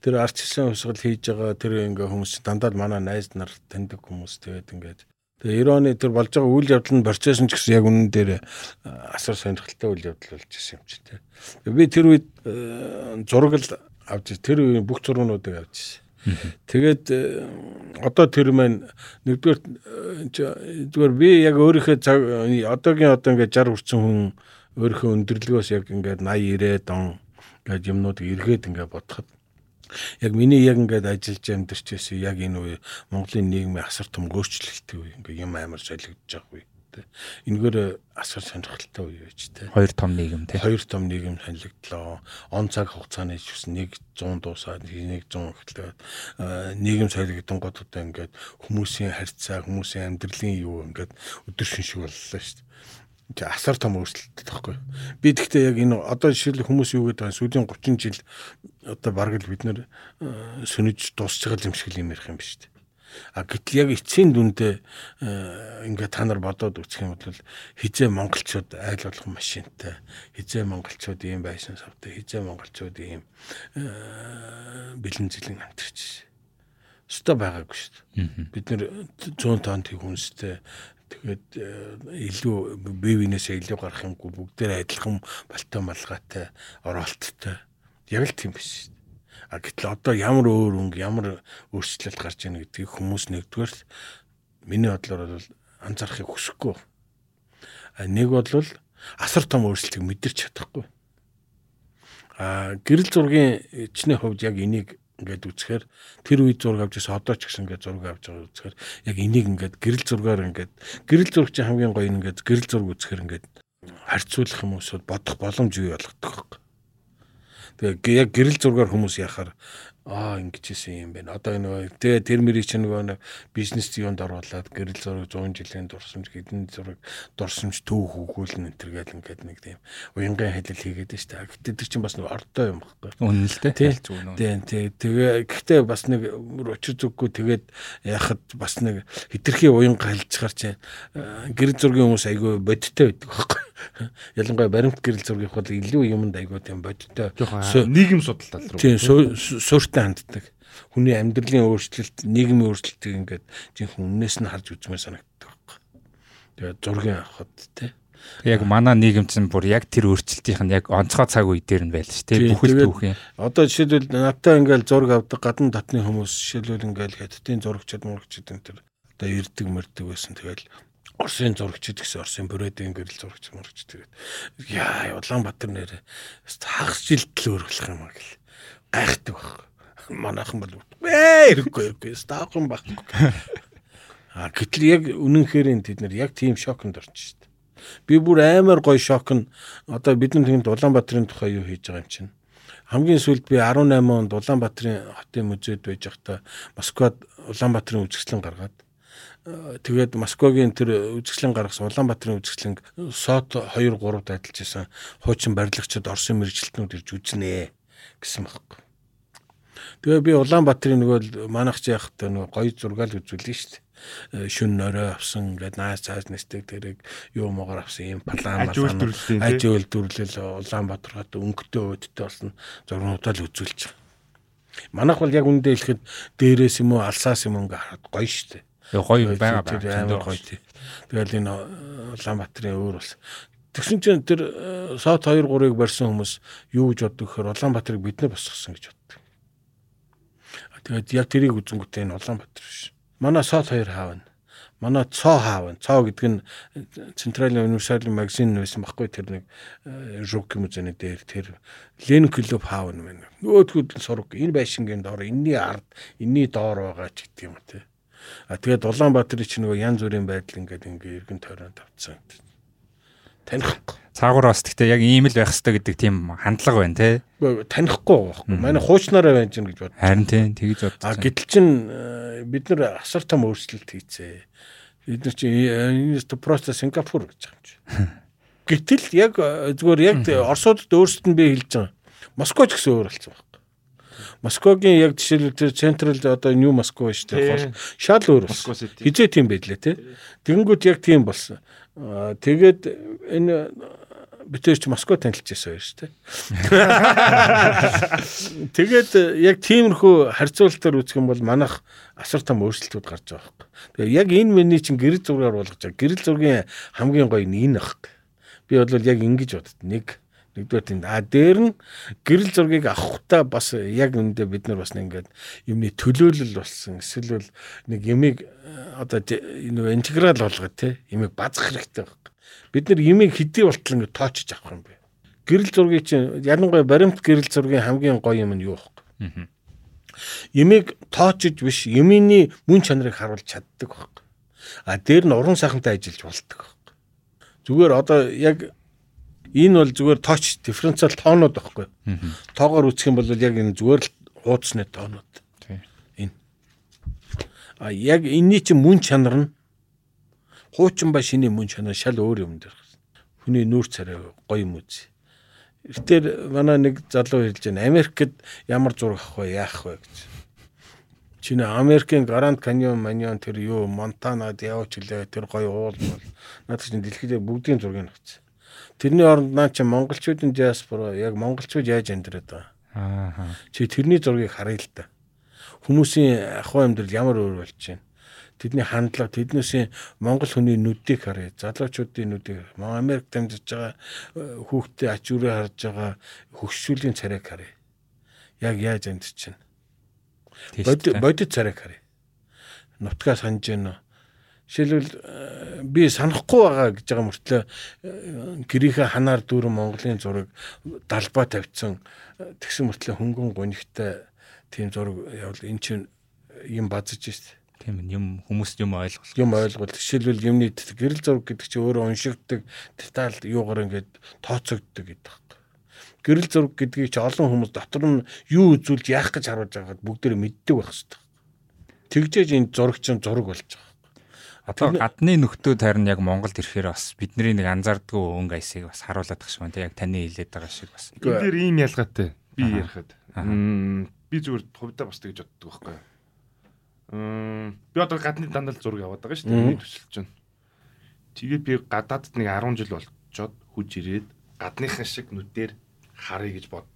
тэр арч хэлсэн хувьсгал хийж байгаа тэр ингээд хүмүүс дандаа манай найз нар таньдаг хүмүүс тэгээд ингээд тэгээ 90 оны тэр болж байгаа үйл явдал нь процесс нь ч гэсэн яг үнэн дээр асар сонирхолтой үйл явдал болж ирсэн юм чи тэ. Би тэр үед зураг л авч тэр үеийн бүх зургуудыг авч ирсэн. Тэгээд одоо тэр маань нэгдүгээр зүгээр би яг өөрийнхөө цаг одоогийн одоо ингээд 60 хүрсэн хүн өөрийнхөө өндөрлөгөөс яг ингээд 80 90 дон ингээд юмнуудыг эргээд ингээд бодоход яг миний яг ингээд ажиллаж амьдарч байсан яг энэ үе Монголын нийгмийн асар том өөрчлөлттэй үе ингээд юм амар солигдож байгаа үе энэгээр асар сонирхолтой үе байж тэ. Хоёр том нийгэм тэ. Хоёр том нийгэм сонигдлоо. Он цаг хугацааны ч гэсэн 100 дуусаад 100 гэхлээр нийгэм солигдсон гот одоо ингээд хүмүүсийн харьцаа, хүмүүсийн амьдралын юу ингээд өдөр шиншиг боллоо шүү дээ асар том өөрчлөлт таахгүй. Би тэгтээ яг энэ одоо жишээл хүмүүс юу гэдэг вэ? Сүүлийн 30 жил одоо бараг л бид нэр сөнөж дуусч байгаа юм шиг юм ярих юм биш үү? А гэтэл яг эцсийн дүндээ ингээ та нар бодоод үзэх юм бол хизээ монголчууд айл болох машинтай хизээ монголчууд ийм байсан савтай хизээ монголчууд ийм бэлэн зэлэн амтэрч өстой байгаагүй шүү дээ. Бид нэр 100 тонн тэг хүнстэй Тэгээд э, илүү бие биенээсээ илүү гарах юмгүй бүгдээр адилхан балтай малгайтай оролттой. Яг л тийм биш. А гэтэл одоо ямар өөр өнгө ямар өөрчлөлт гарч ийн гэдгийг хүмүүс нэгдүгээр миний бодлоор бол анзаарахыг хүсэхгүй. А нэг бол асар том өөрчлөлтийг мэдэрч чадахгүй. А гэрэл зургийн ичний хувьд яг энийг ингээд үзэхээр тэр үед зураг авч ирсэн одоо ч гэсэн ингээд зураг авч байгаа үзэхээр яг энийг ингээд гэрэл зургаар ингээд гэрэл зураг чинь хамгийн гоё ингээд гэрэл зураг үзэхээр ингээд харьцуулах юм уусууд бодох боломж бий болгодог байхгүй. Тэгээ яг гэрэл зургаар хүмүүс яхаар аа ингэжсэн юм байна. Одоо энэ тэгээ тэр мэрийг чинь нөгөө бизнес юунд оруулаад гэрэл зураг 100 жилийн дурсамж хэдэн зураг дурсамж төв хөгүүлэн энэ төр гэл ингээд нэг тийм уянгын хэлэл хийгээд шүү дээ. Гэтэ тэр чинь бас нэг ордоо юм баггүй. Үнэн л дээ. Тийм тийм тэгээ гэхдээ бас нэг учир зүггүй тэгээд яхад бас нэг хитрхи уянга хэлцгаар чинь гэрэл зургийн хүмүүс айгүй бодиттой байдаг байхгүй. Ялангуяа баримт гэрэл зургийг бол илүү юмд айгүй тийм бодиттой. Нийгэм судалтал руу. Тийм суурт өөртөө ханддаг. Хүний амьдралын өөрчлөлт, нийгмийн өөрчлөлтийг ингээд жинхэнэ үннээс нь харж үзмээр санагддаг байхгүй. Тэгээд зургийн авахд тий. Яг манай нийгэм чинь бүр яг тэр өөрчлөлтийнх нь яг онцгой цаг үе дээр нь байл ш тий. Бүхэл түүх юм. Одоо жишээлбэл надтай ингээл зураг авдаг гадна татны хүмүүс жишээлбэл ингээл хэдтийн зурагчид мурагчид энэ төр одоо ирдэг мөрдөг байсан. Тэгэл Орсын зурагчид гэсэн Орсын бүрээдийн гэрэл зурагч мурагч тэгээд яа Улаанбаатар нэрээ хагас жилдэл өөрчлөх юм аа гэл гайхдаг баг манайхан бол ээ ирэхгүй ирэхгүй стаахан байхгүй. А гэтэл яг үнэнхээр тэд нар яг тийм шоконд орж шít. Би бүр амар гоё шок нь одоо бидний тэнд Улаанбаатарын тухай юу хийж байгаа юм чинь. Хамгийн сүүлд би 18 онд Улаанбаатарын хотын музейд байж байхдаа Москвад Улаанбаатарын үзэсгэлэн гаргаад тэгээд Москвагийн тэр үзэсгэлэн гаргасан Улаанбаатарын үзэсгэлэн сот 2 3-д адилж исэн хуучин барилгачид Орсын мэрэгчлэтнүүд ирж үзнэ гэсэн байхгүй. Тэгээ би Улаанбаатарын нөгөө манайх ч та нөгөө гоё зургаал үзүүлнэ шүү дээ шүн нөрөө авсан ингээд наас цааш нэстэг тэрэг юу могоор авсан юм палан Аж үйлдвэрлэлийн, аж үйлдвэрлэл Улаанбаатарт өнгөтэй өдөртэй болсон зургуудаа л үзүүлж байгаа. Манайх бол яг үндэ хэлэхэд дээрээс юм уу алсаас юм ингээ хараад гоё дээ. Гоё байгаа байгаа. амар гоё тий. Тэгэл энэ Улаанбаатарын өөр бас Тэгсэн чинь тэр э, сот 2 3-ыг барьсан хүмүүс юу гэж боддог гэхээр Улаанбаатарыг бид нэ босгосон гэж боддог. Тэгээд яг тэрийг үзэнгүүтээ энэ Улаанбаатар биш. Манай сот 2 хаавна. Манай цоо хаавна. Цоо гэдэг нь Центральны универсалын магазин байсан баггүй тэр нэг юм зэний дээр тэр Ленин клуб хаавна мэн. Нөгөөдгүүд сураг энэ байшингийн доор энэний ард энэний доор байгаа ч гэдэг юм те. А тэгээд Улаанбаатарын чи нөгөө янз бүрийн байдал ингээд ингээ эргэн тойронд тавцсан. Танихгүй. Цаагуур бас гэхдээ яг ийм л байх хэрэгтэй гэдэг тийм хандлага байна те. Танихгүй байхгүй. Манай хуучнаараа байж гэн гэж бод. Харин тийм тэгж А бодсон. гэтэл чин э, бид нар асар том өөрчлөлт хийцээ. Бид нар чи энэ просто Сингапур гэж байгаа юм чи. Гэтэл яг э, зүгээр яг Оросуудад өөрсдөд нь би хэлж байгаа. Москва ч гэсэн өөр болсон байхгүй. Москвагийн яг жишээлбэл централ одоо Нью Москва шүү дээ. Шал өөр болсон. Хизээ тийм байлээ те. Тэнгүүд яг тийм болсон. Тэгээд энэ битэрч Москва танилцчихсан байж тээ. Тэгээд яг тиймэрхүү харьцуулалтаар үзэх юм бол манайх асар том өөрчлөлтүүд гарч байгаа хэрэг. Тэгээ яг энэ миний чинь гэрэл зургаар болгож байгаа. Гэрэл зургийн хамгийн гоё нь энэ хэрэг. Би бол яг ингэж бодд. Нэг нэгдүгээр тийм а дээр нь гэрэл зургийг авахтаа бас яг үндэ бид нар бас нэг ингээд юмны төлөөлөл болсон эсвэл бол нэг юмыг э, одоо энэ интеграл болгоод те юмыг базах хэрэгтэй байна. Бид нар юмыг хэдий болтол ингээд тоочж авах юм бэ. Гэрэл зургийг чинь ялангуяа баримт гэрэл зургийн хамгийн гоё юм нь юу вэ? Юмыг тоочж биш юмны мөн чанарыг харуулж чаддаг байхгүй. А дээр нь уран сайхантай ажиллаж болдог. Зүгээр одоо яг энэ бол зүгээр тооч дифференциал тоонууд байхгүй. Тоогоор үүсэх юм бол яг энэ зүгээр л хуудасны тоонууд. Тийм. А яг энэний чинь мөн чанар нь хуучин ба шиний мөн чанар шал өөр юм дээр. Хүний нүүр царай гоё юм үз. Эртээр манай нэг залуу хэлж байна. Америкт ямар зураг авах вэ, яах вэ гэж. Чиний Америкийн Гранд Каньон, Маньон тэр юу, Монтанад явж үлээ тэр гоё уул бол. Наад чинь дэлхийд бүгдийн зургийг авчихсан. Тэрний оронд наа чи монголчуудын диаспора яг монголчууд яаж амьдраад байгаа. Аа. Чи тэрний зургийг харъя л да. Хүмүүсийн ахуй амьдрал ямар өөр болж байна. Тэдний хандлага, тэднээсийн монгол хүний нүдийг харъя. Залуучуудын нүдийг. Мон Америк дамжиж байгаа э, хүүхдээ ач үрээ харж байгаа хөгшүүлийн царайг харъя. Яг яаж амьдч чинь. Бодит бодит царайг харъя. Нутгаа санаж байна уу? Жишээлбэл э, би санахгүй байгаа гэж байгаа мөртлөө э, гэрийнхээ ханаар дүүрэн Монголын зураг далбаа тавьсан э, тэгсэн мөртлөө хөнгөн гонигтай тийм зураг явал эн чинь юм базж шít. Тийм юм хүмүүст юм ойлгох. Юм ойлгол жишээлбэл юмны гэрэл зураг гэдэг чинь өөрөө уншигддаг деталь юугаар ингээд тооцогддог гэдэг байна. Гэрэл зураг гэдгийг чи олон хүмүүс дотор нь юу үзүүлж яах гэж харуулж байгаад бүгдээр мэддэг байх хэрэгтэй. Тэгжээж энэ зураг чинь зураг болж. Одоо гадны нөхдүүд харин яг Монголд ирэхээр бас бидний нэг анзаардгүй өнгө айсыг бас харуулдаг шиг байна. Яг таны хэлээд байгаа шиг бас. Энэ дээр ийм ялгаатай. Би ярихад. Би зүгээр хувьдаа бас тэгж боддог байхгүй юу. Мм, би одоо гадны дандаа зураг яваад байгаа шүү дээ. Миний төсөлж байна. Тэгээд би гадаадд нэг 10 жил болчоод хүж ирээд гадныхан шиг нүдээр харъя гэж бод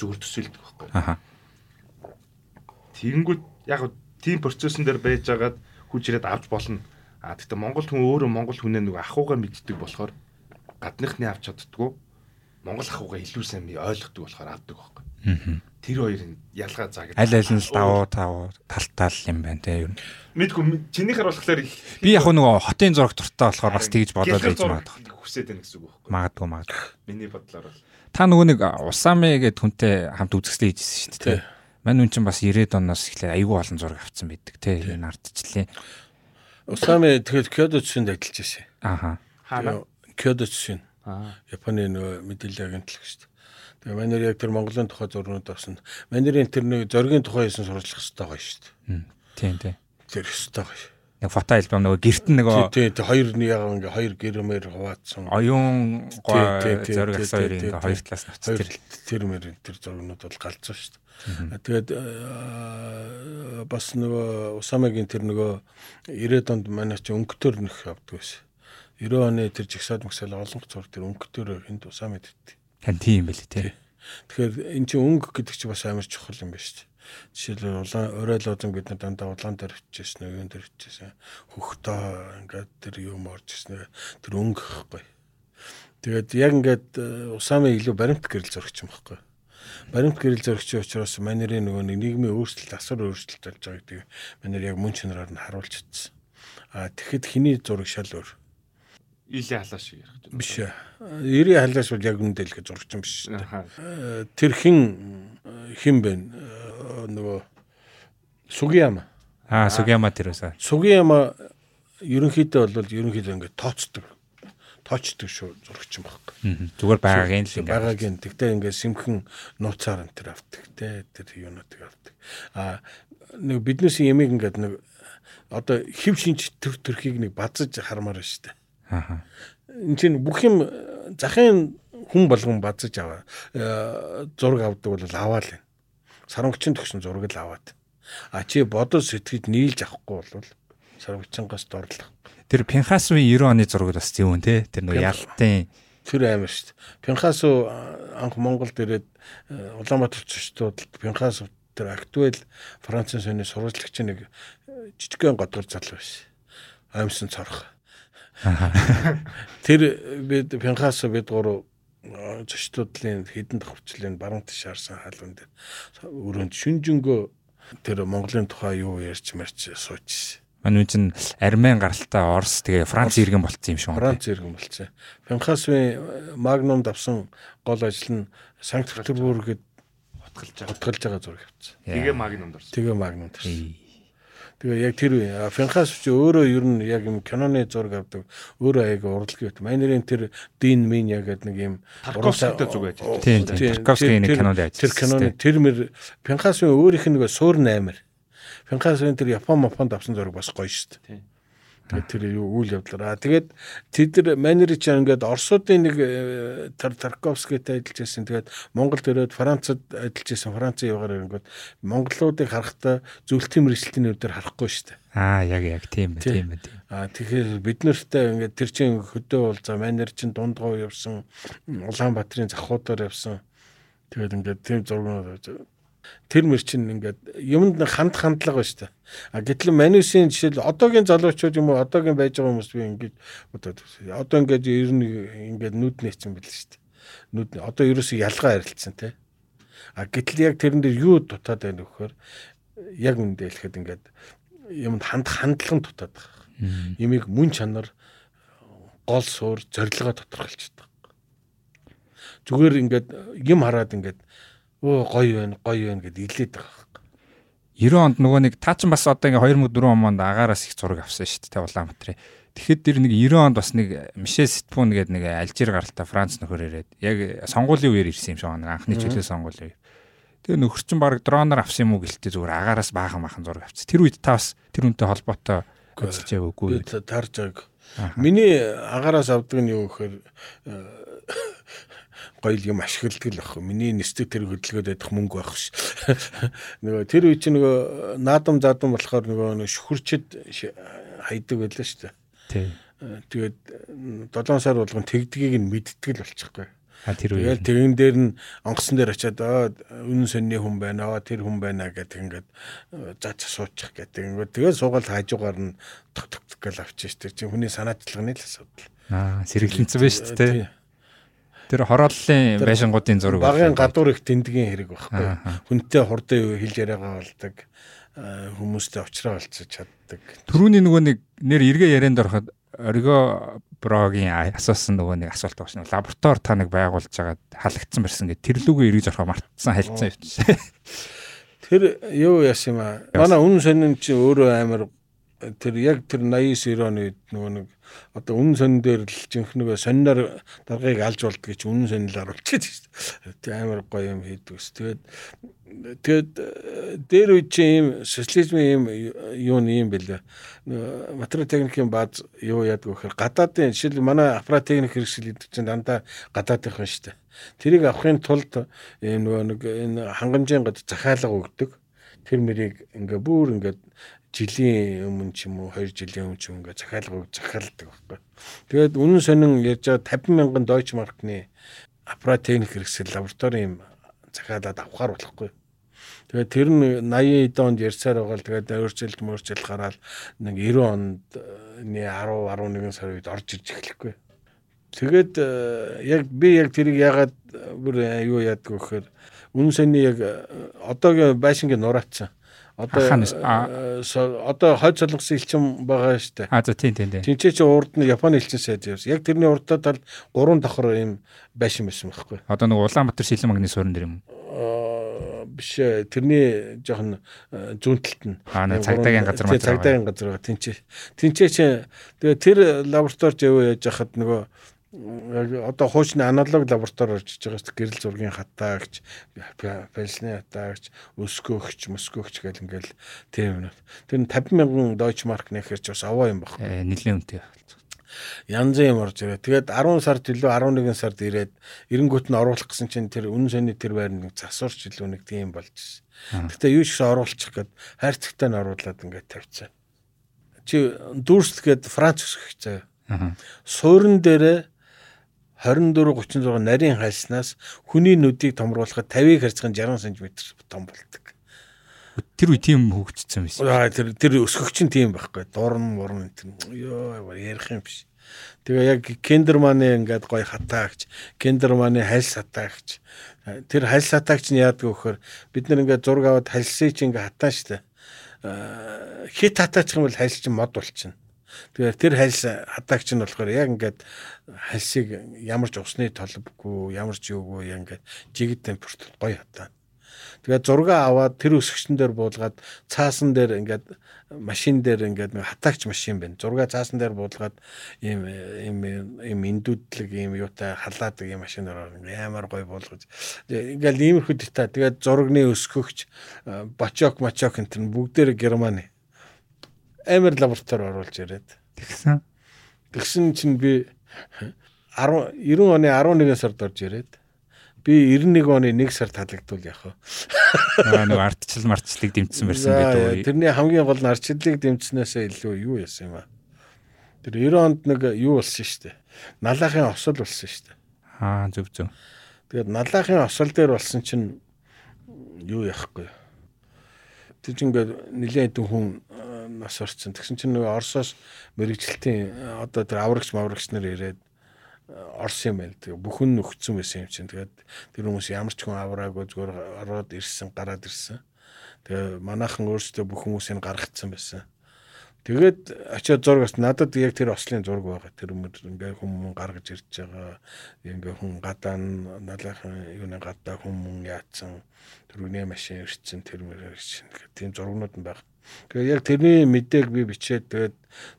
зүгээр төсөөлдөг байхгүй юу. Аха. Тэгэнгүүт яг тийм процессын дээр байж байгаад хүж ирээд авч болно. А гэхдээ Монгол хүн өөрөө Монгол хүнээ нэг ахуугаа мэддэг болохоор гадныхны авч чаддгүй. Монгол ахуугаа илүү сайн би ойлгодог болохоор авдаг байхгүй. Тэр хоёрын ялгаа заа гэдэг. Аль аль нь л давуу тавуу тал тал юм байна те ер нь. Мэдгүй чинийхэр болохоор Би яг нөгөө хотын зураг дуртай болохоор бас тэгж бодоод байж магадгүй. хүсээд байна гэсэн үг байхгүй. Магадгүй магадгүй. Миний бодлоор бол. Та нөгөө нэг Усами гэдэг хүнтэй хамт үзэсгэлэн хийжсэн шүү дээ. Те. Мань үн чинь бас 90-ад оноос эхлээд айгүй олон зураг авцсан байдаг те. Энэ ардчлалын. Усами тэгэхээр Кёдо цэсэнд ажиллаж байсан. Аха. Хаана? Кёдо цэсэнд Аа. Японы нөгөө мэдээллийн агентлаг шүү дээ. Тэгээ манайр яг тэр Монголын тухай зурнууд авсан. Манайрын тэр нэг зоргийн тухай хийсэн сурчлах хэрэгтэй гоё шүү дээ. Тийм тийм. Тэр хэрэгтэй гоё. Нэг фото альбом нөгөө герт нөгөө тий тий хоёр яг ингээ хоёр гэрмээр хуваацсан. Оюун гой зөрг ас хоёрын ингээ хоёр талаас нь тэр тэр мэр тэр зургнууд бол галзуу шүү дээ. Тэгээд бас нөгөө Усамагийн тэр нөгөө 90-ад онд манай чи өнгөтөр нөх авдаг байсан. 90 оны тэр жигсаад мөксөл олон зур тэр өнгөтөр хинт Усамад итдэг. Хан тийм байли тий. Тэгэхээр эн чинь өнгө гэдэг чинь бас амар чухал юм байна шүү дээ. Жишээлбэл улаан орой лозон бид нар дандаа улаан дээр хичээсэн, юун дээр хичээсэн. Хөхтөө ингээд тэр юм орж ирсэн. Тэр өнгө гэхгүй. Тэгээд яг ингээд усаамын илүү баримт гэрэл зөрөгч юм байхгүй. Баримт гэрэл зөрөгчийн учраас манерын нөгөө нийгмийн өөрчлөлт асар өөрчлөлт болж байгаа гэдэг манер яг мөн чанараар нь харуулж чадсан. А тэгэхэд хиний зураг шал өөр. Илийн халаа шиг ярих гэж. Биш ээ. Ирийн халааш бол яг үндэл гэж зурагч юм биш. Тэр хин хин бэ? Нөгөө Сугияма. Аа, Сугияма тэр үсэ. Сугияма ерөнхийдөө бол ерөнхийдөө ингээд тооцдог. Тоочдог шүү зурагч юм байна. Зүгээр байгаагийн л ингээд байгаагийн. Тэгтээ ингээд сэмхэн нууцаар энэ тэр авдаг те. Тэр юунуудыг авдаг. Аа нэг биднээс ямиг ингээд нэг одоо хэв шинж төр төрхийг нэг базаж хармаар байна шүү дээ. Аа. Энд чинь бүх юм захын хүн болгон базаж аваа. Э, зураг авдаг бол аваал юм. Сарангачин төгсөн зураг л аваад. А чи бодол сэтгэж нийлж авахгүй бол сарвчангаас дорлох. Тэр Пинхасвын 90 оны зураг бас үү те? Тэр нэг ялтын тэр амар шүү дээ. Пинхасу анх Монголд ирээд Улаанбаатар зочдод Пинхасу тэр актуэл Францын соёлын сурвалжлагч нэг жижигхэн годгор залуу байсан. Аимсан цорох. Тэр бид Пинхасу бид гурав зочдлын хідэн давхарчлын баруун тийш харсан халуун дээр өрөөнд шүнжэнгөө тэр Монголын тухай юу ярьж марч сууж. Манай чинь Армен гаралтай Орос тэгээ Франц иргэн болцсон юм шиг байна. Франц иргэн болцсон. Пинхасвын магнум давсан гол ажил нь Санкт Петербургэд хотголж байгаа. Хотголж байгаа зураг явуулсан. Тэгээ магнумд орсон. Тэгээ магнумд орсон. Тэгээ яг тэр Финхас ч өөрөө ер нь яг юм киноны зураг авдаг. Өөрөө аяг урлагийн бат. Манерын тэр Дин Мин яг гэдэг нэг юм Тарковскийтэй зүг байж байгаа. Тийм. Тарковский нэг кинонд ажилласан. Тэр киноны тэр мэр Финхасын өөрийнх нь нэг суур 8. Финхасын тэр Япон Мапонд авсан зураг бас гоё шүү дээ. Тэгээд тэр юу үйл явдлаар. Аа тэгээд тэд нар манер ч ингээд Оросуудын нэг э, Тарковскийтэй ажиллаж байсан. Тэгээд Монголд ирээд Францад ажиллаж байсан. Францын явгаар ингээд монголуудыг харахтаа зөвлөлтийн мэрэгчлэлтийн үдээр харахгүй шүү дээ. Аа яг яг тийм ба тийм ба. Аа тэгэхээр бид нартай ингээд тэр чин хөдөө уулзаа манер чин дундгоо явсан Улаанбаатарын захуудаар явсан. Тэгээд ингээд тийм зургууд тэр мөр чинь ингээд юмд ханд хандлага ба штэ. А гэтэл манисийн жишээл одоогийн залуучууд юм уу одоогийн байж байгаа хүмүүс би ингээд одоо ингээд ер нь ингээд нүд нээсэн байл штэ. Нүд одоо ерөөсөө ялгаа харилцсан те. А гэтэл яг тэрэн дээр юу дутаад байна вөхөр яг үндэ хэлэхэд ингээд юмд ханд хандлагын дутаад байгаа. Ямиг мөн чанар гол суур зорилгоо тодорхойлчихдаг. Зүгээр ингээд юм хараад ингээд өө гоё байна, гоё байна гэд илээд байгаа хэрэг. 90 онд нөгөө нэг таа чин бас одоо ингээ 2004 онд агаараас их зураг авсан шүү дээ Улаанбаатарын. Тэгэхэд тэр нэг 90 онд бас нэг Мишель Ситпун гэдэг нэг Алжир гаралтай Франц нөхөр ирээд яг сонгуулийн үеэр ирсэн юм шиг байна. Анхны чөлөө сонгуулийн үе. Тэгээ нөхөр чин баг дроноор авсан юм уу гэлтэй зүгээр агаараас баахан баахан зураг авчихсан. Тэр үед та бас тэр үнтэй холбоотой ажиллаж байгаагүй. Тарж байгааг. Миний агаараас авдаг нь юу гэхээр гоё юм ашигладаг л ахгүй. Миний нэстэг тэр хөдөлгөөд байдах мөнгө байх ш. Нөгөө тэр үе чинь нөгөө наадам заадам болохоор нөгөө шүхэрчэд хайдаг байлаа шүү дээ. Тий. Тэгээд 7 сар болгон тэгдгийг нь мэддэг л болчихгүй. А тэр үе. Тэгэл тэгэн дээр нь онгоцон дээр очиад аа үнэн сонны хүн байна аа тэр хүн байна гэдэг ингээд заач суучих гэдэг. Ингээд тэгээ суугаад хажуугаар нь ток ток гэл авчих шүү дээ. Чи хүний санаачлагны л асуудал. Аа сэргэлэнцэн байна шүү дээ. Тэр хорооллын байшингуудын зураг багын гадуур их тэндгийн хэрэг байхгүй. Хүнтэй хурдан хэлж яриагаа болдог хүмүүстэй уулзраа олцож чаддаг. Төрүүний нөгөө нэг нэр эргээ ярианд ороход орго брогийн асуусан нөгөө нэг асуулт багш нь лаборатори та нэг байгуулж байгаа халагдсан барьсан гэд тэр лүгөө эргэж орохоо мартсан хальцсан явчих. Тэр юу яасан юм аа. Манай үнэн сонин чи өөрөө амар тэр яг тэр 89 90 оны нөгөө нэг одоо үнэн сонин дээр л жинхнэгээ сониноор даргаыг алж болдгийг чи үнэн сонилоор болчиход шүү дээ. Тэг амар гоё юм хийдэг ус. Тэгээд тэгэд э, дээр үе чи ийм социализмын ийм юу нь ийм бэлээ. Материал техникийн бааз юу яадаг вэ гэхээр гадаадын жишээл манай аппарат техник хэрэгсэл гэдэг чинь дандаа гадаадынх нь шүү дээ. Тэрийг авахын тулд ийм нөгөө нэг энэ хангамжийн гад захиалга өгдөг. Тэр мэрийг ингээ бүр ингээд жилийн өмнө ч юм уу 2 жилийн өмнө ч юм ингээ захиалга захиалдаг байхгүй. Тэгээд үнэн сонин ярьж байгаа 50 мянган дойч маркны аппарат техник хэрэгсэл лабораторийн юм захиалаад авахар болохгүй. Тэгээд тэр нь 80 онд ярьсаар байгаа л тэгээд өөрчлөлт мөрчлөлт гараад нэг 90 онд 10 11 сар үед орж ирж эхлэхгүй. Тэгээд э, яг би яг тэрийг ягаад бүр юу яадг вэ гэхээр үн сэний яг э, одоогийн байшингийн нураацсан. Одоо э, одоо хойд солонгосын элчин байгаа шүү дээ. А за тийм тийм тийм. Тинчээ чи урд нь Японы элчин сайд явсан. Яг тэрний урдаа тал 3 давхар юм байшин байсан байхгүй. Одоо нэг Улаанбаатар шилэн магны суурин дээр юм биш тэрний жоохон зүүн талд нь цагдаагийн газар маа цагдаагийн газар байгаа тэнцээ тэнцээ чи тэгээ тэр лабораторич яваа яаж хахад нөгөө одоо хуучны аналог лаборатори орж иж байгаа шүү гэрэл зургийн хатаагч пенсны хатаагч өскөөгч мөскөөгч гэл ингээл тийм юм. Тэр 50 мянган дойч марк нэхэр ч бас аваа юм баг. Нилээн үнэтэй янзын юм орж ирээ. Тэгээд 10 сард илүү 11 сард ирээд эренгүүт нь оруулах гэсэн чинь тэр үнэн сони тэр байр нэг засварч илүү нэг тийм болж. Гэтэ юу ч оруулчих гээд хайрцагтай нь оруулаад ингээд тавьцаа. Чи дүүрсэл гээд Франц өсгөх заяа. Суурин дээрээ 24 36 нарийн хальснаас хүний нүдийг томруулахад 50-ыг харьцах 60 см том болдог. Тэр үе тийм хөгжсөн байсан. Аа тэр тэр өсгөгч нь тийм байхгүй. Дурн мурн ёо ярих юм биш. Тэгээ яг Кендерманы ингээд гой хатаагч, Кендерманы хальс хатаагч. Тэр хальс хатаагч нь яадаг вэ гэхээр бид нар ингээд зураг аваад хальсыг чи ингээд хатаа штэ. Хит хатаачих юм бол хальс чинь мод болчихно. Тэгэхээр тэр хальс хатаагч нь болохоор яг ингээд хальсыг ямар ч усны толбгүй, ямар ч юугүй ингээд жигд температурт гоё хатаа. Тэгээд зураг аваад тэр өсгчн дээр буулгаад цаасан дээр ингээд машин дээр ингээд нэг хатаагч машин байна. Зураг цаасан дээр буулгаад ийм ийм ийм индүүдлэг ийм юутай халаадаг ийм машинаар амар гой буулгаж ингээд иймэрхүү деталь. Тэгээд зурагны өсгөгч бочок мачок энэ бүгдээр Германы амар лаборатори оруулж ирээд. Тэгсэн. Тэгсэн чинь би 10 90 оны 11 сард орж ирээд би 91 оны 1 сар таалагдвал яах вэ? Аа нэг ардчил марчлыг дэмжсэн байсан гэдэг үү? Тэрний хамгийн гол нь ардчлыг дэмжснээсээ илүү юу яасан юм аа? Тэр 90 онд нэг юу болсон шүү дээ. Налаахын осол болсон шүү дээ. Аа зөв зөв. Тэгээд налаахын осол дээр болсон чинь юу яахгүй. Тэр чинь ингээд нэлээд хүн нас орсон. Тэгсэн чинь нөгөө Оросоос мэрэгчлэлтийн одоо тэр аврагч маврагч нар ирээд Орс юм байл. Тэгээ бүхэн нөхцсөн байсан юм чинь. Тэгээд тэр хүмүүс ямар ч хүн авраагүй зүгээр ороод ирсэн, гараад ирсэн. Тэгээ манайхан өөрсдөө бүх хүмүүсийг гаргацсан байсан. Тэгээд очиод зургаас надад яг тэр ослын зураг байгаа. Тэр ингээ хүмүүс гаргаж ирж байгаа. Ингээ хүн гадаа налайхан юуны гадаа хүмүүс яатсан. Тэрүүний машин ирсэн тэр мөрөөр чинь. Тийм зургнууд нь байгаа. Тэгээ яг тэрний мэдээг би бичээд тэгээд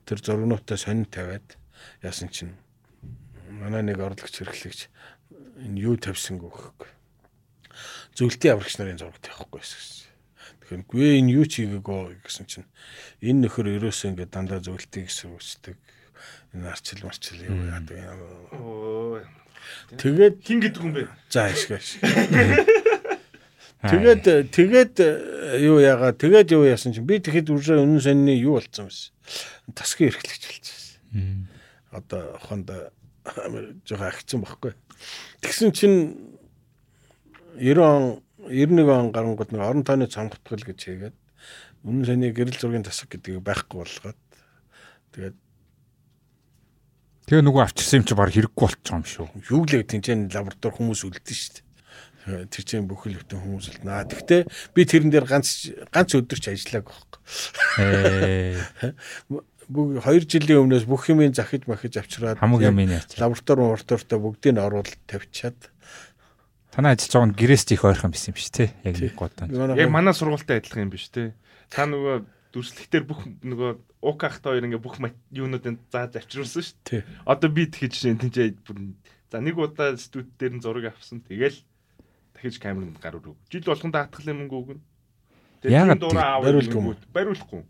тэр зургнуудаа сонин тавиад яасан чинь манай нэг орлогч хэрэглэгч энэ юу тавьсангүй гэхгүй. Зөвлөлтийн аврагч нарын зураг тавихгүй байсан. Тэгэхээр гүй энэ юу ч хийгээгүй гэсэн чинь энэ нөхөр ерөөсөө ингээд дандаа зөвлөлтийг сэрүүцдэг. Энэ арчил марчил юу яадаг юм. Тэгээд хин гэдэг хүн бэ? За ашигаш. Тэгээд тэгээд юу яагаа тэгээд юу яасан чинь би тэгэхэд үржээ үнэн сонины юу болцсон байсан. Тасгийн эрхлэгч болчихсон. Одоо хонд жоохон агцсан байхгүй. Тэгсэн чинь 90 он 91 он гарангууд нэг орон тооны цамхтгал гэж хийгээд үнэн саний гэрэл зургийн тасаг гэдгийг байхгүй болгоод тэгээд Тэгээ нөгөө авчирсан юм чи баг хэрэггүй болчих юм шүү. Юу лээ тэнцэн лаборатори хүмүүс үлдэн шүү дээ. Тэр чинь бүхэл бүтэн хүмүүс үлдэн. Аа тэгтээ би тэрэн дээр ганц ганц өдөр ч ажиллаагүй байхгүй. бүх 2 жилийн өмнөөс бүх юмыг захиж махиж авчираад хамаг юм яа. Лаборатори лабораторитой бүгдийг нь оруулаад тавьчаад танаа ажиллаж байгаа нь гэрээс их ойрхон байсан юм шүү те. Яг нэг тань. Яг манай сургуультай адилхан юм биш те. Та нөгөө дүрслэхтэр бүх нөгөө УК ахтай хоёр ингээ бүх юунуудыг зааж авчирсан шүү дээ. Одоо би тэгэхэд жишээ тэнцээ бүр за нэг удаа студ дээр нь зураг авсан. Тэгэл дахиж камеранд гар өрөв. Жил болгон даатгал юм өгнө. Яагаад бариулгүй бариулахгүй.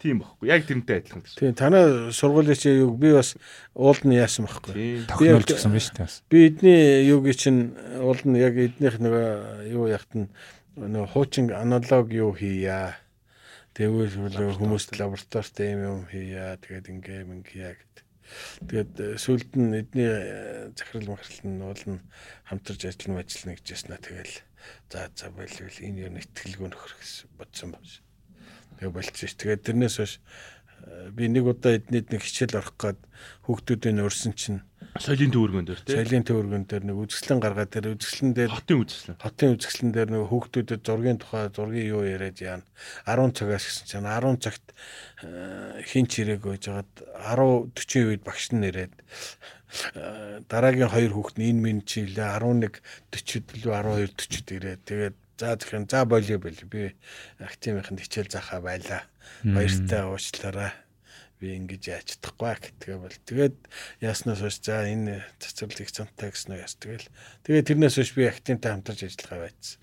Тийм багхгүй. Яг тэрнтэй адилхан гэсэн. Тийм танаа сургуулийн чи юу би бас уулд нь яасан багхгүй. Тохиолж гисэн биз дээ. Би эдний юуг чинь уулд нь яг эднийх нөгөө юу ягт нь нөгөө хуучин аналог юу хийя. Тэгвэл хүмүүст лабораторитой юм юм хийя. Тэгээд ингээ мингийа гэдэг. Тэгээд сүлд нь эдний захирал махрал нь уул нь хамтарч ажиллана ажиллана гэж яснаа тэгэл за за байлгүй энэ юу нэтгэлгүй нөхөр гэсэн бодсон байна. Тэгээ болчих. Тэгээд тэрнээс хойш э, би нэг удаа эднийд нэг хичээл орох гээд хүүхдүүдийн өрсөн чинь соёлын төвөргөн дээр тийм соёлын төвөргөн дээр нэг үзэсгэлэн гаргаад тэр үзэсгэлэн дээр хотын үзэсгэлэн хотын үзэсгэлэн дээр нэг хүүхдүүдэд зургийн тухай зургийн юу яриад яана 10 цагаас гэсэн чинь 10 цагт э, хин чирээг ойж хагаад 10 40 үед багш нь нэрээд э, дараагийн хоёр хүүхд нь энэ минь чийлээ 11 40-д лөө 12 40-д ирээд тэгээд За тэгэхээр за болио болио. Би активынханд хичээл заахаа байлаа. Баяртай уучлаарай. Би ингэж яаж чадахгүй гэтгээ бол. Тэгээд яаснаас хойш за энэ цацрал их цантай гэсэн яас. Тэгэл тэгээд тэрнээс хойш би активтай хамтарч ажиллагаа байцсан.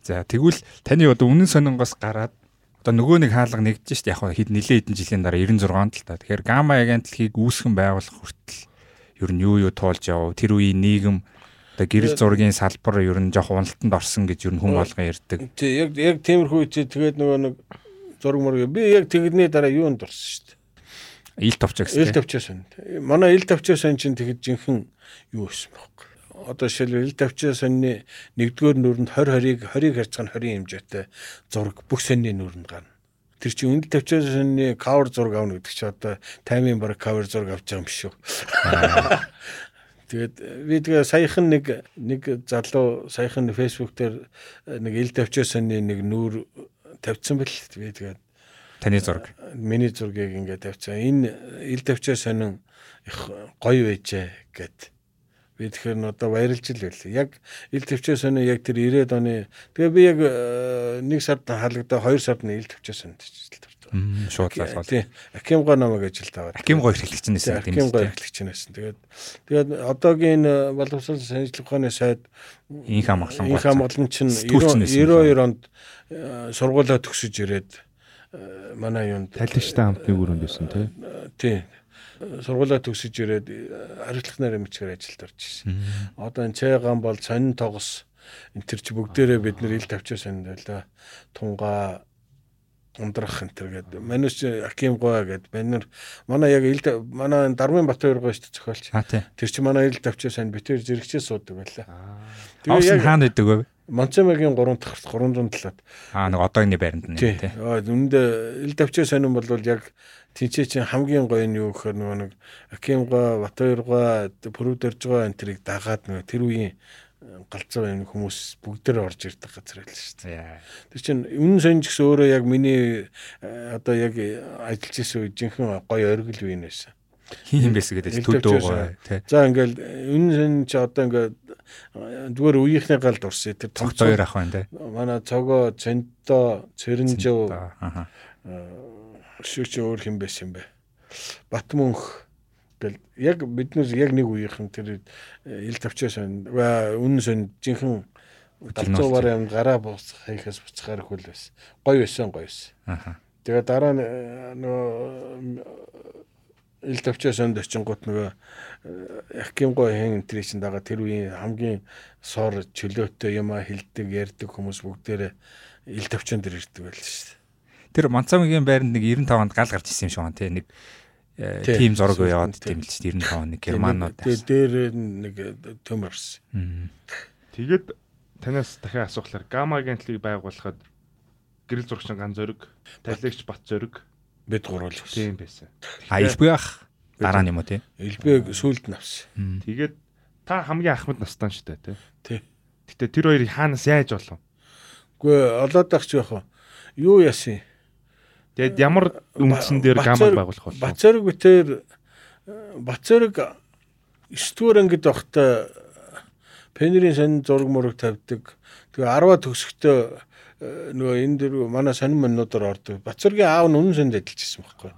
За тэгвэл таны одоо үнэн сонингоос гараад одоо нөгөө нэг хаалга нэгдэж шít яг хэд нилээ хэдэн жилийн дараа 96 онд л та. Тэгэхээр гамма агентлахыг үүсгэн байгуулах хүртэл ер нь юу юу туулж яв тэр үеийн нийгэм Одоо гэрэл зургийн салбар ер нь жоох уналтанд орсон гэж ер нь хүн болгон ярьдаг. Тий яг яг тиймэрхүү чи тэгээд нөгөө нэг зураг мөрөг би яг тэгний дараа юунд орсон шүү дээ. Ил гэсэн. Ил товчоо сон. Манай ил товчоо сон чинь тэгэхэд жинхэнэ юу байсан бохоо. Одоо жишээл ил товчоо сонны нэгдүгээр нүрэнд 20 20-ыг 20-ыг харьцах нь 20 хэмжээтэй зураг бүх сонны нүрэнд гарна. Тэр чинь үндэл товчоо сонны кавер зураг авна гэдэг чи одоо таймын баг кавер зураг авч байгаа юм шүү. Тэгээд би тэгээ саяхан нэг нэг залуу саяхан фэйсбүүк дээр нэг ил давчаасны нэг нүүр тавьсан бэл би тэгээд таны зураг миний зургийг ингээд тавьсан. Энэ ил давчаа сонин их гоё байжээ гэд. Би тэгэхээр н одоо баярлж л байл. Яг ил давчаа сонин яг тэр 90-ад оны тэгээ би яг э, нэг сард халагдаа 2 сард нь ил давчаа сонд ажиллаж шууд лалгал. Тийм. Акимго намайг ажилд аваад. Акимго эрхлэгч байсан тийм. Акимго эрхлэгч байсан. Тэгээд тэгээд одоогийн э, боловсрол санхүүжилт ухааны сайд инх хамгаалан инх хамгаалан чинь 92 онд э, сургуулаа төгсөж ирээд э, манай юунд талиштай хамтны өрөөнд байсан тий. Тийм сургуулаа төгсөж ирээд хариуцлах нарийн мичгээр ажилд орж ирсэн. Одоо энэ цайгаан бол сонин тогос энэ төр чи бүгдээрээ бид нэр ил тавчаа сонд байла. Тунгаа ундрах энэ төр гэдэг. Манайс Аким гоо гэдэг. Манайр манай яг ил манай Дармын Батбаяр гоо шүү дээ зохиолч. Тэр чи манай ил давчаа сайн битэр зэрэгчээ суудаг байлаа. Тэгээ яг хаана идэг вэ? Монцомагийн 3 дахь 307-ад. Аа нэг одоогийн байранд нь тий. Үүнд ил давчаа сонин бол яг тэнцээ чинь хамгийн гоё нь юу гэхээр нөгөө нэг Аким гоо Батбаяр гоо Пүрүдэрж гоо энэ тэрийг дагаад нөгөө тэр үеийн галзуу энэ хүмүүс бүгдээр орж ирдэг газар байл шүү дээ. Тэр чинь үнэн сонь ч гэсэн өөрөө яг миний одоо яг ажиллаж исэн үе жинхэнэ гоё оргил үе нээсэн. Хин юм байсан гэдэг төдөө тий. За ингээл үнэн сонь ч одоо ингээд зүгээр үеийнхний галд урсан тэр цогц хоёр ах байна тий. Манай цогоо цэнтоо цэрэнжөө аа шүүч өөр хэм байсан юм бэ. Батмөнх Тэгэл яг биднээс яг нэг үеийнхэн тэр э, ил тавчаас үнэн сон жинхэнэ галзуу бараа гараа буцах хийхээс буцахаар хөл байсан. Гоё байсан гоё байсан. Аха. Тэгээ дараа э, нөгөө ил тавчаас онд очингууд нөгөө Яким гоо хэн энэ чинь дагаа тэр үеийн хамгийн сор чөлөөтэй юм а хилдэг ярьдаг хүмүүс бүгдээрээ ил тавчаан дээр ирдэг байл шүү дээ. Тэр Манцамгийн байранд нэг 95 онд гал гарч ирсэн юм шиг байна тий нэг тим зураг яваад тийм л чинь 95 оны германууд. Тэгээ дээр нэг төмөрс. Тэгээд танаас дахин асуухлаар гамма агентлыг байгуулахад гэрэл зурагчин ган зөрөг, талигч бат зөрөг бид гурвал тийм байсан. А илбэг ах дараа нь юм уу тий? Илбэг сүлд навсан. Тэгээд та хамгийн ахмад настан штэ тий. Тий. Гэтэ тэр хоёрыг хаанаас яаж болов? Үгүй олоод ахч яах вэ? Юу яасан? Тэгэд ямар үндсэн дээр гамаг байгуулах болов? Бацэрэг битэр Бацэрэг 9 дугаар ангид байхдаа Пенерийн сонин зураг мураг тавьдаг. Тэгээ 10-а төгсөхдөө нөгөө энэ дэр манай сонин маннуудаар ордог. Бацэргийн аав нь үнэн сонд ажиллаж байсан байхгүй.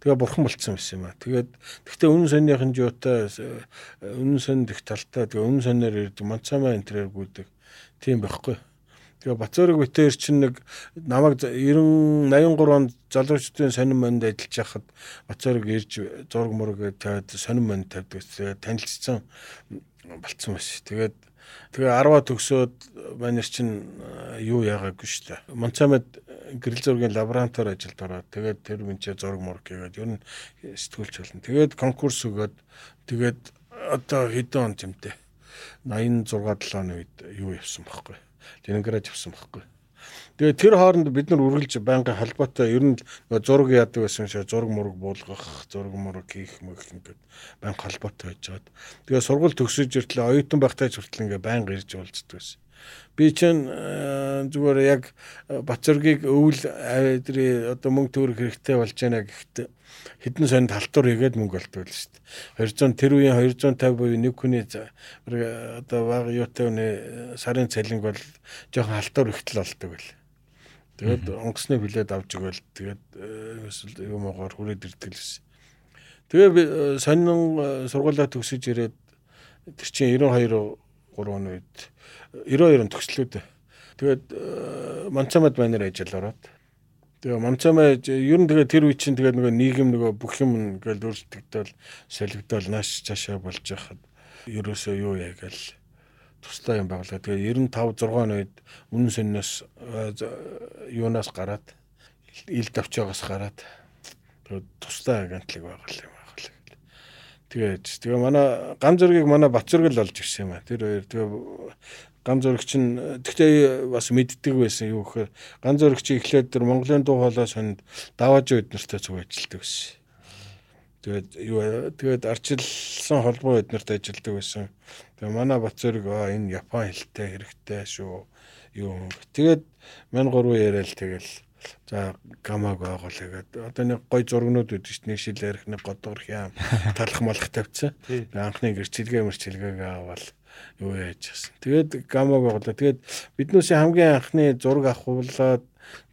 Тэгээ бурхан болцсон байсан юм аа. Тэгээд гэхдээ үнэн сонныхын жуутай үнэн сонд их талтай тэгээ үнэн сонноор ирдэг Монцамаа энтрээр гүйдэг. Тийм байхгүй. Тэгээ Бацөрөг Битээр чинь нэг намайг 90 83 онд залуучдын сонин монд ажиллаж байхад Бацөрөг ирж зураг мураг тавиад сонин монд тавьдаг. Тэгээ танилцсан болцсон байсан. Тэгээд тэгээ 10-а төгсөөд манер чинь юу яагаагүй шүү дээ. Монцамед гэрэл зургийн лабораторид ажилд ороод тэгээд тэр мэнчээ зураг мураг гэгээд ер нь сэтгүүлч болно. Тэгээд конкурс өгөөд тэгээд одоо хэдэн он тэмтэй 86 7 оны үед юу явсан байхгүй. Ленинград явсан байхгүй. Тэгээ тэр хооронд бид нар үргэлж байнгын холбоотой ер нь зураг яадаг байсан шээ зураг мураг буулгах, зураг мураг хийх мөх ингээд байнга холбоотой байж жаад. Тэгээ сургууль төгсөж иртлээ оюутан байхтай ч хүртэл ингээд байнга ирж уулздаг байсан. Би чинь э, зүгээр яг Бацэргийг өвөл авдрий одоо мөнгө төгрөг хэрэгтэй болж байна гэхдээ хэдэн сонд халтур хийгээд мөнгө олдвол шүү дээ. 200 тэр үеийн 250 буюу нэг хүний одоо баг юутай үний э, сарын цалинг бол жоохон халтур ихтэл олдог байл. Тэгээд онгоцны билет авч өгөөл тэгээд э, эсвэл юмгаар хүрээд ирдэг л байсан. Тэгээ би э, сонин сургуулаа төгсөж ирээд тэр чинь 92 3 оны үед 92 он төгслөө дээ. Тэгээд Манцамад байнаар ажил ороод Тэгээ Монцамаа ер нь тэгээ тэр үе чинь тэгээ нөгөө нийгэм нөгөө бүх юм ингээл өөрчлөгдөөл солигдоод нааш цаашаа болж байхад ерөөсөө юу яа тусдаа юм байгуулга. Тэгээ 95 6 үед үнэн сэннээс юунаас гараад ил давчаагаас гараад тэгээ тусдаа агентлаг байгуул юм байгуул. Тэгээд тэгээ манай гам зөргийг манай Батзүргэл олж ирсэн юм а. Тэр хоёр тэгээ ган зөрөгч нь тэгтээ бас мэддэг байсан юу гэхээр ган зөрөгч эхлээд тэр Монголын дуу хоолой сонд давааж үед нартай зүг ажилладаг байсан. Тэгээд юу тэгээд арчилсан холбоо бид нарт ажилладаг байсан. Тэгээ манай бат зөрөг энэ Япон хэлтэй хэрэгтэй шүү. Юу тэгээд мань гурван яриад тэгэл За гамааг байгуул гэдэг. Одоо нэг гой зургнууд шүү дээ. Нэг шил ярих, нэг годгор хям талах малах тавьчихсан. Анхны гэрчилгээ мэрчилгээгээ аваад юу яаж гисэн. Тэгээд гамаг боглоо. Тэгээд биднээс хамгийн анхны зураг авахуулаад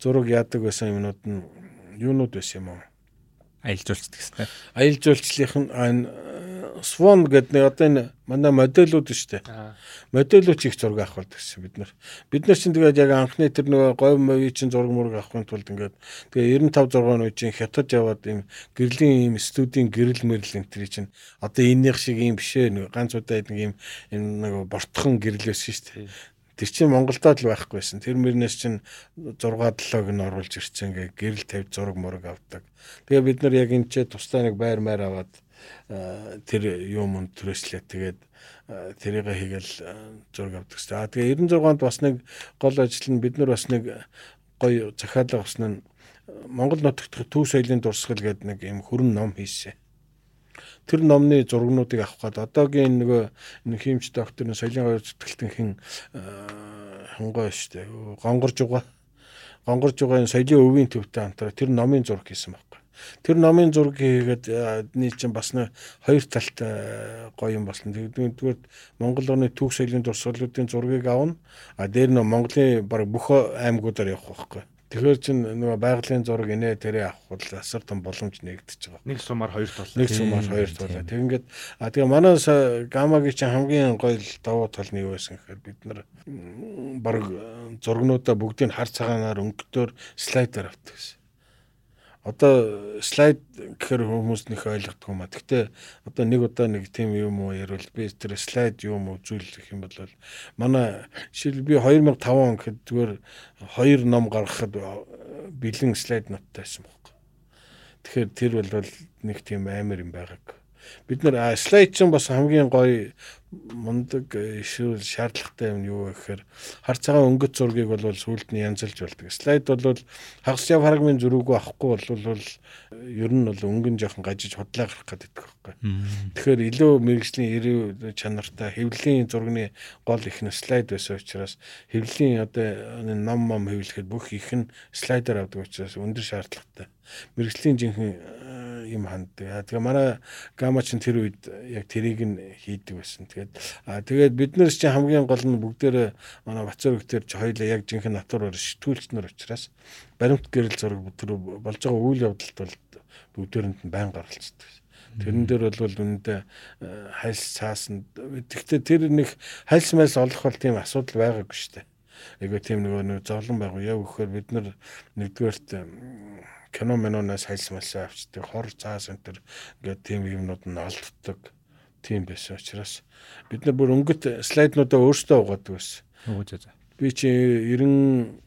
зураг яадаг байсан юмнууд нь юунууд байсан юм уу? Аялал жуулчлалынх нь Swan гэдэг нэг одоо энэ манай модельүүд шүү дээ. Модельүүд их зураг авах болдог гэсэн бид нар. Бид нар чинь тэгээд яг анхны тэр нөгөө говь мовийн чинь зураг мураг авахын тулд ингээд тэгээ 95 6 оны чинь хятад яваад ийм гэрлийн ийм студийн гэрэл мэрэл энэ чинь одоо энийх шиг ийм бишээ нэг ганц удаа нэг ийм нэг бортхон байсан шүү дээ. Тэр чинь Монголдоо л байхгүйсэн. Тэр мөрнөөс чинь 6 7-г нь оруулж ирсэн ингээ гэрэл тавьж зураг мураг авдаг. Тэгээ бид нар яг энэ ч тусдаа нэг байр маяр аваад тэр юм мөн төрөслээ тэгээд тэрийг хийгээл зураг авдаг. Аа тэгээ 96-нд бас нэг гол ажил нь бид нар бас нэг гоё захиалга авсан нь Монгол нутагт төв соёлын дурсгал гэдэг нэг юм хөрөн ном хийсэн. Тэр номны зургнуудыг авах гээд одоогийн нөгөө энэ хиймч доктор соёлын хоёр зүтгэлтэнхэн хангой шүү дээ. Гонгорж байгаа. Гонгорж энэ соёлын өвийн төвтэй хамтраа тэр номын зураг хийсэн байна Тэр номын зураг хийгээд нэг чинь бас нэг хоёр талтай гоё юм болсон. Тэгвэл Монгол орны түүх соёлын дурсгалуудын зургийг авна. А дээр нь Монголын баг бүх аймагуудаар явах байхгүй. Тэгэхээр чин нөгөө байгалийн зураг инээ тэрэ авах бол асар том боломж нэгдэж байгаа. Нэг сумаар хоёр тул. Нэг сумаар хоёр тул. Тэг ингээд а тэгээ манай гамагийн чин хамгийн гоё давуу тал нь юу байсан гэхээр бид нар баг зургнуудаа бүгдийг хар цагаанаар өнгөтөөр слайдер авдаг гэсэн одоо слайд гэхээр хүмүүс нөх ойлгохгүй юм а. Гэтэ одоо нэг удаа нэг тийм юм уу ярил би тэр слайд юм уу зүйлэх юм бол манай жишээл би 2005 он гэхэд зүгээр хоёр ном гаргахад бэлэн слайд ноттай байсан байхгүй. Тэгэхээр тэр бол нэг тийм амар юм байгааг. Бид нар слайд чинь бас хамгийн гоё мундаг эсвэл шаардлагатай юм юу гэхээр хар цагаан өнгөт зургийг бол сүулт нь янзалж болдог. Слайд бол хагас яв фрагмент зөрүүгөө авахгүй бол ер нь бол өнгөн жоохон гажиж худлаа гарах гэдэг байхгүй. Тэгэхээр илүү мэрэгжлийн эрүү чанартай хэвлэлийн зургийн гол их нь слайд байсан учраас хэвлэлийн одоо ном ном хэвлэхэд бүх их нь слайдер авдаг учраас өндөр шаардлагатай. Мэрэгжлийн жинхэнэ юм ханддаг. Тэгээ манай гама ч тэр үед яг тэрийг нь хийдэг байсан. Тэгээд аа тэгээд бид нар чинь хамгийн гол нь бүгдээрээ манай Бацар өгтөр чи хоёлаа яг жинхэнэ натур сэтгүүлч нар учраас баримт гэрэл зураг тэр болж байгаа үйл явдалд бол бүгдээрэнд нь байн гаралцдаг. Тэрэн дээр бол үнэндээ хайлс цаасан. Гэхдээ тэр нэг хайлс мэлс олох бол тийм асуудал байгаагүй шүү дээ. Айгу тийм нөгөө нэг зовлон байгуу. Яг өгөхөр бид нар нэгдүгээрт кино минонаас хайлс мэлсээ авчдаг. Хор цаас энэ төр ингээд тийм юмнууд нь олддог. Тийм байсан учраас бид нар бүр өнгөт слайднуудаа өөрсдөө угаадаг байсан. Өгөөж за. Би чи 90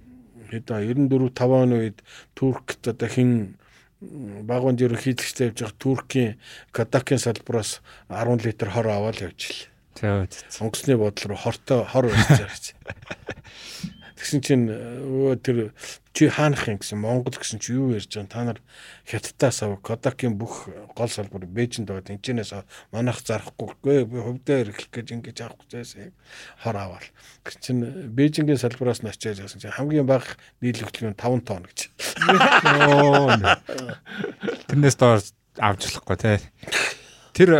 хэд 94 5 оны үед Туркт одоо хин багуунд ерөнхийлөгчтэй явж байгаа Туркийн Кадакийн салбараас 10 литр хор аваад явж л. Онгоцны бодол руу хортой хор барьж байгаа. Тэгсэн чинь өө тэр чи хаанах юм гэсэн Монгол гэсэн чи юу ярьж байгаа та нар хятадаас ав Кодакийн бүх гол салбар Бээжинд байгаа тэнцэнээс манайх зарахгүй би хувьдаа эрхлэх гэж ингэж авахгүй зайсан хор аваад гэсэн чинь Бээжингийн салбараас нь очиж яасан чинь хамгийн бага нийлэгдэл нь 5 тонн гэж. Тэрнээс доор авч болохгүй те. Тэр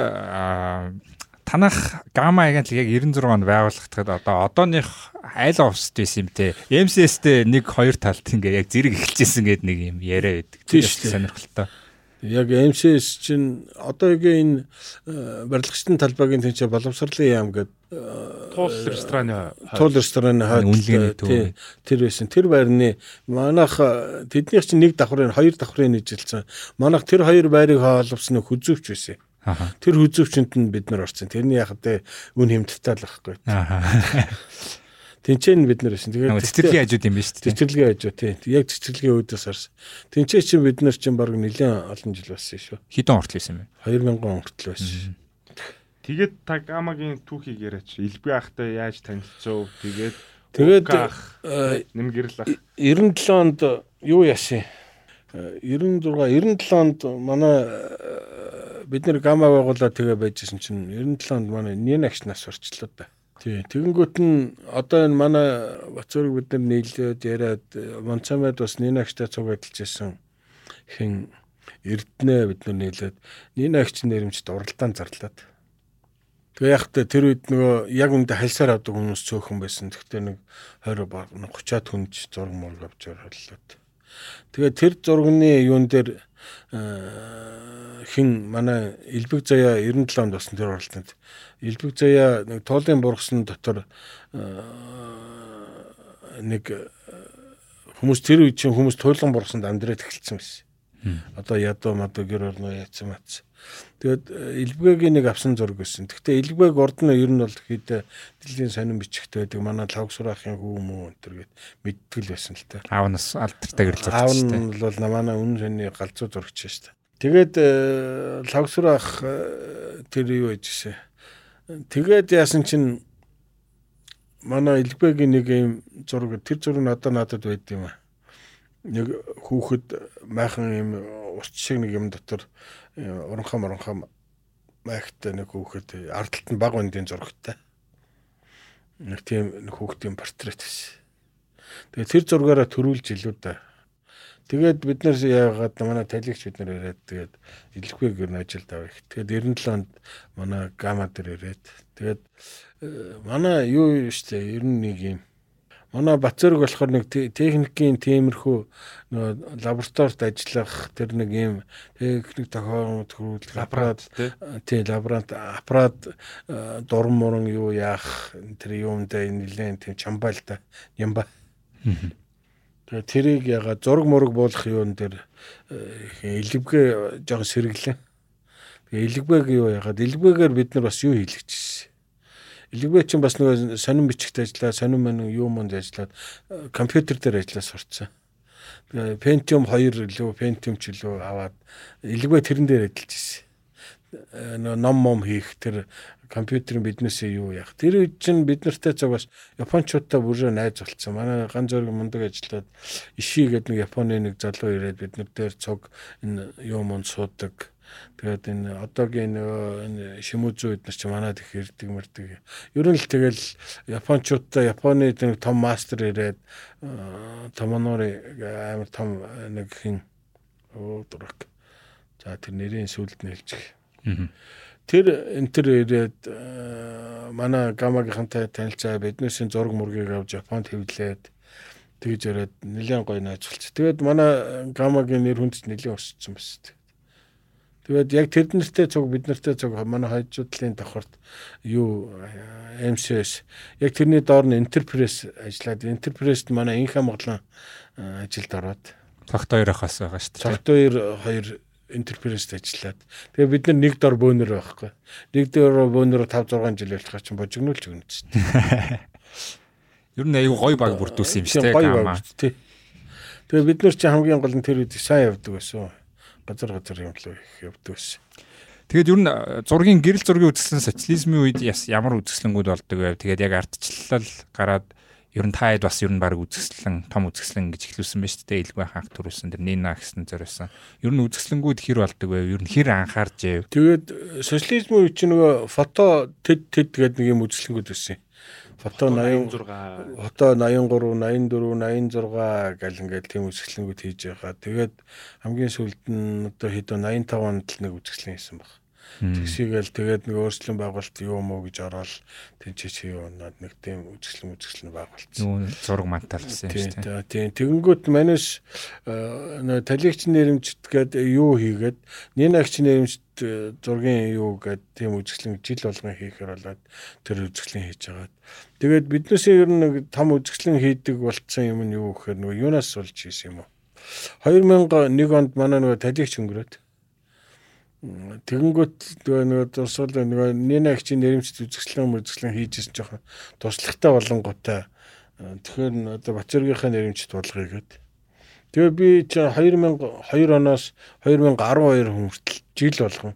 танах гамма агент яг 96 онд байгуулагдахад одоо одооных айл офст байсан юм те. MCS-тэй нэг хоёр талд ингээ яг зэрэг эхэлжсэн гэдэг нэг юм яриа байдаг. Тийм сонирхолтой. Яг MCS чинь одоогийн энэ барилгачдын талбайгийн тэнцээ боловсролын яам гэдэг туул рестораны туул рестораны хойд тэр байсан. Тэр байрны манайх тэднийх чинь нэг давхрын хоёр давхрын нийжилсэн. Манайх тэр хоёр байрыг хооловсон хүзүүвч байсан. Тэр хүзүүвчэнд нь бид нар орсон. Тэрний яг тэ үн хэмтэлтэй л байхгүй. Тинчээ нь бид нар байсан. Тэгээд цэцэрлэгийн хажууд юм биш үү? Цэцэрлэгийн хажуу тийм. Яг цэцэрлэгийн үүдээс харсан. Тинчээ чинь бид нар чинь баг нэлээд олон жил болсон шүү. Хэдэн хүртэл байсан бэ? 2000 он хүртэл байсан. Тэгээд та гамагийн түүхийг яриач. Илбэг ахтай яаж танилцв? Тэгээд Тэгээд нэм гэрэл ах. 97 онд юу яасан? 96 97 онд манай бид нэр гама байгуулаад тэгээ байжсэн чинь 97 онд манай нэн агш нас орчлоо да. Тий. Тэгэнгүүт нь одоо энэ манай Бацуурыг бид нар нийлээд яриад Монцамад бас нэн агштай цуг адилж байсан хин Эрдэнэ бид нар нийлээд нэн агч нэрэмжт уралдаан зарлаад. Тэгээ яг та тэр үед нөгөө яг үндэ хальсаар авдаг хүмүүс цөөхөн байсан. Тэгтээ нэг 20 30-аад хүнч зураг мураг авч орлоод. Тэгээ тэр зурганы юун дээр хин манай Илбэг заяа 97 онд болсон тэр оролтонд Илбэг заяа нэг туулын бургасан дотор нэг хүмүүс тэр үед чинь хүмүүс туйлан бургасанд амьдраад эхэлсэн байсан. Одоо ядуу мадуу гэр орно яцсан мац. Тэгээд Илбэгийн нэг авсан зураг байсан. Гэхдээ Илбэг урд нь ер нь бол хэд дэлхийн сонин бичгтэй байдаг. Манай лавг сураахын хүү мүү өнтер гэд мэдтгэл байсан л та. Аав нас алдартай гэрэл зурагч. Аав нь бол манай үнэн сони галзуу зурагч шүү дээ. Тэгээд лавг сураах тэр юу яжсэн. Тэгээд яасан чинь манай Илбэгийн нэг юм зураг тэр зураг одоо надад байд юм аа. Нэг хүүхэд майхан юм урт шиг нэг юм дотор уранхам уранхам майхтай нэг хүүхэд ардталт нь баг үндийн зурагтай. Нэг тийм хүүхдийн портрет байсан. Тэгээ тэр зургаараа төрүүлж илүү да. Тэгээд бид нар яагаад манай талигч бид нар ирээд тэгээд илэхгүй гэр нь ажилд авах. Тэгээд 97 онд манай гама дээр ирээд тэгээд манай юу штэ 91 юм Манай Бацөрөг болохоор нэг техникийн тиймэрхүү нөгөө лабораторид ажиллах тэр нэг юм техник тохиолдол хөрвүүлэх аппарат тий лаборант аппарат дуран муран юу яах тэр юундаа нэлээд тийм чамбал та ямба. Тэгээ тэрийг яга зураг мураг буулах юун дээр илбгээ жоохон сэргэлэн. Тэгээ илбэг юу ягаад илбэгээр бид нар бас юу хийлгэжсэн Илгвэ чинь бас нөгөө сонин бичгт ажиллаа, сонин мань юу манд ажиллаад компьютер дээр ажиллаа сурцсан. Pentium 2 илүү Pentium ч илүү аваад Илгвэ тэрэн дээр ажиллаж ирсэн. Нөгөө ном мом хийх тэр компьютерийн биднээсээ юу яах. Тэр үед чинь бид нартай цагаас японочдтой бүрээ найз болцсон. Манай ган зөрг мундаг ажиллаад иши гэдэг нэг Японы нэг залуу ирээд бид нар дээр цог энэ юу мон суудаг Тэгээд энэ одоогийн энэ шимүзүү эднэр чи манад их ирдэг мэрдэг. Ер нь л тэгэл японочдод Японы нэг том мастер ирээд Томонори амар том нэг хин оо дурак. За тэр нэрийн сүлд нэлж. Тэр энэ төр ирээд манай гамагийнхантай танилцаа биднээс зураг мургийг авч Японд хэвлээд тэгж яриад нэлээд гоё найз болчих. Тэгээд манай гамагийн нэр хүнд нэлээд өссөн байна. Тэгээд яг тэр нэртэй цуг бид нартэй цуг манай хажуудлын давхарт юу MCS яг тэрний доор нь Enterprise ажиллаад Enterprise-д манай инх хамгаалан ажилд ороод Тогт хоёр ахаас байгаа шүү дээ. Тогт хоёр хоёр Enterprise-д ажиллаад. Тэгээ бид нар нэг дор бөөнөр байхгүй. Нэг дор бөөнөр 5 6 жил явуулахаар чинь божигнуулж өгнө ч тийм. Ер нь аюу гой баг бүрдүүлсэн юм шүү дээ. Гой баг тий. Тэгээ бид нар чинь хамгийн гол нь тэр үед сайн явдаг байсан газар газар юм л явдаг байсан. Тэгээд ер нь зургийн гэрэл зургийн үзэсгэлэн социализмын үед ямар үзэсгэлэнгүүд болдог вэ? Тэгээд яг ардчлал гараад ер нь таад бас ер нь баг үзэсгэлэн том үзэсгэлэн гэж эхлүүлсэн байна шүү дээ. Илгүй хаанх төрүүлсэн тэр Нина гэсэн зориулсан. Ер нь үзэсгэлэнгүүд хэр болдог вэ? Ер нь хэр анхаарч яв? Тэгээд социализмын үед чинь нөгөө фото тэд тэд гэдэг нэг юм үзэсгэлэнгүүд байсан юм фото 86 фото 83 84 86 гэл ингээд тийм үзэсгэлэнгүүд хийж байгаа. Тэгээд хамгийн сүүлд нь одоо хэдөө 85 онд л нэг үзэсгэлэн хийсэн баг. Тэгсийгээл тэгээд нэг өөрчлөн байгуулалт юу мó гэж ороод тэнцээ чи юунаад нэг тийм үзэсгэлэн үзэсгэлэн байгуулсан. Юу зураг мантал гэсэн юм шүү дээ. Тийм. Тэгэнгүүт манайш нөө талигч нэрэмжт гээд юу хийгээд нинагч нэрэмжт э, зургийн юу гээд тийм үзэсгэлэн жил болгон хийхээр болоод тэр үзэсгэлэн хийж байгаа. Тэгээд биднээс ер нь нэг том үзэсгэлэн хийдэг болцсон юм нь юу гэхээр нөгөө юунаас болж хийсэн юм уу? 2001 онд манай нөгөө талигч өнгөрөөд Тэгэнгүүт нөгөө дурсвал нөгөө Нина ихчийн нэрмжт үзэсгэлэн үзэсгэлэн хийжсэн жоохон туршлагатай болонготой. Тэгэхээр одоо Бацэргийнхаа нэрмжт болгоё гэд. Тэгээ би чи 2002 оноос 2012 хүртэл жил болгон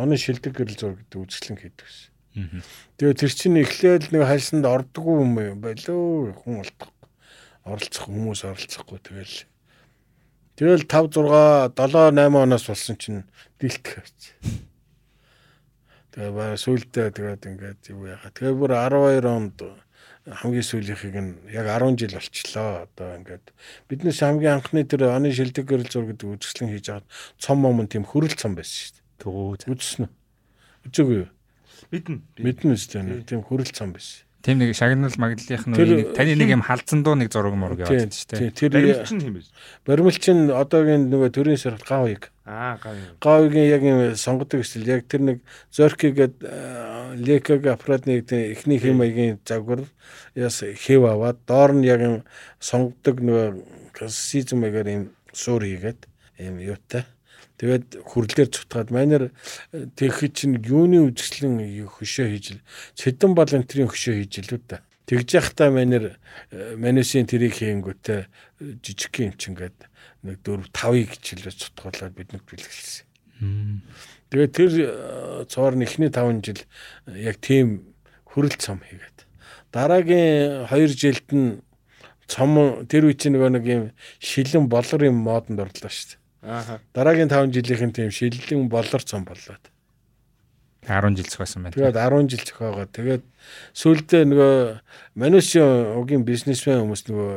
оны шилдэг гэрэл зур гэдэг үзэсгэлэн хийдэг гэсэн. Тэгээ тэр чинь эхлээл нэг хайсанд ордгоо юм байлоо хүн олдохгүй. Оролцох хүмүүс оролцохгүй тэгэл Тэгэл 5 6 7 8 оноос болсон чинь дийлтэх авч. Тэгээ баа сүултээ тэгээд ингээд юу яхаа. Тэгээ бүр 12 онд хамгийн сүүлийнхийг нь яг 10 жил болчлоо. Одоо ингээд биднээс хамгийн анхны тэр оны шилдэг гэрэл зур гэдэг үзэсгэлэн хийж аваад цом момон тийм хөрөл цом байсан шүү дээ. Үзсэн үү? Үзээгүй юу? Мэднэ. Мэднэ үстэй. Тийм хөрөл цом байсан. Тийм нэг шагнал маглалынх нь нэг таны нэг юм халзан дуу нэг зураг мураг яваад шүү дээ. Тэр баримлчин юм биш. Баримлчин одоогийн нөгөө төрийн сорилт гавыг. Аа гав. Гавыгийн яг юм сонгодог эсвэл яг тэр нэг Зорки гээд Лекаг аппаратны эхний хэм маягийн загвар яс хэв аваад доор нь яг юм сонгодог нөгөө маягаар юм суур хийгээд юм юутай Тэгээд хүрлээр цутгаад манер э, тэгэхэд чинь юуны үзэсгэлэн хөшөө хийж л цэдэн бол энтрийн хөшөө хийж л үү та. Тэгж явахдаа манер э, манесийн тэрийг хийнгүүтээ э, жижиг юм чинь гээд нэг 4 5-ыг хичээлээ цутгуулаад биднэрт бэлгэлсэн. Тэгээд тэр цоор нь эхний 5 жил яг тийм хүрэл цом хийгээд дараагийн 2 жилд нь цом тэр үе чинь нөгөө нэг юм шилэн болор юм модонд орлоо шүү дээ. Аа. Дараагийн 5 жилийнхэн тийм шилэн болор цом болоод. 10 жил зохиосон байна. Тэгээд 10 жил зохиогоо. Тэгээд сүүлдээ нөгөө манайшийн угийн бизнесмен хүмүүс нөгөө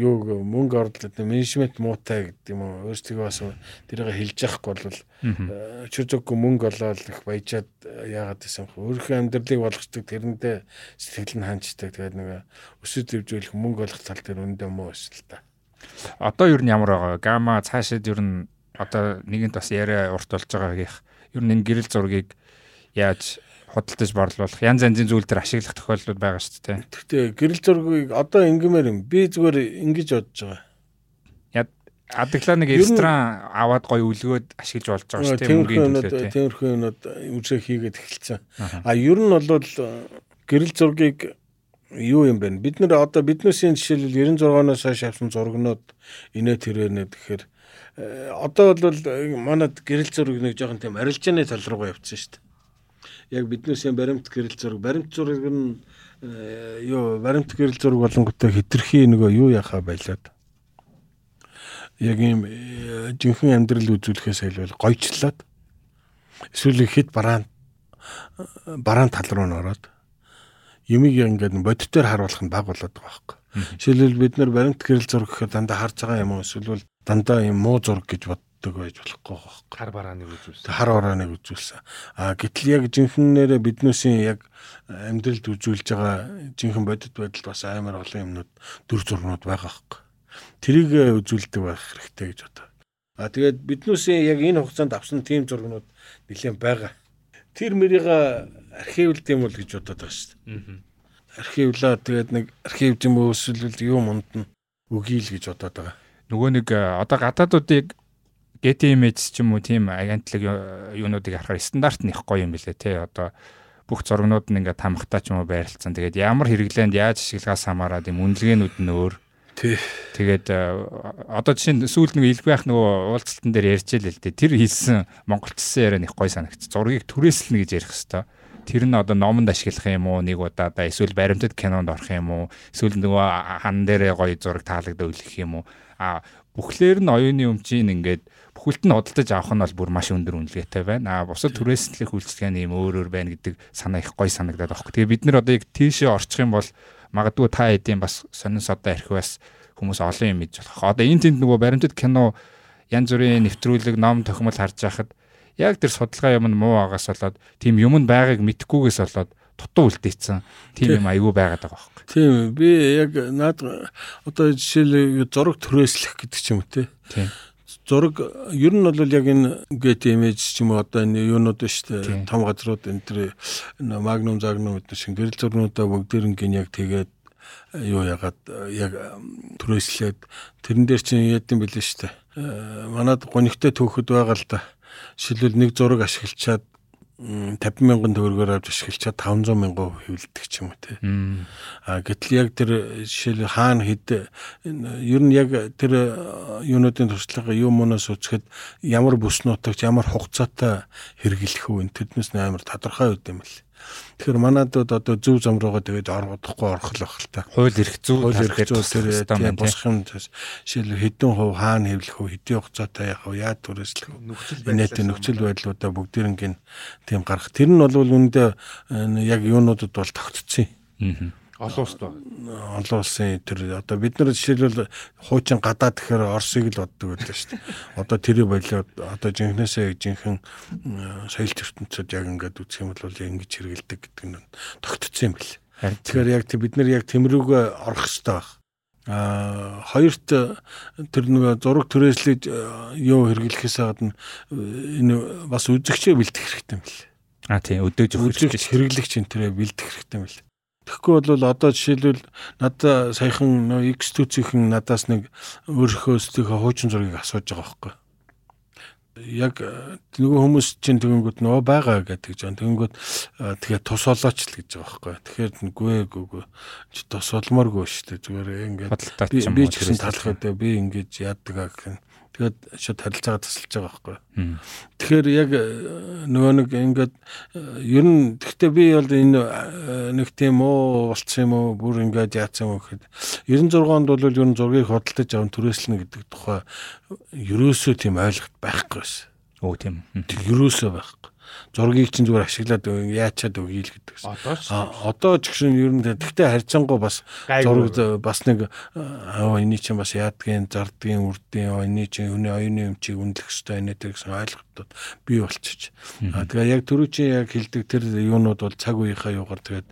юу мөнгө орлоод менежмент муутай гэдэг юм уу өөрсдөө бас тэрийг хэлж яахгүй бол чир зүггүй мөнгө олоод их баяжаад яагаад гэсэн хөө өөрийнхөө амьдралыг болгочдөг тэрэндээ сэтгэл нь ханчдаг тэгээд нөгөө өсөж дэвжүүлэх мөнгө олох тал дээр өндөө муу эсвэл та. Одоо ер нь ямар байгаа? Гама цаашид ер нь одоо нэгэнт бас яриа урт болж байгаагийнх. Ер нь энэ гэрэл зургийг яаж худалдаж борлуулах янз янзын зүйл төр ашиглах тохиолдлууд байгаа шүү дээ. Гэхдээ гэрэл зургийг одоо ингэмээр юм. Би зүгээр ингэж бодож байгаа. Яд адаглаа нэг экстра аваад гоё үлгөөд ашиглаж болж байгаа шүү дээ. Мөнгөний төлөө. Тиймэрхүү юмуд үзээ хийгээд эхэлсэн. А ер нь бол гэрэл зургийг юу юм бэ? Бид нэр одоо биднээсийн жишээлбэл 96-оноос хойш авсан зургнууд инээ тэрэнэ тэгэхээр э, одоо бол э, манад гэрэл зураг нэг жоохон тийм арилжааны тал руугаа явцсан шүү дээ. Яг биднээсийн баримт гэрэл зураг, баримт зураг нь э, юу баримт гэрэл зураг болонготой хитрхи нөгөө юу яхаа байлаад. Яг юм жинхэнэ амьдрал үзүүлэхээс айлбал гойчлаад эсвэл хэд бараан бараан тал руу н ороод юмыг ингээд бодитоор харуулах нь баг болоод байгаа байхгүй. Жишээлбэл бид нар баримт гэрэл зураг гэхээр дандаа харж байгаа юм уу эсвэл дандаа юм муу зураг гэж боддог байж болохгүй байхгүй. Хар барааныг үзүүлсэн. Хар барааныг үзүүлсэн. А гэтэл яг жинхэнээр биднээсийн яг амьдралд үзүүлж байгаа жинхэнэ бодит байдал бас амар олон юмнууд дүр зурнууд байгаа байхгүй. Тэрийг үзүүлдэг байх хэрэгтэй гэж бодоо. А тэгээд биднүүсийн яг энэ хугацаанд авсан тим зургнууд нэлээд байгаа. Тэр мөрийг архивлд юм бол гэж бодоод байгаа шүү дээ. Архивлаа тэгээд нэг архив юм уу эсвэл юу мунд нь өгье л гэж бодоод байгаа. Нөгөө нэг одоо гадаадуудыг Getty Images ч юм уу тийм агентлаг юунуудыг харахаар стандарт нь их гоё юм билэ тий одоо бүх зургнууд нь ингээд тамхтай ч юм уу байрлалцсан. Тэгээд ямар хэрэглээнд яаж ашиглахаас хамаараад юм үнэлгээнүүд нь өөр. Тий. Тэгээд одоо жишээ нь сүүлд нэг илбэх нөгөө уулзалтан дээр ярьж л л дээ. Тэр хийсэн монголчсан яриа их гоё санагц. Зургийг түрээслэнэ гэж ярих хэвээр. Тэр нь одоо номонд ашиглах юм уу нэг удаадаа эсвэл баримтат кинонд орох юм уу эсвэл нөгөө хан дээрээ гоё зураг таалагдаа үлгэх юм уу а бүхлээр нь оюуны өмчийн ингээд бүхэлд нь худалдаж авах нь бол бүр маш өндөр үнэлгээтэй байна. А бусад түрээслэх үйлчлэгээ нь юм өөр өөр байна гэдэг санаа их гоё санагдаад байна. Тэгээ бид нар одоо яг тийшээ орчих юм бол магадгүй та хэдийн бас сонин содоо архиваас хүмүүс олон юм мэдж болох. Одоо энэ тэнд нөгөө баримтат кино янз бүрийн нэвтрүүлэг, ном, тохиомол харж байхад яг тэр судалгаа юм нь муу агаас болоод тийм юм нь байгааг мэдхгүйгээс болоод дутуу үлдээсэн. Тийм юм айгүй байгаад байгаа байхгүй. Тийм би яг наад одоо жишээл зураг түрээслэх гэдэг ч юм уу те. Тийм зураг ер нь бол яг энэ get image ч юм уу одоо энэ юунууд шүү дээ том газрууд энэ тэр магнум загнум гэдэг шиг гэрэл зурнуудаа бүгдээрнгийн яг тэгээд юу ягаад яг түрээслээд тэрэн дээр чинь яд юм бэлээ шүү дээ манад гонигтай төөхөд байгаа л да шилбэл нэг зураг ашиглачаад 50 мянган төгрөгөөр авч ашиглачаад 500 мянган хэвлэдэг ч юм уу те. А гэтэл яг тэр жишээл хаана хэд ер нь яг тэр юунуудын туршлага юм мөнөөс үзэхэд ямар бүс нутагт ямар хугацаатай хэрэглэх үү тэднээс амар тодорхой үт юм бэл. Тэгэхээр манадад одоо зөв зам руугаа тэгээд орохгүйхгүй орох л байх л та. Хууль эрх зүй хууль эрх зүй тэр босх юм жишээл хэдэн хувь хаана хэвлэх вэ хэдийн хугацаатай яах вэ яад түрээслэх вэ? Нийт нөхцөл байдлуудаа бүгдээрнгийн тийм гарах. Тэр нь бол үүндээ яг юунуудад бол тогтцсон. Юм. Олон улсд байна. Олон улсын тэр одоо бид нар жишээлбэл хуучин гадаад гэхээр Оросыг л боддог байлаа шүү дээ. Одоо тэрийг болоо одоо жинхнээсээ жинхэнэ соёл ертөнцид яг ингээд үзэх юм бол ингэж хэрэгэлдэг гэдэг нь тогтцсон юм бэл. Тэгэхээр яг бид нар яг тэмрүүгээ орох хэрэгтэй байна. А хоёрт тэр нэг зураг түрээслэж юу хэрэглэхээс гадна энэ бас үзэгчээ бэлдэх хэрэгтэй юм бэл. А тийм өдөөж өгөх хэрэглэгч энэ тэрэ бэлдэх хэрэгтэй юм бэл. Тэгэхгүй бол одоо жишээлбэл надад саяхан нөө X төцийнхэн надаас нэг өөрийнхөө стихэ хуучин зургийг асууж байгаа байхгүй. Яг нөгөө хүмүүс чинь тэгэнгүүт нөө байгаа гэдэг жан тэгэнгүүт тэгээ тус олооч л гэж байгаа байхгүй. Тэгэхээр нүггүй гүгөө чи тус олмооргүй шүү дээ. Зүгээр ингээд би ч гэсэн талах өдөө би ингэж яадаг гэх Тэгээд шууд харилцаагаа тасалж байгаа байхгүй. Тэгэхээр яг э, нөгөө нэг ингээд э, ер нь гэхдээ би бол энэ э, нэг тийм уу болцсон юм уу бүр ингээд яатсан юм гэхэд 96 онд бол ер нь зургийг хөдөлтөж аван түрээслэнэ гэдэг тухай ерөөсөө тийм ойлголт байхгүй байсан. Өө тийм. Ерөөсөө байхгүй зургийг чинь зүгээр ашиглаад яачаад өгье л гэдэг. Одоо ч гэсэн ер нь тэгтээ харьцангуй бас зураг бас нэг аа энэ чинь бас яадгийн зардгийн үрдийн энэ чинь хүний оюуны өмчийг үнэлэх хэрэгтэй энэ төр гэсэн ойлголтууд бий болчих. Аа тэгээ яг түрүү чи яг хэлдэг тэр юунууд бол цаг үеийнхаа юугаар тэгээд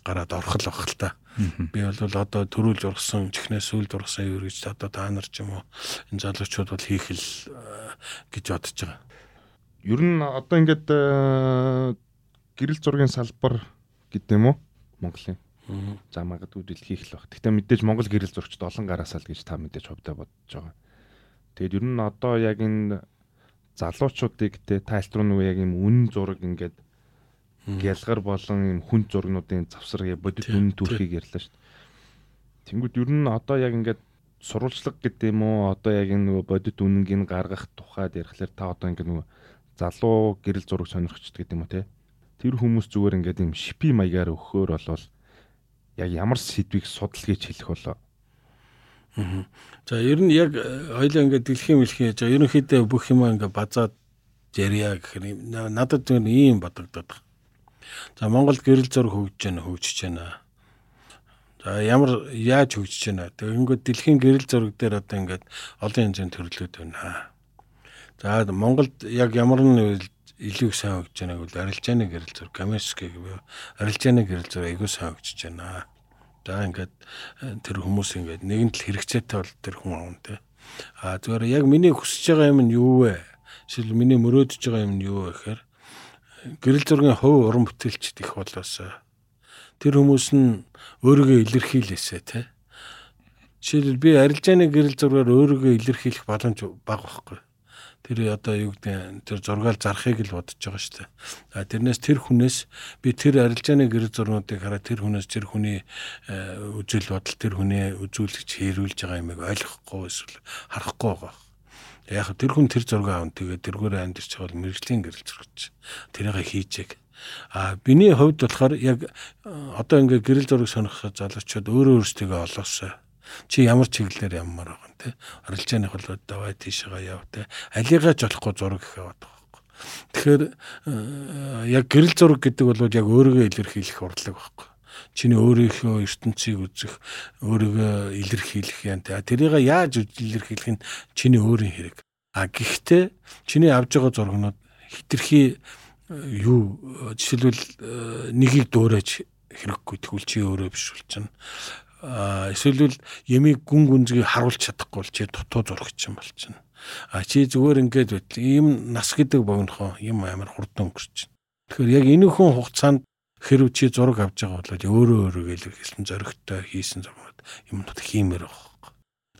гараад орох л бах л та. Би бол одоо төрүүлж ургасан чихнээс сүлд ургасан юу гэж одоо та нар ч юм уу энэ залуучууд бол хийх л гэж бодож байгаа. Ер нь одоо ингээд э, гэрэл зургийн салбар гэдэг юм уу? Монголын. За магадгүй дэлхийх л баг. Гэхдээ мэдээж Монгол гэрэл зурагчд олон гараасаа л гэж та мэдээж хувьдаа бодож байгаа. Тэгээд ер нь одоо яг энэ залуучуудыг те тайлт руу нөгөө яг юм үн зураг ингээд гялгар болон юм хүн зургнуудын завсар бодит үн төрхийг ярьлаа шүү дээ. Тэнгүүд ер нь одоо яг ингээд сурвалжлага гэдэг юм уу одоо яг нөгөө бодит үнэнгийг гаргах тухайд ярихлаар та одоо ингээд нөгөө залуу гэрэл зураг сонирхчд гэдэг юм уу те. Тэр хүмүүс зүгээр ингээд юм шипи маягаар өгөхөөр болвол яг ямар сэдвийг судалгаж хэлэх болоо. За ер нь яг э, хоёлаа ингээд дэлхийн мэлхийн яаж ерөнхийдөө бүх юм ингээд базаад ярья гэхээр надад зөв ийм бодогдоод байна. За Монгол гэрэл зураг хөгжиж байна, хөгжиж байна. За ямар яаж хөгжиж байна. Тэгэнгүүт дэлхийн гэрэл зураг дээр одоо ингээд олон янзын төрлүүд байна. За Монголд яг ямар нэг илүү сайн хөгжиж байгааг бол арилжааны гэрэл зур Камерский гэвэ арилжааны гэрэл зур айгүй сайн хөгжиж байна. За ингээд э, тэр хүмүүс ингээд нэгэн тал хэрэгцээтэй бол тэр хүн аав те. А зүгээр яг миний хүсэж байгаа юм нь юу вэ? Эсвэл миний мөрөөдөж байгаа юм нь юу вэ гэхээр гэрэл зургийн хувь уран бүтээлчд их болоосоо тэр хүмүүс нь өөрийгөө илэрхийлээсэ тий. Жишээлбэл би арилжааны гэрэл зургаар өөрийгөө илэрхийлэх боломж бага байхгүй. Тэр одоо юу гэдэг тэр зургаал зарахыг л бодож байгаа шүү дээ. А тэрнээс тэр хүнээс би тэр арилжааны гэрэл зурнуудыг хараад тэр хүнээс тэр хүний э, үзэл бодол тэр хүний үзүүлэгч хэрүүлж байгаа юмыг ойлгохгүй эсвэл харахгүй байгаа. Яг тэр хүн тэр зураг аав тэгээ тэргүүрээ амьдэрч байгаа бол мэрэгжлийн гэрэл зурагч. Тэрийг хийжээг А биний хувьд болохоор яг э, одоо ингээ гэрэл зураг сонирх залуучууд өөрөө өөрсдөө олоосоо чи ямар чиглэлээр яммаар те арилжааны холбоод давай тийшээгаа яв те алигаа жолохгүй зураг гэх яваад байгаа байхгүй тэгэхээр э, яг гэрэл зураг гэдэг бол яг өөрийгөө илэрхийлэх урлаг байхгүй. Чиний өөрийнхөө ертөнцийг үзэх өөрийгөө илэрхийлэх юм тэрийг яаж илэрхийлэх нь чиний өөрийн хэрэг. А гэхдээ чиний авж байгаа зургнууд хитрхи юу жишээлбэл э, нэгийг дуурайж хэрэггүй тэгвэл чи өөрөө биш бол чинь эсвэл ямиг гүн гүнзгий харуулж чадахгүй бол чи дутуу зурагч юм бол чинь. А чи зүгээр ингээд байтал ийм нас гэдэг богинохоо юм амар хурдан өнгөрч тэгэхээр яг энэ хүн хугацаанд хэрв чи зураг авч байгаа бол өөрөө өөрийгөө илэрхийлсэн зоригтой хийсэн зургууд юмнууд хиймээр байгаа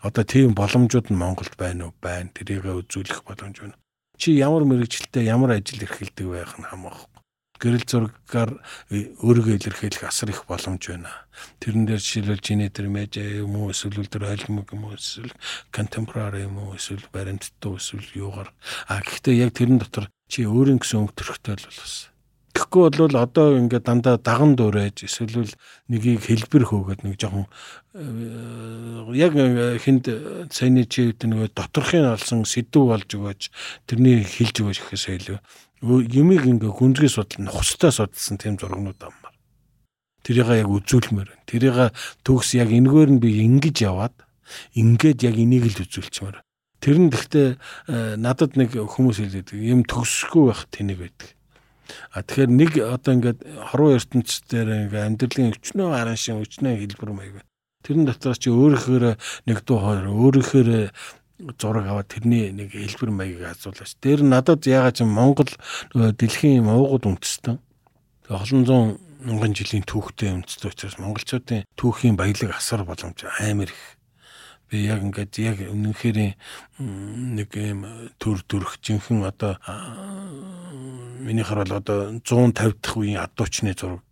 одоо тийм боломжууд нь Монголд байна уу? Байна. Тэрийг үзүүлэх боломж байна. Чи ямар мэрэгчлээ ямар ажил эрхэлдэг байх нь хамаахгүй. Гэрэл зургаар өөрийгөө илэрхийлэх асар их боломж байна. Тэрэн дээр жишээлбэл Geneder Media юм уу эсвэл тэр альбом юм уу эсвэл contemporary юм уу эсвэл баримттай эсвэл юугаар а гэхдээ яг тэрэн дотор чи өөрийн гэсэн өнгө төрхтэй л болсон. Тэгэхгүй бол одоо ингээд дандаа даган дуурайж эсвэл нэгийг хэлбэр хөөгөөд нэг жоохон э, яг хинд саяны чи гэдэг нэг доторхын алсан сэдв болж өгөөж тэрний хэлж өгөөж гэхээс илүү юмыг ингээ гүнзгий судална хустай судалсан тийм зургнууд аммаар. Тэрийг яг үзүүлмээр байна. Тэрийг төгс яг энэгээр нь би ингэж яваад ингээд яг энийг л үзүүлчмээр. Тэр нь гэхдээ э, надад нэг хүмүүс хэлээд юм төгсөхгүй байх тэнийг байдаг. А тэгэхээр нэг одоо ингээд хорвоо ертөнцийн ингээд амьдралын өчнөө харан шин өчнөө хэлбэр маяг. Тэрэн дотор чи өөрөөхөөр нэг дуу хоёр өөрөөхөөр зураг аваад тэрний нэг хэлбэр маягийг асуулаач. Тэр надад ягаад ч Монгол дэлхийн уугууд үндэстэн. Олон зуун мянган жилийн түүхтэй үндэстэй учраас монголчуудын түүхийн баялаг асар боломж амар их. Би яг ингээд яг үнэнхээр нэг юм төр төрөх жинхэнэ одоо миний хараад одоо 150 дахь үеийн адуучны зураг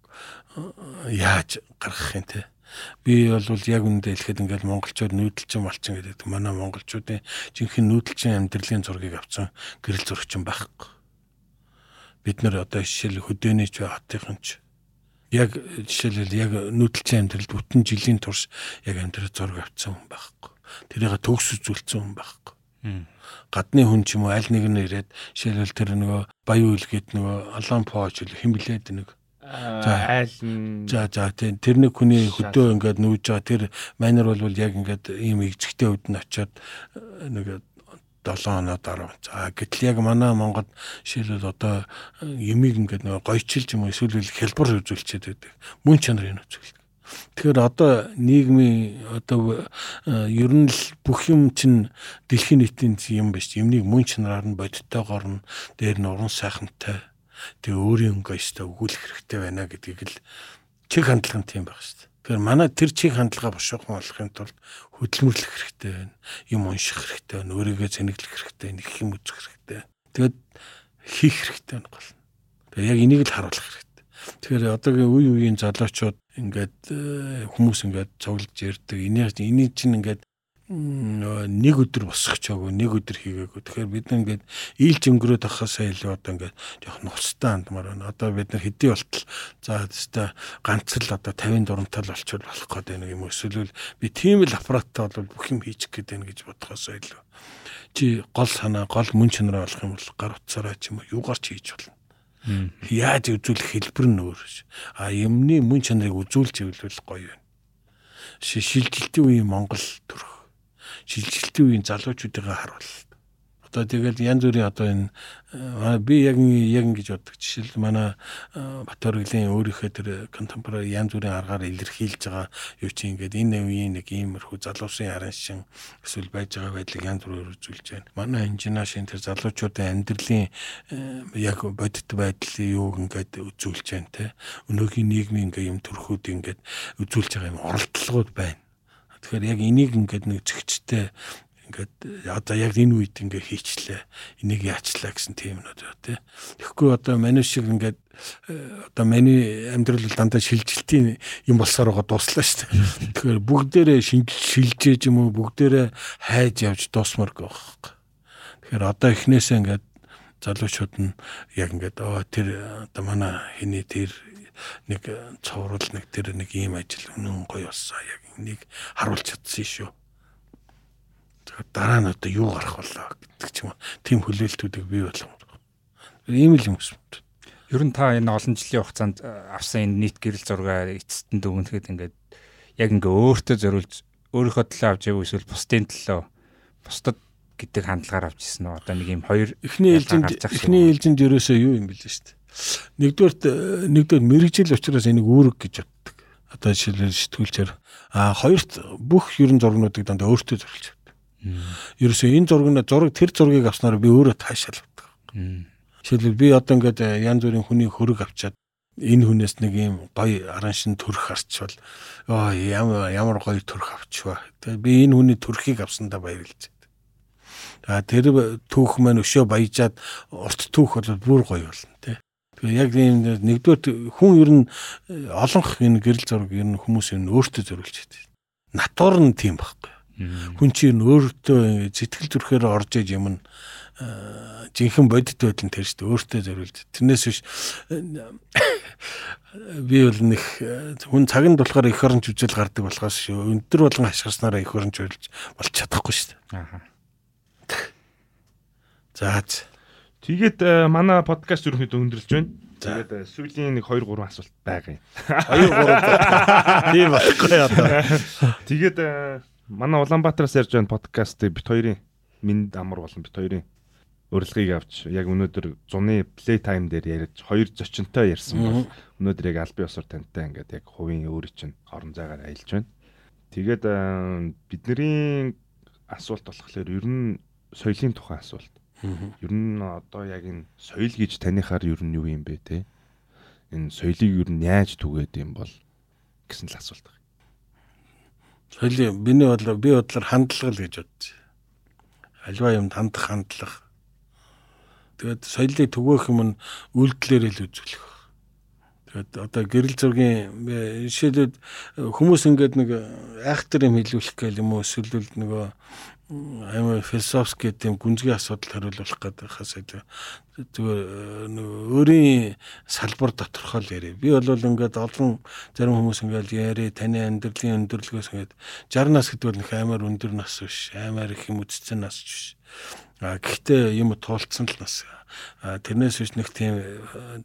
яаж гаргах юм те би бол яг үндэ хэлэхэд ингээд монголчууд нүүдэлчин малчин гэдэг манай монголчуудын жинхэнэ нүүдэлчин амьдралын зургийг авсан гэрэл зурагчин байхгүй бид нар одоо жишээл хөдөөний ч хотын ч яг жишээлбэл яг нүүдэлчин амьдралд бүтэн жилийн турш яг амьдрал зураг авсан хүн байхгүй. Тэрийг төгс үзүүлсэн хүн байхгүй. Гадны хүн ч юм уу аль нэг нь ирээд жишээлбэл тэр нөгөө баян үлгээд нөгөө алан пооч хэн блээд нэг айл за за тэр нэг хүний хөдөө ингээд нүүж байгаа тэр майнер бол яг ингээд ийм игжигтэй үед нь очиод нэг 7 оноо дараа. За гэтэл яг манай Монгол жишээлбэл одоо юмыг ингээд нэг гойчилж юм эсвэл хэлбэр үзүүлчихэд байдаг. Мөн чанарын үзүүлдэг. Тэгэхээр одоо нийгмийн одоо ер нь л бүх юм чинь дэлхийн нийтийн юм биш. Юмныг мөн чанараар нь бодиттойгоор нь дээр нь уран сайхантай тэгээ өөрийн өнгө өстой өгүүлэх хэрэгтэй байна гэдгийг л чиг хандлага нь тийм байх шүү дээ. Тэгэхээр манай тэр чиг хандлага бошоохон болохын тулд хөдөлмөрлөх хэрэгтэй байна. Юм унших хэрэгтэй байна. Өөрийгөө зэнэглэх хэрэгтэй, нэг юм үзэх хэрэгтэй. Тэгээд хийх хэрэгтэй байна гол. Тэгээ яг энийг л харуулах хэрэгтэй. Тэгэхээр одоогийн үе үеийн залуучууд ингээд э, хүмүүс ингээд цуглаж ярддаг. Энийг энийг чинь ингээд нэг өдөр босгочоогүй нэг өдөр хийгээгүй. Тэгэхээр бид ингээд ийлж өнгөрөөд ахасаа илүү одоо ингээд жоох нустай андмаар байна. Одоо бид нар хэдий болтол за теста ганц л одоо 50 дурамтал болчихвол болох гэдэг нэг юм эсвэл би тийм л аппараттай бол бүх юм хийчих гээд байна гэж бодохоосоо илүү. Чи гол санаа гол мөн чанараа олох юм бол гар утсаараа ч юм уу юугаар ч хийж болно. Яаж үзүүлэх хэлбэр нь өөр. А юмны мөн чанарыг үзүүлж ивэл гоё байна. Шилжилтийн үеийн Монгол төрх шилжилтийн үеийн залуучуудыг харуул. Одоо тэгэл янз бүрийн одоо энэ би яг яг ингэж боддог. Жишээл манай Батөргөлийн өөрийнхөө тэр contemporary янз бүрийн аргаар илэрхийлж байгаа юу чи ингээд энэ үеийн нэг иймэрхүү залуусын харан шин эсвэл байж байгаа байдлыг янз бүрээр үзүүлж байна. Манай инженер шин тэр залуучуудын амьдралын яг бодит байдлыг юу ингээд үзүүлж байна те. Өнөөгийн нийгмийн ингээд юм төрхүүд ингээд үзүүлж байгаа юм оролдлогууд байна. Тэгэхээр яг энийг ингээд нэг зөгчтэй ингээд одоо яг энэ үед ингээ хийчлээ энийг яачлаа гэсэн тийм нөт тий. Тэгэхгүй одоо маний шиг ингээд э, одоо маний амьдрал дандаа шилжилтийн юм болсоор байгаа дуслаа шүү дээ. Тэгэхээр бүгдээрээ шилжээж юм уу бүгдээрээ хайж явж дуусмарг байгаа. Тэгэхээр одоо эхнээсээ ингээд залуучууд нь яг ингээд оо тэр одоо манай хэний тэр нэг цовруул нэг тэр нэг ийм ажил үнэн гоё болсон яг энийг харуулж чадсан шүү дараа нь одоо юу гарах болоо гэдэг ч юм. Тим хүлээлтүүдийг бий болгоно. Ийм л юм гэсэн. Ер нь та энэ олон жилийн хугацаанд э, авсан энэ нийт гэрэл зургаа эцэстэн дүгнэхэд ингээд яг ингээ өөртөө зориулж өөрийнхөө төлөө авч яв эсвэл бусдын төлөө бусдад гэдэг хандлагаар авч ирсэн нь одоо нэг юм хоёр эхний ээлжинд эхний ээлжинд ерөөсөө юу юм бэл шүү дээ. Нэгдүгээрт э, нэгдүгээр мэрэгжил учраас энийг үүрэг гэж. Одоо жишээлбэл сэтгүүлчээр а хоёрт бүх ерөн зургнуудыг дандаа өөртөө зориулж Ерөөсөө энэ зураг зураг тэр зургийг авснаар би өөрөө таашаалдаг. Жишээлбэл би одоо ингээд э, янз бүрийн хүний хөрөг авчаад энэ хүнээс нэг юм гоё араншин төрх харчвал оо ямар ямар гоё төрх авчваа. Тэгээ би энэ хүний төрхийг авсандаа баярлж байна. А тэр түүх маань өшөө баяжаад урт түүх бол бүр гоё болно тий. Тэгээ яг ийм нэгдүгээр хүн ер нь э, олонх энэ гэрэл зураг ер нь хүмүүс ер нь өөртөө зориулж байдаг. Натур нь тийм байхгүй. Хүн чинь өөртөө сэтгэл зүрхээр орж иж юм нь жинхэнэ бодит байдал нь тэр шүү дээ өөртөө зориулж. Тэрнээс биш би бол нэг хүн цагнд болохоор их оронч үжил гардаг болохоос шүү. Өндөр болгон хашгирснараа их оронч үйлж болж чадахгүй шүү дээ. Аа. За. Тэгээд манай подкаст ерөнхийдөө өндөрлж байна. Тэгээд сүүлийн нэг 2 3 асуулт байгаа юм. 2 3. Тийм болохгүй одоо. Тэгээд манай Улаанбаатараас ярьж байгаа подкастыг бит хоёрын минд амар болон бит хоёрын урилгыг авч яг өнөөдөр зуны плей тайм дээр ярьж хоёр зочинтой ярьсан бол өнөөдөр яг албан ёсоор тантай ингээд яг хувийн өөрийн чинь орон зайгаар аялж байна. Тэгээд бидний асуулт болохоор ер нь соёлын тухайн асуулт. Ер нь одоо яг энэ соёл гэж танихаар ер нь юу юм бэ те? Энэ соёлыг ер нь яаж түгээд юм бол гэсэн л асуулт байна. Соёлын миний бодлоор би бодлоор хандлага л гэж бодож. Альва юмд хандах хандлага. Тэгээд соёлыг түгээх юм нь үйлдэлээр л үзүүлэх. Тэгээд одоо гэрэл зургийн жишээлбэл хүмүүс ингээд нэг айхтар юм хэлүүлэх гэл юм уу эсвэл нөгөө амар философик гэдэм гүнзгий асуудал хариулах гэдэг хас зүгээр өөрийн салбар доторхоо л яриа. Би бол ингээд олон зарим хүмүүс ингээд яри таны амьдралын өндөрлгөөс ингээд 60 нас гэдэг бол нэг амар өндөр нас биш. Амар их юм үдцэн нас биш. А гэхдээ юм туулцсан л нас. А тэрнээс биш нэг тийм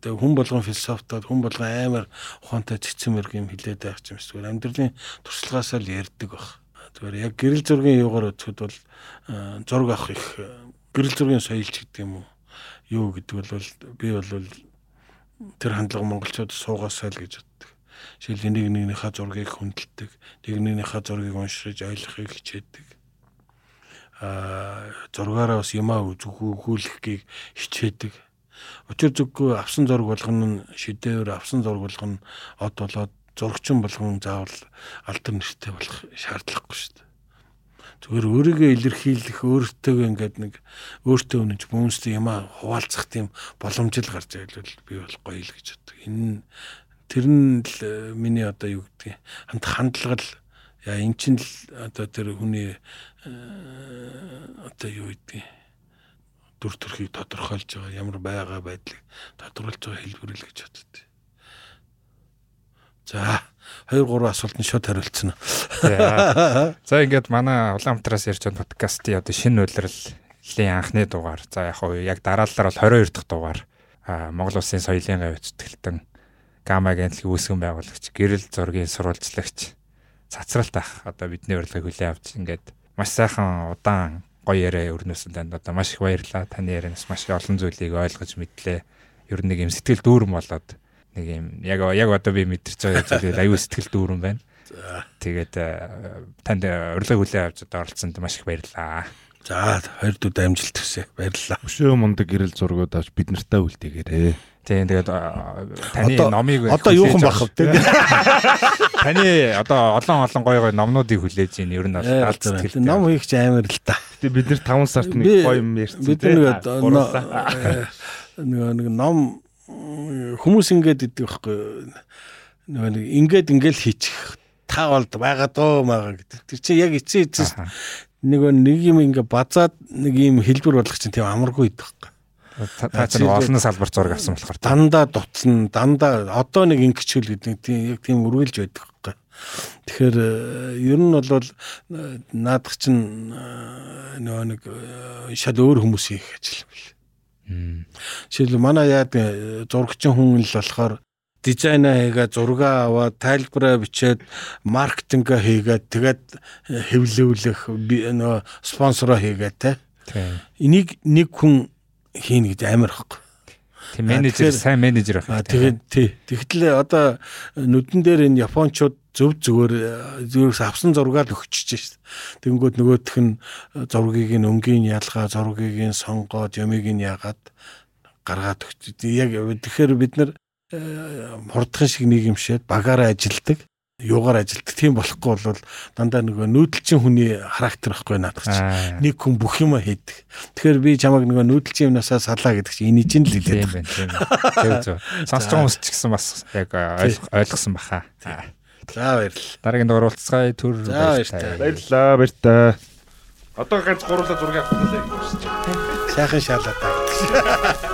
хүн болгон философтод хүн болгон амар ухаантай цэцэн мэрэг юм хилээд байх юм шиг амьдралын туршлагаас л ярьдаг баг. Тэгэхээр яг гэрэл зургийн юугаар үзэхэд бол зураг авах их гэрэл зургийн соёлч гэдэг юм уу? Юу гэдэг бол би бол тэр хандлага монголчууд суугаасаа л гэж боддог. Жишээл нэг нэгнийхээ зургийг хүндэлдэг, нэг нэгнийхээ зургийг уншиж ойлгохыг хичээдэг. Аа зургаараа бас юмаа үзүүлэхийг хичээдэг. Учир зүггүй авсан зураг болгоно нь шидэвэр авсан зураг болгоно од болоод зурагчин болгон заавал алдар нэртэй болох шаардлагагүй шүү дээ. Зүгээр өөрийгөө илэрхийлэх, өөртөө ингээд нэг өөртөө үнэнч хүмүүстэй юм хуваалцах тийм боломж л гарч ивэл би бол гоё л гэж боддог. Энэ тэр нь л э, миний одоо юу гэдгийг хамт хандлага л яа эн чинь л одоо тэр хүний э, одоо юу гэдгийг дүр төрхийг тодорхойлж байгаа ямар байгаа байдлыг тодорхойлж байгаа хэлбэр л гэж боддог. За 2 3 асуултанд шууд хариулцсан. За ингээд манай Улаанбаатараас ярьж байгаа подкастын одоо шинэ үйлрлийн анхны дугаар. За яг хуу яг дараалалаар бол 22 дахь дугаар. А Монгол Улсын соёлын гавь зүтгэлтэн Гама гэнтлийн үүсгэн байгуулагч, гэрэл зургийн сурвалжлагч цацралт ах одоо бидний урилгыг хүлээн авч ингээд маш сайхан удаан гоё яриа өрнөсөн танд одоо маш их баярлалаа. Таны ярианаас маш олон зүйлийг ойлгож мэдлээ. Ер нь нэг юм сэтгэл дүүрэн болоод нэг юм яг яг одоо би мэдэрч байгаа зүйл аюу сэтгэл дүүрэн байна. Тэгээд танд урилга хүлээ авч одоо оролцсонд маш их баярлалаа. За хоёр дүү амжилт хүсье. Баярлалаа. Өшөө мундаг гэрэл зургууд авч бид нартай үлдээгээрээ. Тийм тэгээд таны номыг одоо юу хэн бах вэ? Таны одоо олон олон гоё гоё номнуудыг хүлээж ийн ер нь сэтгэл. Ном хийх чи амар л та. Гэтэ бид нар 5 сард нэг гоё юм ярьсан. Бид нэг нэг ном хүмүүс ингээд идэг байхгүй. Нэг ингээд ингээл хийчих та болд байгаа дөө мага гэдэг. Тэр чинь яг эцээ эцэс нэг нэг юм ингээ базаад нэг юм хэлбэр болгох чинь тийм амаргүй идэх байхгүй. Та чинь олон салбар зураг авсан болохоор дандаа дутсан, дандаа одоо нэг ингэчүүл гэдэг тийм яг тийм үргэлж байдаг байхгүй. Тэгэхээр ер нь бол наадах чинь нөгөө нэг шал өөр хүмүүс хийх ажил байна. Жишээл манай яад зурагчин хүн л болохоор дизайнаа хийгээд зураг аваад тайлбараа бичээд маркетинга хийгээд тэгээд хэвлүүлэх нөгөө спонсороо хийгээд те. Энийг нэг хүн хийнэ гэж амар ихгүй. Тийм менежер сайн менежер байх. Тэгээд тий. Тэгэхдээ одоо нүдэн дээр энэ японочууд зөв зүгээр зүгээс авсан зургаар л өгчөж шээ. Тэнгүүд нөгөөх нь зургийг нь өнгийн ялгаа, зургийг нь сонгоод, ямиг нь яагаад гаргаад өгч. Яг тэгэхээр бид нар хурдхан шиг нэг юм шээд багаараа ажилдаг юугаар ажилтдаг тийм болохгүй бол дандаа нөгөө нүүдэлчин хүний характер байхгүй наадах чинь нэг хүн бүх юма хийдэг. Тэгэхээр би чамайг нөгөө нүүдэлчин юмнасаа салаа гэдэг чинь энэ чинь л хэлээд байна. Тийм зөв. Сонсож байгаа хүмүүс ч гэсэн бас яг ойлгосон баха. За баярлалаа. Дараагийн дугаар уулзцгаая төр баярлалаа. Баярлалаа баяртай. Одоо ганц гурлаа зургийг авах нь л сайхан шаалаа та.